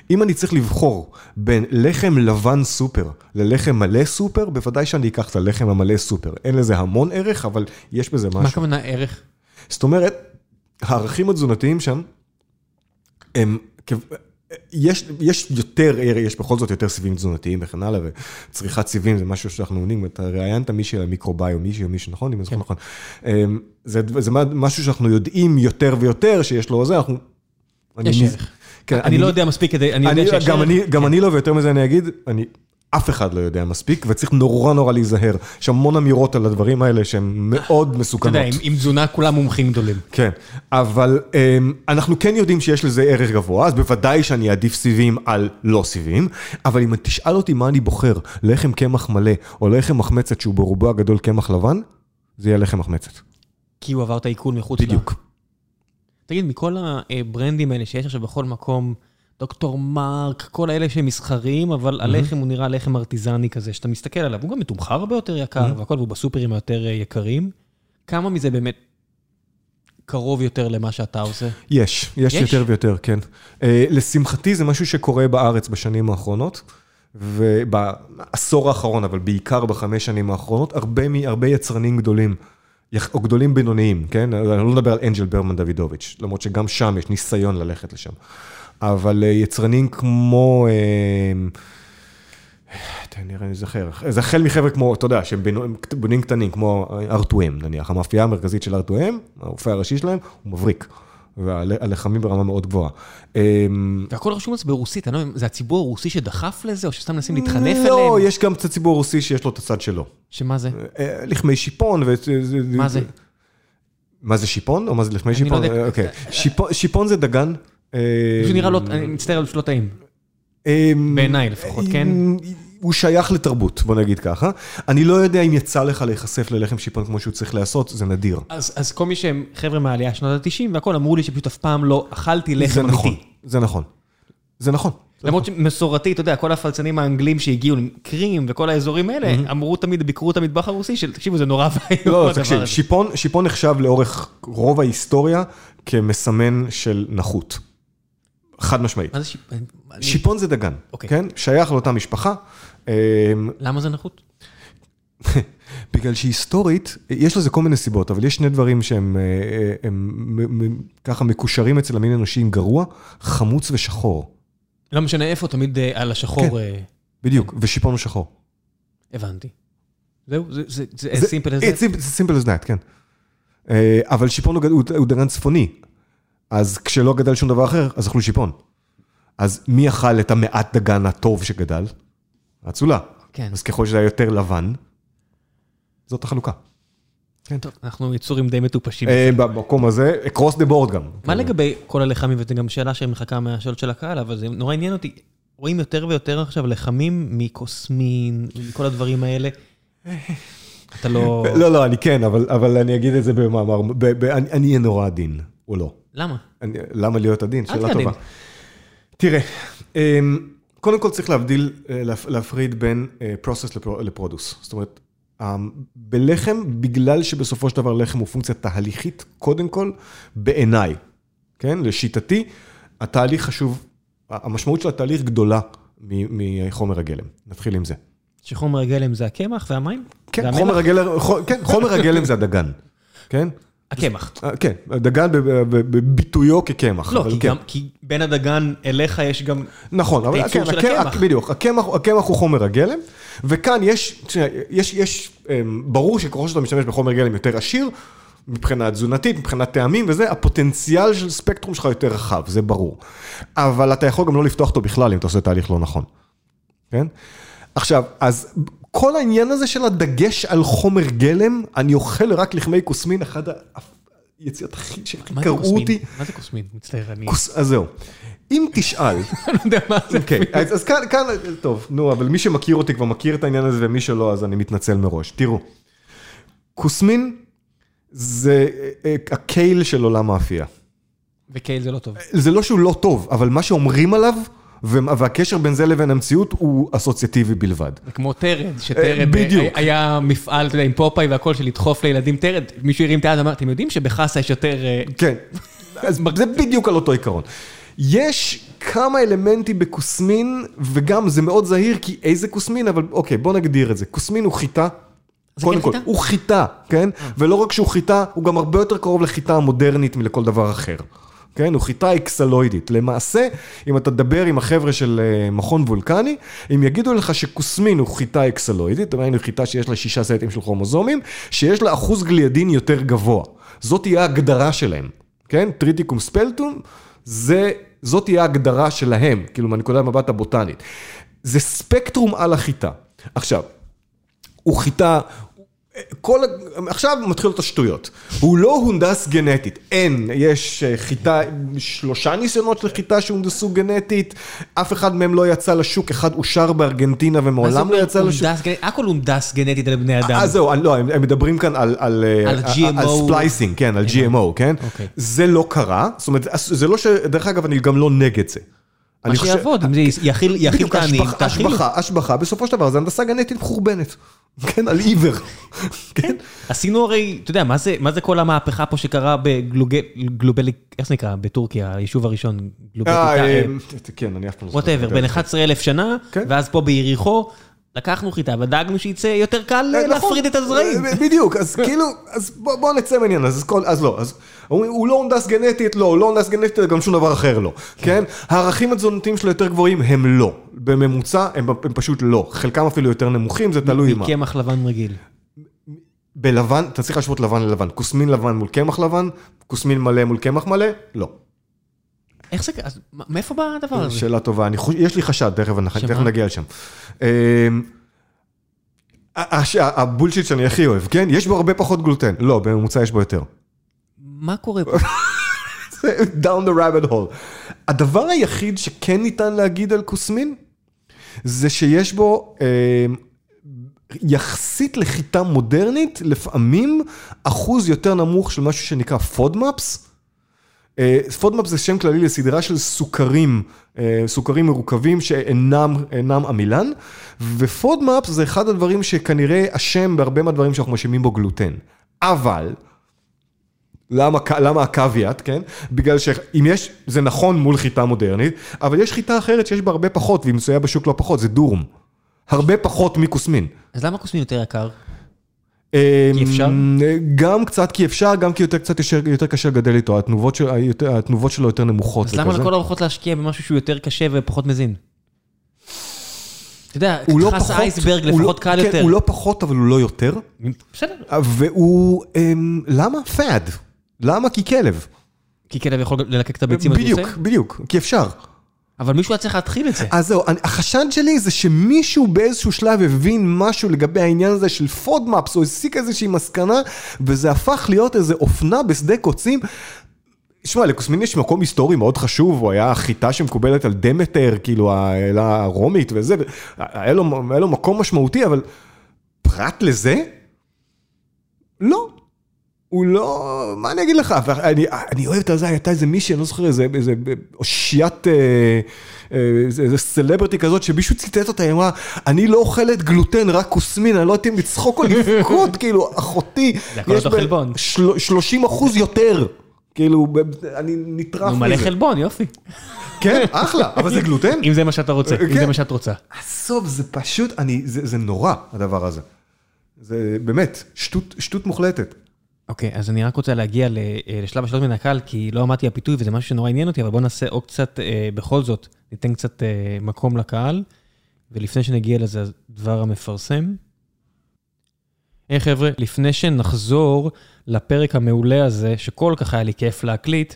[SPEAKER 2] אם אני צריך לבחור בין לחם לבן סופר ללחם מלא סופר, בוודאי שאני אקח את הלחם המלא סופר. אין לזה המון ערך, אבל יש בזה משהו.
[SPEAKER 1] מה הכוונה ערך?
[SPEAKER 2] זאת אומרת, הערכים התזונתיים שם, הם, יש, יש יותר, יש בכל זאת יותר סיבים תזונתיים וכן הלאה, וצריכת סיבים זה משהו שאנחנו עונים, אתה ראיינת מישהי על המיקרוביום, מישהי או מישהו, נכון? אם אני זוכר נכון. אמ, זה, זה משהו שאנחנו יודעים יותר ויותר שיש לו זה, אנחנו...
[SPEAKER 1] יש ערך.
[SPEAKER 2] כן,
[SPEAKER 1] אני לא יודע מספיק כדי, אני יודע
[SPEAKER 2] אני,
[SPEAKER 1] שיש
[SPEAKER 2] גם. אני, גם
[SPEAKER 1] כן.
[SPEAKER 2] אני לא, ויותר מזה אני אגיד, אני, אף אחד לא יודע מספיק, וצריך נורא נורא להיזהר. יש המון אמירות על הדברים האלה שהן מאוד
[SPEAKER 1] אתה
[SPEAKER 2] מסוכנות.
[SPEAKER 1] יודע, עם- תזונה כולם מומחים גדולים.
[SPEAKER 2] כן, אבל um, אנחנו כן יודעים שיש לזה ערך גבוה, אז בוודאי שאני אעדיף סיבים על לא סיבים, אבל אם תשאל אותי מה אני בוחר, לחם קמח מלא או לחם מחמצת שהוא ברובו הגדול קמח לבן, זה יהיה לחם מחמצת.
[SPEAKER 1] כי הוא עבר את העיכול מחוץ ל...
[SPEAKER 2] בדיוק.
[SPEAKER 1] תגיד, מכל הברנדים האלה שיש עכשיו בכל מקום, דוקטור מרק, כל האלה שהם מסחריים, אבל הלחם הוא נראה לחם ארטיזני כזה, שאתה מסתכל עליו, הוא גם מתומחר הרבה יותר יקר, והכל, והוא בסופרים היותר אה, יקרים. כמה מזה באמת קרוב יותר למה שאתה עושה?
[SPEAKER 2] יש, יש,
[SPEAKER 1] יש?
[SPEAKER 2] יותר ויותר, כן. Uh, לשמחתי זה משהו שקורה בארץ בשנים האחרונות, ובעשור האחרון, אבל בעיקר בחמש שנים האחרונות, הרבה, הרבה יצרנים גדולים, או גדולים בינוניים, כן? אני לא מדבר על אנג'ל ברמן דוידוביץ', למרות שגם שם יש ניסיון ללכת לשם. אבל uh, יצרנים כמו... Uh, תן לי, אני זוכר, זה החל מחבר'ה כמו, אתה יודע, שהם בונים קטנים, כמו R2M נניח, המאפייה המרכזית של R2M, הרופא הראשי שלהם, הוא מבריק. והלחמים ברמה מאוד גבוהה. אמ,
[SPEAKER 1] והכל רשום אצלו ברוסית, אני לא יודע, זה הציבור הרוסי שדחף לזה, או שסתם מנסים להתחנף אליהם?
[SPEAKER 2] לא, יש גם קצת ציבור רוסי שיש לו את הצד שלו.
[SPEAKER 1] שמה זה?
[SPEAKER 2] אה, לחמי שיפון. ו...
[SPEAKER 1] מה זה?
[SPEAKER 2] מה זה שיפון? או מה זה לחמי
[SPEAKER 1] אני לא
[SPEAKER 2] שיפון?
[SPEAKER 1] יודע.
[SPEAKER 2] אה, אוקיי. שיפון- זה דגן.
[SPEAKER 1] זה נראה לא, אני מצטער על שלא טעים.
[SPEAKER 2] אמ,
[SPEAKER 1] בעיניי לפחות, כן?
[SPEAKER 2] הוא שייך לתרבות, בוא נגיד ככה. אני לא יודע אם יצא לך להיחשף ללחם שיפון כמו שהוא צריך להיעשות, זה נדיר.
[SPEAKER 1] אז, אז כל מי שהם חבר'ה מהעלייה שנות ה-90 והכל אמרו לי שפשוט אף פעם לא אכלתי לחם
[SPEAKER 2] זה
[SPEAKER 1] אמיתי.
[SPEAKER 2] נכון, זה נכון. זה נכון.
[SPEAKER 1] למרות שמסורתי, אתה יודע, כל הפלצנים האנגלים שהגיעו עם קרים וכל האזורים האלה, אמרו תמיד, ביקרו את המטבח הרוסי, של תקשיבו, זה נורא ואיום
[SPEAKER 2] לא, תקשיב. שיפון, שיפון נחשב לאורך רוב ההיסטוריה כמסמן של נחות. חד משמעית.
[SPEAKER 1] מה זה שיפ... אני-
[SPEAKER 2] שיפון זה דגן,
[SPEAKER 1] אוקיי.
[SPEAKER 2] כן? שייך לאותה משפחה. אמ,
[SPEAKER 1] למה זה נחות? *laughs*
[SPEAKER 2] בגלל שהיסטורית, יש לזה כל מיני סיבות, אבל יש שני דברים שהם אה, אה, הם מ- מ- ככה מקושרים אצל המין האנושי עם גרוע, חמוץ ושחור.
[SPEAKER 1] לא משנה איפה, תמיד אה, על השחור
[SPEAKER 2] כן. בדיוק, ושיפון הוא שחור.
[SPEAKER 1] הבנתי. זהו, זה- זה זה as
[SPEAKER 2] זה-
[SPEAKER 1] simple as that.
[SPEAKER 2] simple- it's simple as that, כן. אבל שיפון הוא גד- הוא הוא דגן צפוני, אז כשלא גדל שום דבר אחר, אז אכלו שיפון. אז מי אכל את המעט דגן הטוב שגדל? האצולה.
[SPEAKER 1] כן.
[SPEAKER 2] אז ככל שזה היה יותר לבן, זאת החלוקה.
[SPEAKER 1] טוב, אנחנו יצורים די מטופשים.
[SPEAKER 2] אה, במקום הזה, across the board גם.
[SPEAKER 1] מה לגבי כל הלחמים, וזו גם שאלה שמחכה מהשאלות של הקהל, אבל זה נורא עניין אותי. רואים יותר ויותר עכשיו לחמים מקוסמין, מכל הדברים האלה. אתה לא...
[SPEAKER 2] לא, לא, אני כן, אבל, אבל אני אגיד את זה במאמר, ב, ב, אני אני אהיה נורא עדין, או לא.
[SPEAKER 1] למה?
[SPEAKER 2] אני, למה להיות עדין?
[SPEAKER 1] אל
[SPEAKER 2] שאלה טובה. תראה, אמ, קודם כל צריך להבדיל, אה, להפ- להפריד בין אה, process לפרו- לפרודוס. זאת אומרת, אמ, בלחם, בגלל שבסופו של דבר לחם הוא פונקציה תהליכית, קודם כל, בעיניי, כן? לשיטתי, התהליך חשוב, המשמעות של התהליך גדולה מחומר הגלם. נתחיל עם זה.
[SPEAKER 1] שחומר הגלם זה הקמח והמים?
[SPEAKER 2] כן? חומר הגלם, כן, חומר הגלם זה הדגן, כן?
[SPEAKER 1] הקמח.
[SPEAKER 2] אה, כן, הדגן בביטויו כקמח.
[SPEAKER 1] לא, כי
[SPEAKER 2] כן.
[SPEAKER 1] כי בין הדגן אליך יש גם...
[SPEAKER 2] נכון, אבל
[SPEAKER 1] הייצור
[SPEAKER 2] כן,
[SPEAKER 1] של
[SPEAKER 2] הקמח. בדיוק, הקמח, הוא חומר הגלם, וכאן יש, יש, אמ, ברור שככל שאתה משתמש בחומר גלם יותר עשיר, מבחינה תזונתית, מבחינת טעמים וזה, הפוטנציאל של ספקטרום שלך יותר רחב, זה ברור. אבל אתה יכול גם לא לפתוח אותו בכלל אם אתה עושה תהליך לא נכון, כן? עכשיו, אז כל העניין הזה של הדגש על חומר גלם, אני אוכל רק לחמי כוסמין, אחד היציאות הכי שהכי
[SPEAKER 1] מה זה
[SPEAKER 2] קראו
[SPEAKER 1] קוסמין?
[SPEAKER 2] אותי.
[SPEAKER 1] מה זה קוסמין? מצטער, אני
[SPEAKER 2] אז זהו. אם תשאל, *laughs*
[SPEAKER 1] לא יודע מה זה.
[SPEAKER 2] אוקיי, אז כאן, טוב, נו, אבל מי שמכיר אותי כבר מכיר את העניין הזה, ומי שלא, אז אני מתנצל מראש. תראו, כוסמין זה אה, הקייל של עולם האפייה.
[SPEAKER 1] וקייל זה לא טוב.
[SPEAKER 2] זה לא שהוא לא טוב, אבל מה שאומרים עליו, והקשר בין זה לבין המציאות הוא אסוציאטיבי בלבד.
[SPEAKER 1] זה כמו טרד, שטרד
[SPEAKER 2] אה.
[SPEAKER 1] אה, היה מפעל, אתה יודע, עם פופאי והכל, של לדחוף לילדים טרד. מישהו הרים את היד ואמר, אתם יודעים שבחסה יש יותר... אה,
[SPEAKER 2] כן, *laughs* אז זה בדיוק על אותו עיקרון. יש כמה אלמנטים בכוסמין, וגם זה מאוד זהיר, כי איזה כוסמין, אבל אוקיי, בוא נגדיר את זה. כוסמין הוא חיטה. קודם
[SPEAKER 1] כן
[SPEAKER 2] כל? הוא חיטה, כן? ולא רק שהוא חיטה, הוא גם הרבה יותר קרוב לחיטה המודרנית מלכל דבר אחר. כן, הוא חיטה אקסלואידית. למעשה, אם אתה תדבר עם החבר'ה של אה, מכון וולקני, הם יגידו לך שכוסמין הוא חיטה אקסלואידית, אומרת, חיטה שיש לה שישה סטים של כרומוזומים, שיש לה אחוז גליאדין יותר גבוה. זאת תהיה ההגדרה שלהם, כן? טריטיקום ספלטום, זה, זאת תהיה ההגדרה שלהם, כאילו מהנקודת מבט הבוטנית. זה ספקטרום על החיטה. עכשיו, הוא חיטה, כל, עכשיו מתחילות השטויות. הוא לא הונדס גנטית, אין, יש אה, חיטה, שלושה ניסיונות של חיטה שהונדסו גנטית, אף אחד מהם לא יצא לשוק, אחד אושר בארגנטינה ומעולם לא יצא לשוק.
[SPEAKER 1] הונדס גנטית? הכל הונדס גנטית על בני אדם.
[SPEAKER 2] אז זהו, אני- לא, הם מדברים כאן על, על, אה,
[SPEAKER 1] GMO.
[SPEAKER 2] על splicing, כן, על GMO, כן?
[SPEAKER 1] אוקיי.
[SPEAKER 2] זה לא קרה, זאת אומרת, זה לא ש... דרך אגב, אני גם לא נגד זה.
[SPEAKER 1] מה שיעבוד, אם זה יכיל את העניים, תאכילו.
[SPEAKER 2] השבחה, השבחה, בסופו של דבר זה הנדסה גנטית מחורבנת. *laughs* כן, על עיוור. *laughs* כן?
[SPEAKER 1] עשינו הרי, אתה יודע, מה זה, מה זה כל המהפכה פה שקרה בגלובלי, איך זה נקרא? בטורקיה, היישוב הראשון,
[SPEAKER 2] אה,
[SPEAKER 1] גלובליקה,
[SPEAKER 2] אה, כן, אני אף פעם לא זוכר.
[SPEAKER 1] ווטאבר,
[SPEAKER 2] את
[SPEAKER 1] בן
[SPEAKER 2] זה.
[SPEAKER 1] 11 אלף שנה,
[SPEAKER 2] כן.
[SPEAKER 1] ואז פה ביריחו, לקחנו חיטה ודאגנו שיצא יותר קל
[SPEAKER 2] אה, נכון.
[SPEAKER 1] להפריד את הזרעים.
[SPEAKER 2] אה, בדיוק, אז *laughs* כאילו, אז בוא בוא נצא מהעניין, אז לא, אז אומרים, הוא לא הונדס גנטית, לא, הוא לא הונדס גנטית, גם שום דבר אחר לא, כן? הערכים התזונתיים שלו יותר גבוהים, הם לא. בממוצע, הם הם פשוט לא. חלקם אפילו יותר נמוכים, זה תלוי מה.
[SPEAKER 1] מקמח לבן רגיל.
[SPEAKER 2] בלבן, אתה צריך להשוות לבן ללבן. כוסמין לבן מול קמח לבן, כוסמין מלא מול קמח מלא, לא.
[SPEAKER 1] איך זה, אז מאיפה בא הדבר הזה?
[SPEAKER 2] שאלה טובה. יש לי חשד, תכף, נגיע לשם. אמ, הבולשיט שאני הכי אוהב, כן? יש בו הרבה פחות גלוטן. לא, בממוצע יש בו יותר.
[SPEAKER 1] מה קורה פה? *laughs*
[SPEAKER 2] down the rabbit hole. הדבר היחיד שכן ניתן להגיד על כוסמין, זה שיש בו, אה, יחסית לחיטה מודרנית, לפעמים אחוז יותר נמוך של משהו שנקרא FODMAPs. FODMAPs זה שם כללי לסדרה של סוכרים, אה, סוכרים מרוכבים שאינם אינם עמילן, ו FODMAPs זה אחד הדברים שכנראה אשם בהרבה מהדברים שאנחנו מאשימים בו גלוטן. אבל, למה, למה הקוויאט, כן? בגלל שאם יש, זה נכון מול חיטה מודרנית, אבל יש חיטה אחרת שיש בה הרבה פחות, והיא מצויה בשוק לא פחות, זה דורום. הרבה פחות מכוסמין.
[SPEAKER 1] אז למה כוסמין יותר יקר?
[SPEAKER 2] כי
[SPEAKER 1] אפשר?
[SPEAKER 2] גם קצת כי אפשר, גם כי יותר קצת יותר, יותר קשה לגדל איתו, התנובות, של, היותר- התנובות שלו יותר נמוכות.
[SPEAKER 1] אז למה. לכל הרוחות להשקיע במשהו שהוא יותר קשה ופחות מזין? אתה יודע,
[SPEAKER 2] הוא לא
[SPEAKER 1] חס
[SPEAKER 2] פחות,
[SPEAKER 1] אייסברג
[SPEAKER 2] הוא
[SPEAKER 1] לפחות
[SPEAKER 2] לא,
[SPEAKER 1] קל
[SPEAKER 2] כן,
[SPEAKER 1] יותר.
[SPEAKER 2] הוא לא פחות, אבל הוא לא יותר.
[SPEAKER 1] בסדר.
[SPEAKER 2] והוא, אמ, למה? פאד. למה? כי כלב.
[SPEAKER 1] כי כלב יכול ללקק את הביצים
[SPEAKER 2] בדיוק? בדיוק, כי אפשר.
[SPEAKER 1] אבל מישהו היה צריך להתחיל את זה.
[SPEAKER 2] אז זהו, החשד שלי זה שמישהו באיזשהו שלב הבין משהו לגבי העניין הזה של FODMAPs, או הסיק איזושהי מסקנה, וזה הפך להיות איזה אופנה בשדה קוצים. שמע, לקוסמין יש מקום היסטורי מאוד חשוב, הוא היה חיטה שמקובלת על דמטר, כאילו האלה הרומית וזה, היה לו, היה לו מקום משמעותי, אבל פרט לזה, לא. הוא לא, מה אני אגיד לך, אני, אני אוהב את הזה, הייתה איזה מישהי, אני לא זוכר, איזה, איזה אושיית, אה, אה, איזה, איזה סלבריטי כזאת, שמישהו ציטט אותה, היא אמרה, אני לא אוכלת גלוטן, רק כוסמין, אני לא יודעת אם לצחוק או לבכות, *laughs* כאילו, אחותי,
[SPEAKER 1] אותו
[SPEAKER 2] ב-
[SPEAKER 1] חלבון.
[SPEAKER 2] של- 30 אחוז יותר, כאילו, אני נטרף
[SPEAKER 1] הוא מלא
[SPEAKER 2] מזה.
[SPEAKER 1] חלבון, יופי.
[SPEAKER 2] כן, אחלה, אבל זה גלוטן? *laughs*
[SPEAKER 1] אם זה מה שאתה רוצה, אם
[SPEAKER 2] כן.
[SPEAKER 1] זה מה שאת רוצה.
[SPEAKER 2] עזוב, זה פשוט, אני, זה, זה נורא, הדבר הזה. זה באמת, שטות מוחלטת.
[SPEAKER 1] אוקיי, אז אני רק רוצה להגיע אה, לשלב השאלות מן הקהל, כי לא אמרתי הפיתוי וזה משהו שנורא עניין אותי, אבל בואו נעשה עוד קצת, אה, בכל זאת, ניתן קצת אה, מקום לקהל, ולפני שנגיע לזה, אז דבר המפרסם. היי חבר'ה, לפני שנחזור לפרק המעולה הזה, שכל כך היה לי כיף להקליט,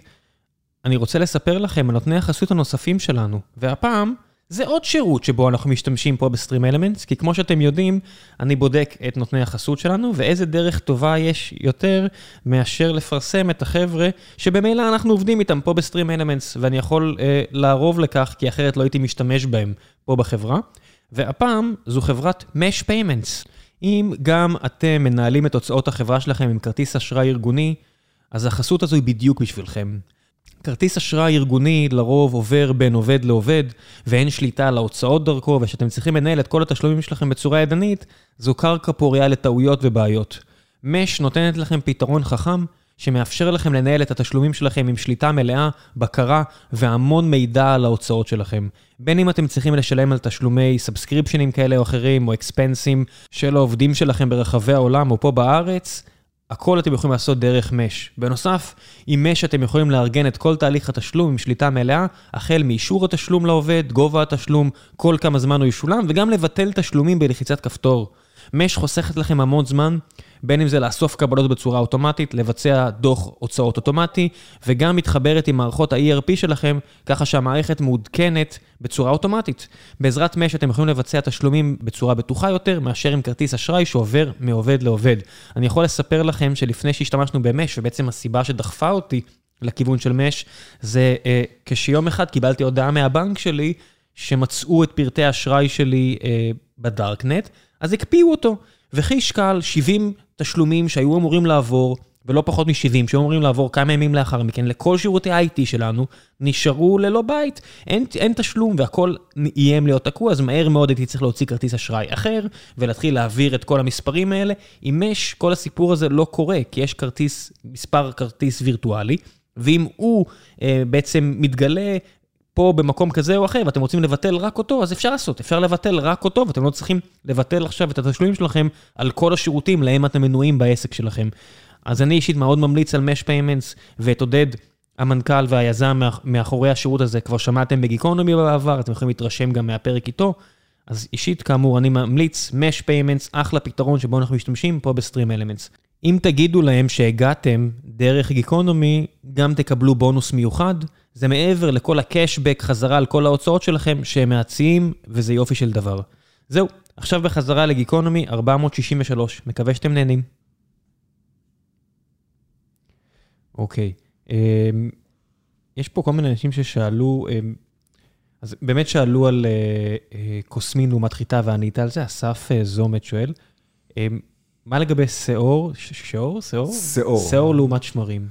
[SPEAKER 1] אני רוצה לספר לכם על נותני החסות הנוספים שלנו, והפעם זה עוד שירות שבו אנחנו משתמשים פה בסטרים אלמנטס, כי כמו שאתם יודעים, אני בודק את נותני החסות שלנו, ואיזה דרך טובה יש יותר מאשר לפרסם את החבר'ה שבמילא אנחנו עובדים איתם פה בסטרים אלמנטס, ואני יכול אה, לערוב לכך, כי אחרת לא הייתי משתמש בהם פה בחברה. והפעם זו חברת Mesh Payments. אם גם אתם מנהלים את הוצאות החברה שלכם עם כרטיס אשראי ארגוני, אז החסות הזו היא בדיוק בשבילכם. כרטיס אשראי ארגוני לרוב עובר בין עובד לעובד, ואין שליטה על ההוצאות דרכו, ושאתם צריכים לנהל את כל התשלומים שלכם בצורה ידנית, זו קרקע פוריה לטעויות ובעיות. מש נותנת לכם פתרון חכם, שמאפשר לכם לנהל את התשלומים שלכם עם שליטה מלאה, בקרה והמון מידע על ההוצאות שלכם. בין אם אתם צריכים לשלם על תשלומי סאבסקריפשנים כאלה או אחרים, או אקספנסים של העובדים שלכם ברחבי העולם או פה בארץ, הכל אתם יכולים לעשות דרך מש. בנוסף, עם מש אתם יכולים לארגן את כל תהליך התשלום עם שליטה מלאה, החל מאישור התשלום לעובד, גובה התשלום, כל כמה זמן הוא ישולם, וגם לבטל תשלומים בלחיצת כפתור. מש חוסכת לכם המון זמן, בין אם זה לאסוף קבלות בצורה אוטומטית, לבצע דוח הוצאות אוטומטי, וגם מתחברת עם מערכות ה-ERP שלכם, ככה שהמערכת מעודכנת בצורה אוטומטית. בעזרת מש אתם יכולים לבצע תשלומים בצורה בטוחה יותר, מאשר עם כרטיס אשראי שעובר מעובד לעובד. אני יכול לספר לכם שלפני שהשתמשנו במש, ובעצם הסיבה שדחפה אותי לכיוון של מש, זה אה, כשיום אחד קיבלתי הודעה מהבנק שלי, שמצאו את פרטי האשראי שלי אה, בדארקנט, אז הקפיאו אותו. וחיש קל 70 תשלומים שהיו אמורים לעבור, ולא פחות מ-70, שהיו אמורים לעבור כמה ימים לאחר מכן, לכל שירותי ה-IT שלנו, נשארו ללא בית. אין, אין תשלום והכל איים להיות תקוע, אז מהר מאוד הייתי צריך להוציא כרטיס אשראי אחר, ולהתחיל להעביר את כל המספרים האלה. עם מש, כל הסיפור הזה לא קורה, כי יש כרטיס, מספר כרטיס וירטואלי, ואם הוא אה, בעצם מתגלה פה במקום כזה או אחר, ואתם רוצים לבטל רק אותו, אז אפשר לעשות, אפשר לבטל רק אותו, ואתם לא צריכים לבטל עכשיו את התשלומים שלכם על כל השירותים להם אתם מנויים בעסק שלכם. אז אני אישית מאוד ממליץ על מש פיימנטס, ואת עודד, המנכ"ל והיזם מאח- מאחורי השירות הזה, כבר שמעתם בגיקונומי בעבר, אתם יכולים להתרשם גם מהפרק איתו, אז אישית, כאמור, אני ממליץ, Mesh Payments, אחלה פתרון שבו אנחנו משתמשים פה בסטרים אלמנטס. אם תגידו להם שהגעתם דרך גיקונומי, גם תקבלו בונוס מיוחד. זה מעבר לכל הקשבק חזרה על כל ההוצאות שלכם שהם מעציים, וזה יופי של דבר. זהו, עכשיו בחזרה לגיקונומי 463, מקווה שאתם נהנים. אוקיי, אמ, יש פה כל מיני אנשים ששאלו, אמ, אז באמת שאלו על אה, אה, קוסמין לעומת חיטה וענית על זה, אסף אה, זומת שואל, אמ, מה לגבי שאור, שאור? שאור?
[SPEAKER 2] שאור.
[SPEAKER 1] שאור לעומת שמרים.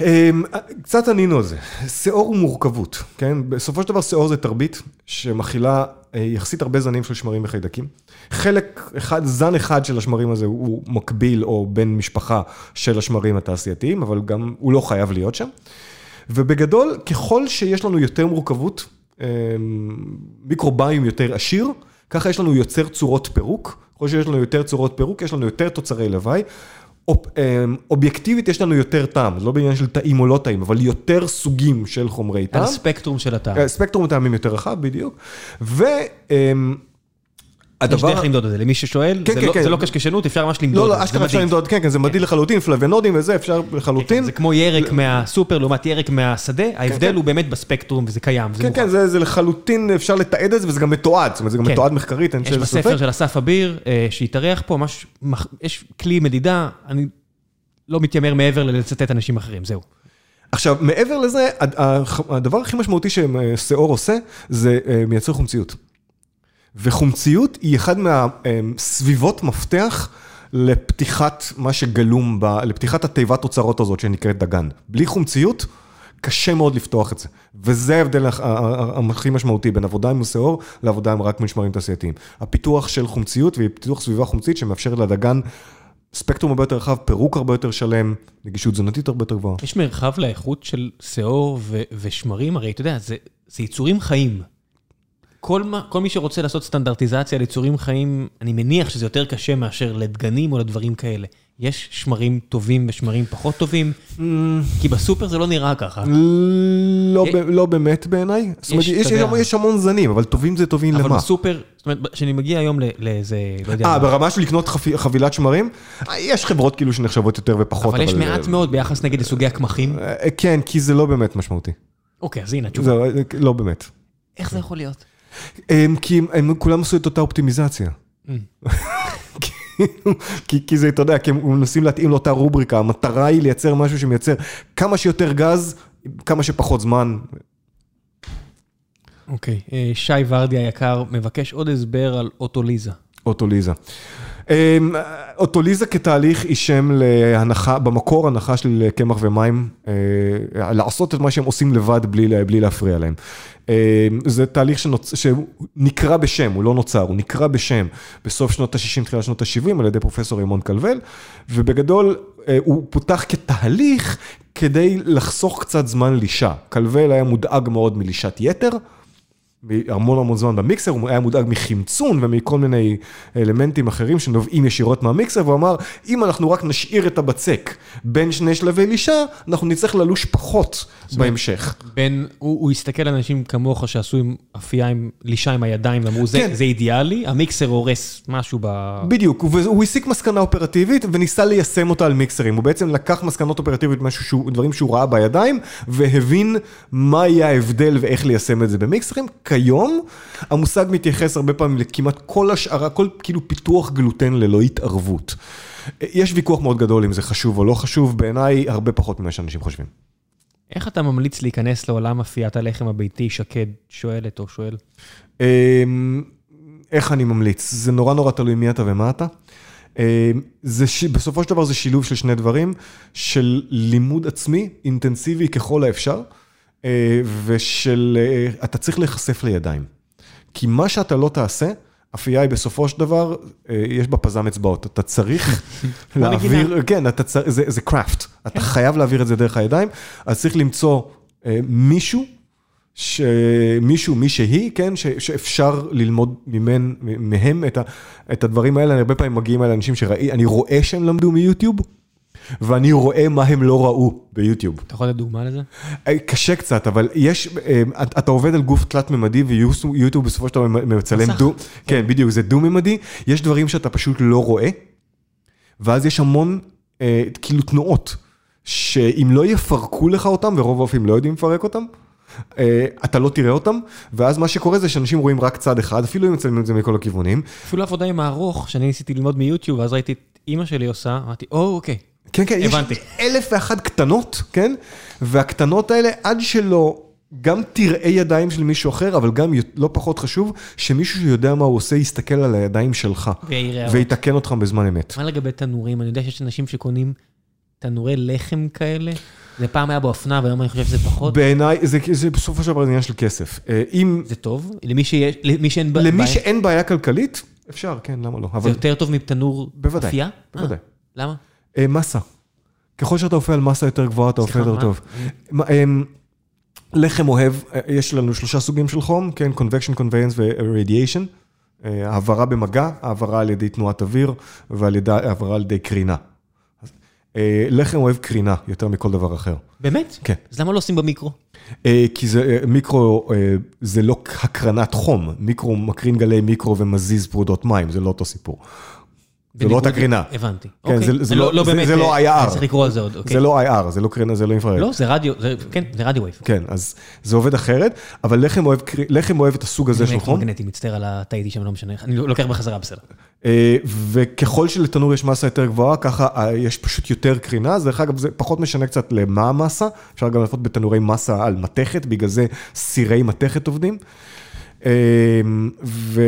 [SPEAKER 2] אמ, קצת ענינו על זה, שיעור הוא מורכבות, כן? בסופו של דבר שיעור זה תרבית שמכילה אה, יחסית הרבה זנים של שמרים וחיידקים. חלק אחד, זן אחד של השמרים הזה הוא מקביל או בן משפחה של השמרים התעשייתיים, אבל גם הוא לא חייב להיות שם. ובגדול, ככל שיש לנו יותר מורכבות, אמ, מיקרוביום יותר עשיר, ככה יש לנו יותר צורות פירוק. ככל שיש לנו יותר צורות פירוק, יש לנו יותר תוצרי לוואי. אופ, אמ, אובייקטיבית יש לנו יותר טעם, זה לא בעניין של טעים או לא טעים, אבל יותר סוגים של חומרי טעם.
[SPEAKER 1] על הספקטרום של הטעם.
[SPEAKER 2] אה, ספקטרום הטעמים יותר רחב, בדיוק. ו...
[SPEAKER 1] הדבר... יש דרך למדוד את זה, למי ששואל,
[SPEAKER 2] כן,
[SPEAKER 1] זה,
[SPEAKER 2] כן,
[SPEAKER 1] לא,
[SPEAKER 2] כן.
[SPEAKER 1] זה לא קשקשנות, אפשר ממש למדוד
[SPEAKER 2] לא, לא,
[SPEAKER 1] זה,
[SPEAKER 2] אשכרה אפשר למדוד, כן, כן, זה מדיד לחלוטין, פלבנודים וזה, אפשר לחלוטין.
[SPEAKER 1] זה כמו ירק מהסופר לעומת ירק מהשדה, ההבדל
[SPEAKER 2] כן.
[SPEAKER 1] הוא באמת בספקטרום וזה קיים, זה
[SPEAKER 2] כן,
[SPEAKER 1] מוכח.
[SPEAKER 2] כן, זה, זה לחלוטין, אפשר לתעד את זה, וזה גם מתועד, זאת אומרת, זה גם
[SPEAKER 1] כן.
[SPEAKER 2] מתועד מחקרית, אין
[SPEAKER 1] יש
[SPEAKER 2] שאלה
[SPEAKER 1] בספר
[SPEAKER 2] ספק.
[SPEAKER 1] של אסף אביר, אה, שהתארח פה, ממש, מח- יש כלי מדידה, אני לא מתיימר מעבר ללצטט אנשים אחרים, זהו.
[SPEAKER 2] עכשיו, מעבר לזה, הדבר הכי משמעותי ששאור עושה, זה אה, מייצר חומציות. וחומציות היא אחד מהסביבות מפתח לפתיחת מה שגלום, ב, לפתיחת התיבת אוצרות הזאת שנקראת דגן. בלי חומציות, קשה מאוד לפתוח את זה. וזה ההבדל הכי משמעותי בין עבודה עם שאור לעבודה עם רק משמרים תעשייתיים. הפיתוח של חומציות ופיתוח סביבה חומצית שמאפשרת לדגן ספקטרום הרבה יותר רחב, פירוק הרבה יותר שלם, נגישות תזונתית הרבה יותר גבוהה.
[SPEAKER 1] יש מרחב לאיכות של ו- ושמרים, הרי אתה יודע, זה, זה יצורים חיים. כל, מה, כל מי שרוצה לעשות סטנדרטיזציה ליצורים חיים, אני מניח שזה יותר קשה מאשר לדגנים או לדברים כאלה. יש שמרים טובים ושמרים פחות טובים, כי בסופר זה לא נראה ככה.
[SPEAKER 2] לא, לא באמת בעיניי. זאת אומרת,
[SPEAKER 1] יש,
[SPEAKER 2] המון זנים, אבל טובים זה טובים
[SPEAKER 1] אבל
[SPEAKER 2] למה?
[SPEAKER 1] בסופר, זאת אומרת, כשאני מגיע היום ל- לאיזה, לא יודע,
[SPEAKER 2] אה,
[SPEAKER 1] מה,
[SPEAKER 2] ברמה של לקנות חפ- חבילת שמרים? אה, יש חברות כאילו שנחשבות יותר ופחות,
[SPEAKER 1] אבל יש מעט מאוד ביחס נגיד לסוגי הקמחים.
[SPEAKER 2] אה, כן, כי זה לא באמת משמעותי.
[SPEAKER 1] אוקיי, אז הנה התשובה.
[SPEAKER 2] זה אה, לא באמת.
[SPEAKER 1] איך זה יכול להיות?
[SPEAKER 2] הם- כי הם- הם כולם עשו את אותה אופטימיזציה. כי, כי זה, אתה יודע, כי הם מנסים להתאים לאותה רובריקה, המטרה היא לייצר משהו שמייצר כמה שיותר גז, כמה שפחות זמן.
[SPEAKER 1] אוקיי, אה, שי ורדי היקר מבקש עוד הסבר על אוטוליזה.
[SPEAKER 2] אוטוליזה. אמ, אוטוליזה כתהליך היא שם להנחה, במקור הנחה של קמח ומים, אה, לעשות את מה שהם עושים לבד בלי, להפריע להם. אמ, זה תהליך שנוצ... שנקרא בשם, הוא לא נוצר, הוא נקרא בשם בסוף שנות ה-60, תחילת שנות ה-70 על ידי פרופסור רימון קלבל, ובגדול אה, הוא פותח כתהליך כדי לחסוך קצת זמן לישה. קלבל היה מודאג מאוד מלישת יתר. המון המון זמן במיקסר, הוא היה מודאג מחמצון ומכל מיני אלמנטים אחרים שנובעים ישירות מהמיקסר, והוא אמר, אם אנחנו רק נשאיר את הבצק בין שני שלבי לישה, אנחנו נצטרך ללוש פחות בהמשך.
[SPEAKER 1] בין, הוא, הוא הסתכל על אנשים כמוך שעשו עם אפייה עם לישה עם הידיים ואמרו, זה,
[SPEAKER 2] כן.
[SPEAKER 1] זה אידיאלי, המיקסר הורס משהו ב...
[SPEAKER 2] בדיוק, והוא הסיק מסקנה אופרטיבית וניסה ליישם אותה על מיקסרים. הוא בעצם לקח מסקנות אופרטיביות, משהו שהוא, דברים שהוא ראה בידיים, והבין מה יהיה ההבדל ואיך ליישם את זה במיקסרים. כיום, המושג מתייחס הרבה פעמים לכמעט כל השערה, כל כאילו פיתוח גלוטן ללא התערבות. יש ויכוח מאוד גדול אם זה חשוב או לא חשוב, בעיניי הרבה פחות ממה שאנשים חושבים.
[SPEAKER 1] איך אתה ממליץ להיכנס לעולם אפיית הלחם הביתי, שקד שואלת או שואל?
[SPEAKER 2] אמ, איך אני ממליץ? זה נורא נורא תלוי מי אתה ומה אתה. אמ, זה ש... בסופו של דבר זה שילוב של שני דברים, של לימוד עצמי אינטנסיבי ככל האפשר, ושל אה, אתה צריך להיחשף לידיים. כי מה שאתה לא תעשה, אפייה היא בסופו של דבר, אה, יש בה פזם אצבעות. אתה צריך *laughs* להעביר. כן, אתה צריך, זה, זה קראפט. אתה חייב להעביר את זה דרך הידיים, אז צריך למצוא אה, מישהו, שמישהו, מי שהיא, כן, ש, שאפשר ללמוד ממנ, מהם את, ה, את הדברים האלה. אני הרבה פעמים מגיעים אל אנשים שאני רואה שהם למדו מיוטיוב, ואני רואה מה הם לא ראו ביוטיוב.
[SPEAKER 1] אתה יכול לתת דוגמה לזה?
[SPEAKER 2] אה, קשה קצת, אבל יש, אה, אתה עובד על גוף תלת-ממדי ויוטיוב בסופו של דבר מצלם. דו, כן, בדיוק, זה דו-ממדי, יש דברים שאתה פשוט לא רואה, ואז יש המון אה, כאילו תנועות, שאם לא יפרקו לך אותם, ורוב האופים לא יודעים לפרק אותם, אה, אתה לא תראה אותם, ואז מה שקורה זה שאנשים רואים רק צד אחד, אפילו אם מצלמים את זה מכל הכיוונים.
[SPEAKER 1] אפילו עבודה עם הארוך, שאני ניסיתי ללמוד מיוטיוב, ואז ראיתי את אימא שלי עושה, אמרתי, או, אוקיי.
[SPEAKER 2] כן, כן,
[SPEAKER 1] הבנתי.
[SPEAKER 2] יש אלף ואחת קטנות, כן? והקטנות האלה, עד שלא גם תראה ידיים של מישהו אחר, אבל גם לא פחות חשוב, שמישהו שיודע מה הוא עושה, יסתכל על הידיים שלך. ויתקן אותך בזמן אמת.
[SPEAKER 1] מה לגבי תנורים? אני יודע שיש אנשים שקונים תנורי לחם כאלה. זה פעם היה באופנה, והיום אני חושב שזה פחות.
[SPEAKER 2] בעיניי, זה, זה בסופו של דבר עניין של כסף. אה, אם,
[SPEAKER 1] זה טוב? למי שיש, למי שאין ב-
[SPEAKER 2] למי
[SPEAKER 1] בעיה-
[SPEAKER 2] שאין בעיה כלכלית, אפשר, כן, למה לא?
[SPEAKER 1] זה
[SPEAKER 2] אבל
[SPEAKER 1] יותר טוב מתנור
[SPEAKER 2] בוודאי,
[SPEAKER 1] אפייה?
[SPEAKER 2] בוודאי.
[SPEAKER 1] אה, למה?
[SPEAKER 2] אה, מסה. ככל שאתה אופה על מסה יותר גבוהה, אתה אופה יותר? טוב. אמ, לחם אוהב, אה, יש לנו שלושה סוגים של חום, כן, convection, conveyance ו-radiation. אה, העברה במגע, העברה על ידי תנועת אוויר, והעברה על ידי קרינה. אה, לחם אוהב קרינה יותר מכל דבר אחר.
[SPEAKER 1] באמת?
[SPEAKER 2] כן.
[SPEAKER 1] אז למה לא עושים במיקרו?
[SPEAKER 2] כי זה מיקרו, זה לא הקרנת חום, מיקרו מקרין גלי מיקרו ומזיז פרודות מים, זה לא אותו סיפור. זה לא אותה קרינה.
[SPEAKER 1] הבנתי.
[SPEAKER 2] כן,
[SPEAKER 1] אוקיי.
[SPEAKER 2] זה- זה לא- זה-
[SPEAKER 1] באמת,
[SPEAKER 2] זה לא
[SPEAKER 1] אה,
[SPEAKER 2] IR.
[SPEAKER 1] צריך לקרוא על זה עוד, אוקיי.
[SPEAKER 2] זה לא IR, זה לא קרינה, זה לא אינפרארד.
[SPEAKER 1] לא, זה רדיו, זה- כן, זה radio wave.
[SPEAKER 2] כן, אז זה עובד אחרת, אבל לחם אוהב, לחם אוהב את הסוג הזה של חום,
[SPEAKER 1] מגנטי, מצטער על הטעיתי שם, לא משנה. אני לוקח בחזרה, בסדר.
[SPEAKER 2] אה, וככל שלתנור יש מסה יותר גבוהה, ככה אה, יש פשוט יותר קרינה, אז דרך אגב זה פחות משנה קצת למה המסה, אפשר גם לעשות בתנורי מסה על מתכת, בגלל זה סירי מתכת עובדים. אה, ו...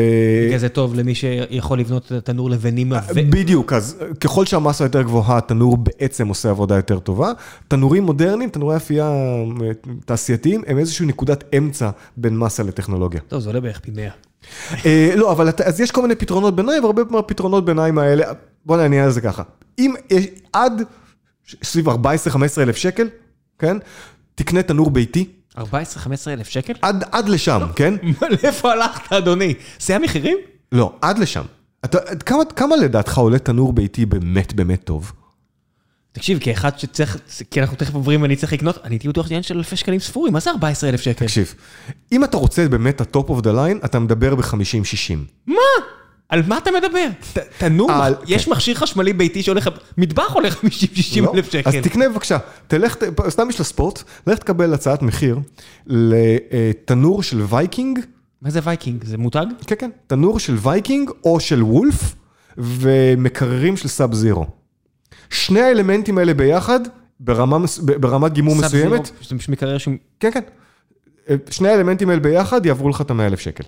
[SPEAKER 1] בגלל זה טוב למי שיכול לבנות את התנור לבנים ו...
[SPEAKER 2] בדיוק, אז אה, ככל שהמסה יותר גבוהה, התנור בעצם עושה עבודה יותר טובה. תנורים מודרניים, תנורי אפייה אה, תעשייתיים, הם איזושהי נקודת אמצע בין מסה לטכנולוגיה.
[SPEAKER 1] טוב, זה עולה בערך פי 100.
[SPEAKER 2] אה, לא, אבל אז יש כל מיני פתרונות ביניים, והרבה מהפתרונות ביניים האלה, בוא נעניין על זה ככה. אם יש עד סביב 14-15 אלף שקל, כן? תקנה תנור ביתי,
[SPEAKER 1] 14-15 אלף שקל?
[SPEAKER 2] עד, עד לשם, כן? *laughs*
[SPEAKER 1] לאיפה הלכת, אדוני? זה המחירים?
[SPEAKER 2] לא, עד לשם. אתה, כמה, כמה לדעתך עולה תנור ביתי באמת באמת טוב?
[SPEAKER 1] תקשיב, כאחד שצריך, כי אנחנו תכף עוברים ואני צריך לקנות, אני הייתי בטוח עניין של אלפי שקלים ספורים, מה זה 14 אלף שקל?
[SPEAKER 2] תקשיב, אם אתה רוצה באמת ה top of the line, אתה מדבר ב-50-60.
[SPEAKER 1] מה? על מה אתה מדבר? ת- תנור,
[SPEAKER 2] על-
[SPEAKER 1] יש מכשיר חשמלי ביתי שהולך, מטבח עולה 50-60
[SPEAKER 2] לא?
[SPEAKER 1] אלף שקל.
[SPEAKER 2] אז תקנה בבקשה, תלך, ת- סתם בשביל הספורט, לך תקבל הצעת מחיר לתנור של וייקינג,
[SPEAKER 1] מה זה וייקינג? זה מותג?
[SPEAKER 2] כן כן, תנור של וייקינג או של וולף ומקררים של סאב זירו. שני האלמנטים האלה ביחד, ברמה, ברמת גימור
[SPEAKER 1] סאב זירו,
[SPEAKER 2] מסוימת,
[SPEAKER 1] שזה פשוט מקרר שהוא...
[SPEAKER 2] כן כן, שני האלמנטים האלה ביחד יעברו לך את המאה אלף שקל.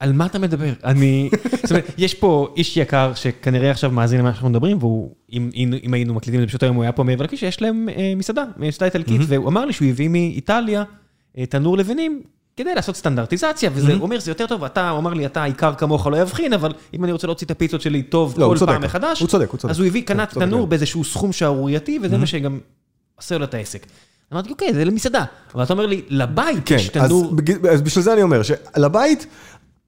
[SPEAKER 1] על מה אתה מדבר? אני... זאת אומרת, יש פה איש יקר שכנראה עכשיו מאזין למה שאנחנו מדברים, והוא, אם, אם, היינו מקליטים את זה פשוט היום, הוא היה פה מעבר לכביש, שיש להם אה, מסעדה, מסעדה איטלקית, והוא אמר לי שהוא הביא מאיטליה אה, תנור לבנים. כדי לעשות סטנדרטיזציה, וזה הוא אומר, זה יותר טוב, אתה, הוא אמר לי, אתה עיקר כמוך לא יבחין, אבל אם אני רוצה להוציא את הפיצות שלי טוב
[SPEAKER 2] לא,
[SPEAKER 1] כל
[SPEAKER 2] צודק.
[SPEAKER 1] פעם מחדש,
[SPEAKER 2] הוא צודק, הוא צודק.
[SPEAKER 1] אז הוא הביא,
[SPEAKER 2] כן,
[SPEAKER 1] קנה תנור
[SPEAKER 2] מאוד.
[SPEAKER 1] באיזשהו סכום שערורייתי, וזה מה שגם עושה לו את העסק. אמרתי, אוקיי, זה למסעדה. אבל אתה אומר לי, לבית
[SPEAKER 2] כן,
[SPEAKER 1] יש
[SPEAKER 2] אז,
[SPEAKER 1] תנור...
[SPEAKER 2] בג- אז בשביל זה אני אומר שלבית,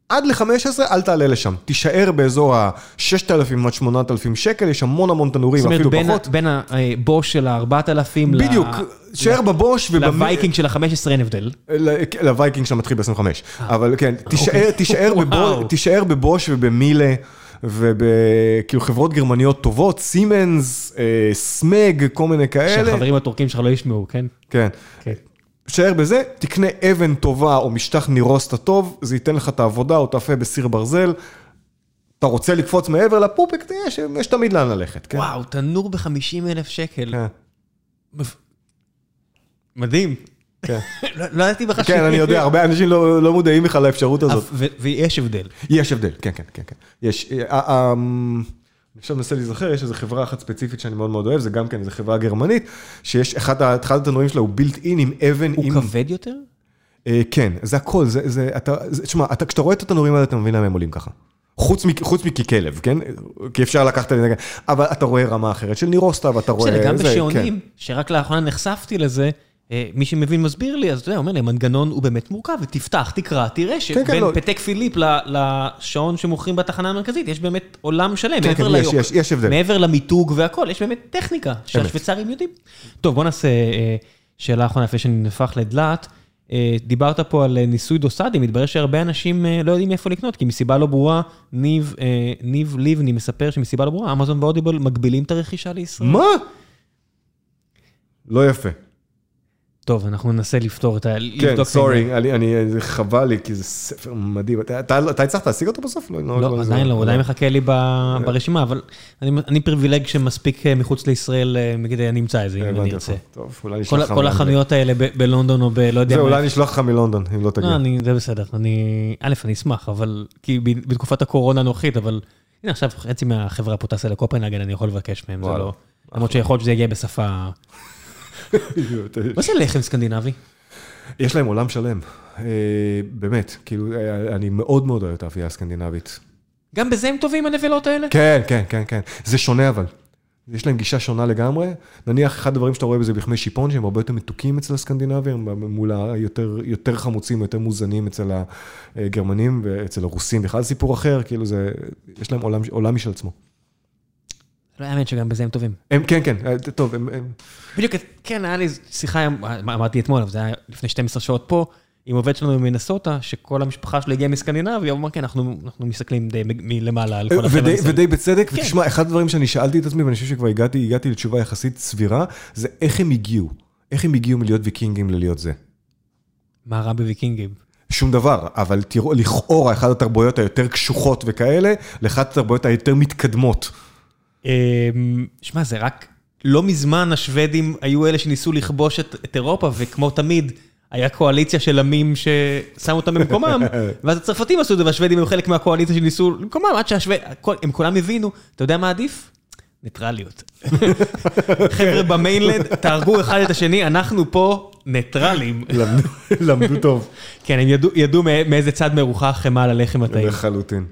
[SPEAKER 2] עד ל-15 אל תעלה לשם, תישאר באזור ה-6,000 עד 8,000 שקל, יש המון המון תנורים,
[SPEAKER 1] זאת אומרת,
[SPEAKER 2] אפילו
[SPEAKER 1] בין,
[SPEAKER 2] פחות.
[SPEAKER 1] הבוש של ה-4,000
[SPEAKER 2] בדיוק, תישאר בבוש ובמ-
[SPEAKER 1] לווייקינג של ה-15 אין הבדל.
[SPEAKER 2] ל- לווייקינג שם מתחיל ב-25, אבל כן, תישאר, תישאר, *laughs*
[SPEAKER 1] וואו.
[SPEAKER 2] בבו, תישאר בבוש ובמילה, ובכאילו חברות גרמניות טובות, סימנס, אה, סמג, כל מיני כאלה.
[SPEAKER 1] שהחברים הטורקים שלך לא ישמעו, כן?
[SPEAKER 2] כן.
[SPEAKER 1] כן.
[SPEAKER 2] תישאר בזה, תקנה אבן טובה או משטח נירוסטה טוב, זה ייתן לך את העבודה או תאפה בסיר ברזל. אתה רוצה לקפוץ מעבר לפופק, יש, יש תמיד לאן ללכת, כן?
[SPEAKER 1] וואו, תנור ב-50 אלף שקל.
[SPEAKER 2] כן,
[SPEAKER 1] מדהים.
[SPEAKER 2] כן. *laughs*
[SPEAKER 1] לא לא ידעתי בכלל
[SPEAKER 2] כן, אני יודע, הרבה אנשים לא, לא מודעים בכלל לאפשרות הזאת.
[SPEAKER 1] ויש הבדל.
[SPEAKER 2] יש הבדל, כן, כן, כן, כן. יש, אני עכשיו מנסה להיזכר, יש איזו חברה אחת ספציפית שאני מאוד מאוד אוהב, זה גם כן איזו חברה גרמנית, שיש, אחד אחד התנורים שלה הוא בילט אין עם אבן,
[SPEAKER 1] הוא
[SPEAKER 2] עם...
[SPEAKER 1] כבד יותר?
[SPEAKER 2] אה, כן, זה הכל, זה, זה, אתה, זה, תשמע, אתה, כשאתה רואה את התנורים האלה, אתה מבין למה הם עולים ככה. חוץ, מ, חוץ מככלב, כן? כי אפשר לקחת את זה, אבל אתה רואה רמה אחרת של נירוסטה, ואתה רואה...
[SPEAKER 1] בסדר, גם
[SPEAKER 2] זה, כן.
[SPEAKER 1] בשעונים, שרק לאחרונה נחשפתי לזה, מי שמבין מסביר לי, אז אתה יודע, אומר לי, המנגנון הוא באמת מורכב, ותפתח, תקרא, תראה
[SPEAKER 2] כן,
[SPEAKER 1] שבין
[SPEAKER 2] לא.
[SPEAKER 1] פתק פיליפ לשעון שמוכרים בתחנה המרכזית, יש באמת עולם שלם,
[SPEAKER 2] כן,
[SPEAKER 1] מעבר
[SPEAKER 2] כן.
[SPEAKER 1] מעבר למיתוג והכל, יש באמת טכניקה שהשוויצרים יודעים. טוב, בוא נעשה אה, שאלה אחרונה לפני שנהפך לדלת. אה, דיברת פה על אה, ניסוי דוסאדי, מתברר שהרבה אנשים אה, לא יודעים איפה לקנות, כי מסיבה לא ברורה, ניב, אה, ניב ליבני מספר שמסיבה לא ברורה, אמזון ואודיבל מגבילים את הרכישה לישראל.
[SPEAKER 2] מה? לא יפה.
[SPEAKER 1] טוב, אנחנו ננסה לפתור את ה...
[SPEAKER 2] כן. סורי, אני, אני, זה חבל לי, כי זה ספר מדהים. אתה, אתה, הצלחת להשיג אותו בסוף? לא,
[SPEAKER 1] לא, עדיין לא, הוא עדיין מחכה לי ב- ברשימה, אבל אני אני פריבילג שמספיק אה, מחוץ לישראל, אה, כדי אני אמצא את זה, אם אני ארצה.
[SPEAKER 2] טוב, אולי נשלח לך...
[SPEAKER 1] כל החנויות האלה בלונדון או בלא יודע
[SPEAKER 2] זהו,
[SPEAKER 1] מה.
[SPEAKER 2] אולי נשלח לך מלונדון, אם לא תגיע.
[SPEAKER 1] לא, אני, זה בסדר, אני, א', אני אשמח, אבל, כי בתקופת הקורונה הנוכחית, אבל, הנה עכשיו חצי מהחברה פה טסה לקופנהגן, אני יכול לבקש מהם, זה. לא, למרות שיכול להיות שזה יגיע בשפה, מה זה לחם סקנדינבי?
[SPEAKER 2] יש להם עולם שלם. אה, באמת, כאילו, אה, אני מאוד מאוד אוהב את האפייה הסקנדינבית.
[SPEAKER 1] גם בזה הם טובים הנבלות האלה?
[SPEAKER 2] כן, כן, כן, כן. זה שונה אבל. יש להם גישה שונה לגמרי. נניח, אחד הדברים שאתה רואה בזה בכמי שיפון, שהם הרבה יותר מתוקים אצל הסקנדינבים, מול היותר יותר חמוצים, יותר מוזנים אצל הגרמנים ואצל הרוסים. בכלל סיפור אחר, כאילו זה, יש להם עולם, עולם משל עצמו.
[SPEAKER 1] לא האמת שגם בזה הם טובים.
[SPEAKER 2] הם, כן, כן, אה, טוב, הם, הם,
[SPEAKER 1] בדיוק, כן, היה לי שיחה, אמרתי אתמול, אבל זה היה לפני 12 שעות פה, עם עובד שלנו ממינסוטה, שכל המשפחה שלו הגיעה מסקנדינביה, הוא אמר, כן, אנחנו אנחנו מסתכלים די מלמעלה על כל החבר'ה.
[SPEAKER 2] ודי,
[SPEAKER 1] מסביב."
[SPEAKER 2] ודי בצדק,
[SPEAKER 1] כן.
[SPEAKER 2] ותשמע, אחד הדברים שאני שאלתי את עצמי, ואני חושב שכבר הגעתי, הגעתי לתשובה יחסית סבירה, זה איך הם הגיעו. איך הם הגיעו מלהיות ויקינגים ללהיות זה.
[SPEAKER 1] מה רע בוויקינגים?
[SPEAKER 2] שום דבר, אבל תראו, לכאורה, אחת התרבויות היותר קשוחות וכאלה, לאחת התרבויות היותר מתקדמות.
[SPEAKER 1] אמ, שמע, זה רק, לא מזמן השוודים היו אלה שניסו לכבוש את את אירופה, וכמו תמיד, היה קואליציה של עמים ששמו אותם במקומם, *laughs* ואז הצרפתים עשו את זה, והשוודים היו חלק מהקואליציה שניסו למקומם, עד שהשוודים, הם כולם הבינו, אתה יודע מה עדיף? ניטרליות. *laughs* חבר'ה במיינלנד, תהרגו אחד את השני, אנחנו פה ניטרלים.
[SPEAKER 2] למדו- טוב.
[SPEAKER 1] כן, הם ידעו- ידעו מא- מאיזה צד מרוחק חמאה על הלחם הטעים.
[SPEAKER 2] לחלוטין.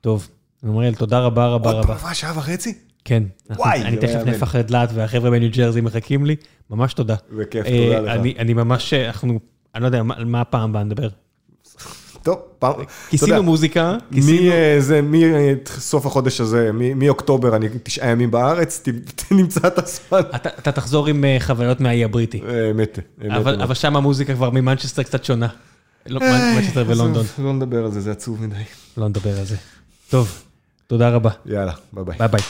[SPEAKER 1] טוב, עמריאל, תודה רבה רבה
[SPEAKER 2] עוד
[SPEAKER 1] רבה.
[SPEAKER 2] פעם, מה, שעה וחצי?
[SPEAKER 1] כן,
[SPEAKER 2] וואי,
[SPEAKER 1] אני
[SPEAKER 2] זה
[SPEAKER 1] תכף
[SPEAKER 2] לא.
[SPEAKER 1] נהפך לדלת והחבר'ה בניו ג'רזי מחכים לי, ממש תודה.
[SPEAKER 2] בכיף,
[SPEAKER 1] אה,
[SPEAKER 2] תודה לך.
[SPEAKER 1] אני- ממש, אנחנו, אני לא יודע, מה- על מה הפעם הבאה נדבר.
[SPEAKER 2] טוב, פעם, אתה
[SPEAKER 1] כיסינו מוזיקה, כיסינו...
[SPEAKER 2] מסוף החודש הזה, מאוקטובר, אני תשעה ימים בארץ, ת- ת- נמצא את הזמן.
[SPEAKER 1] אתה אתה תחזור עם אה, חוויות מהאי הבריטי,
[SPEAKER 2] אמת, אמת.
[SPEAKER 1] אבל שם המוזיקה כבר ממנצ'סטר קצת שונה. לא, מנצ'סטר ולונדון,
[SPEAKER 2] לא נדבר על זה, זה עצוב מדי.
[SPEAKER 1] לא נדבר על זה. טוב, תודה רבה,
[SPEAKER 2] יאללה, ביי ביי.
[SPEAKER 1] ביי ביי.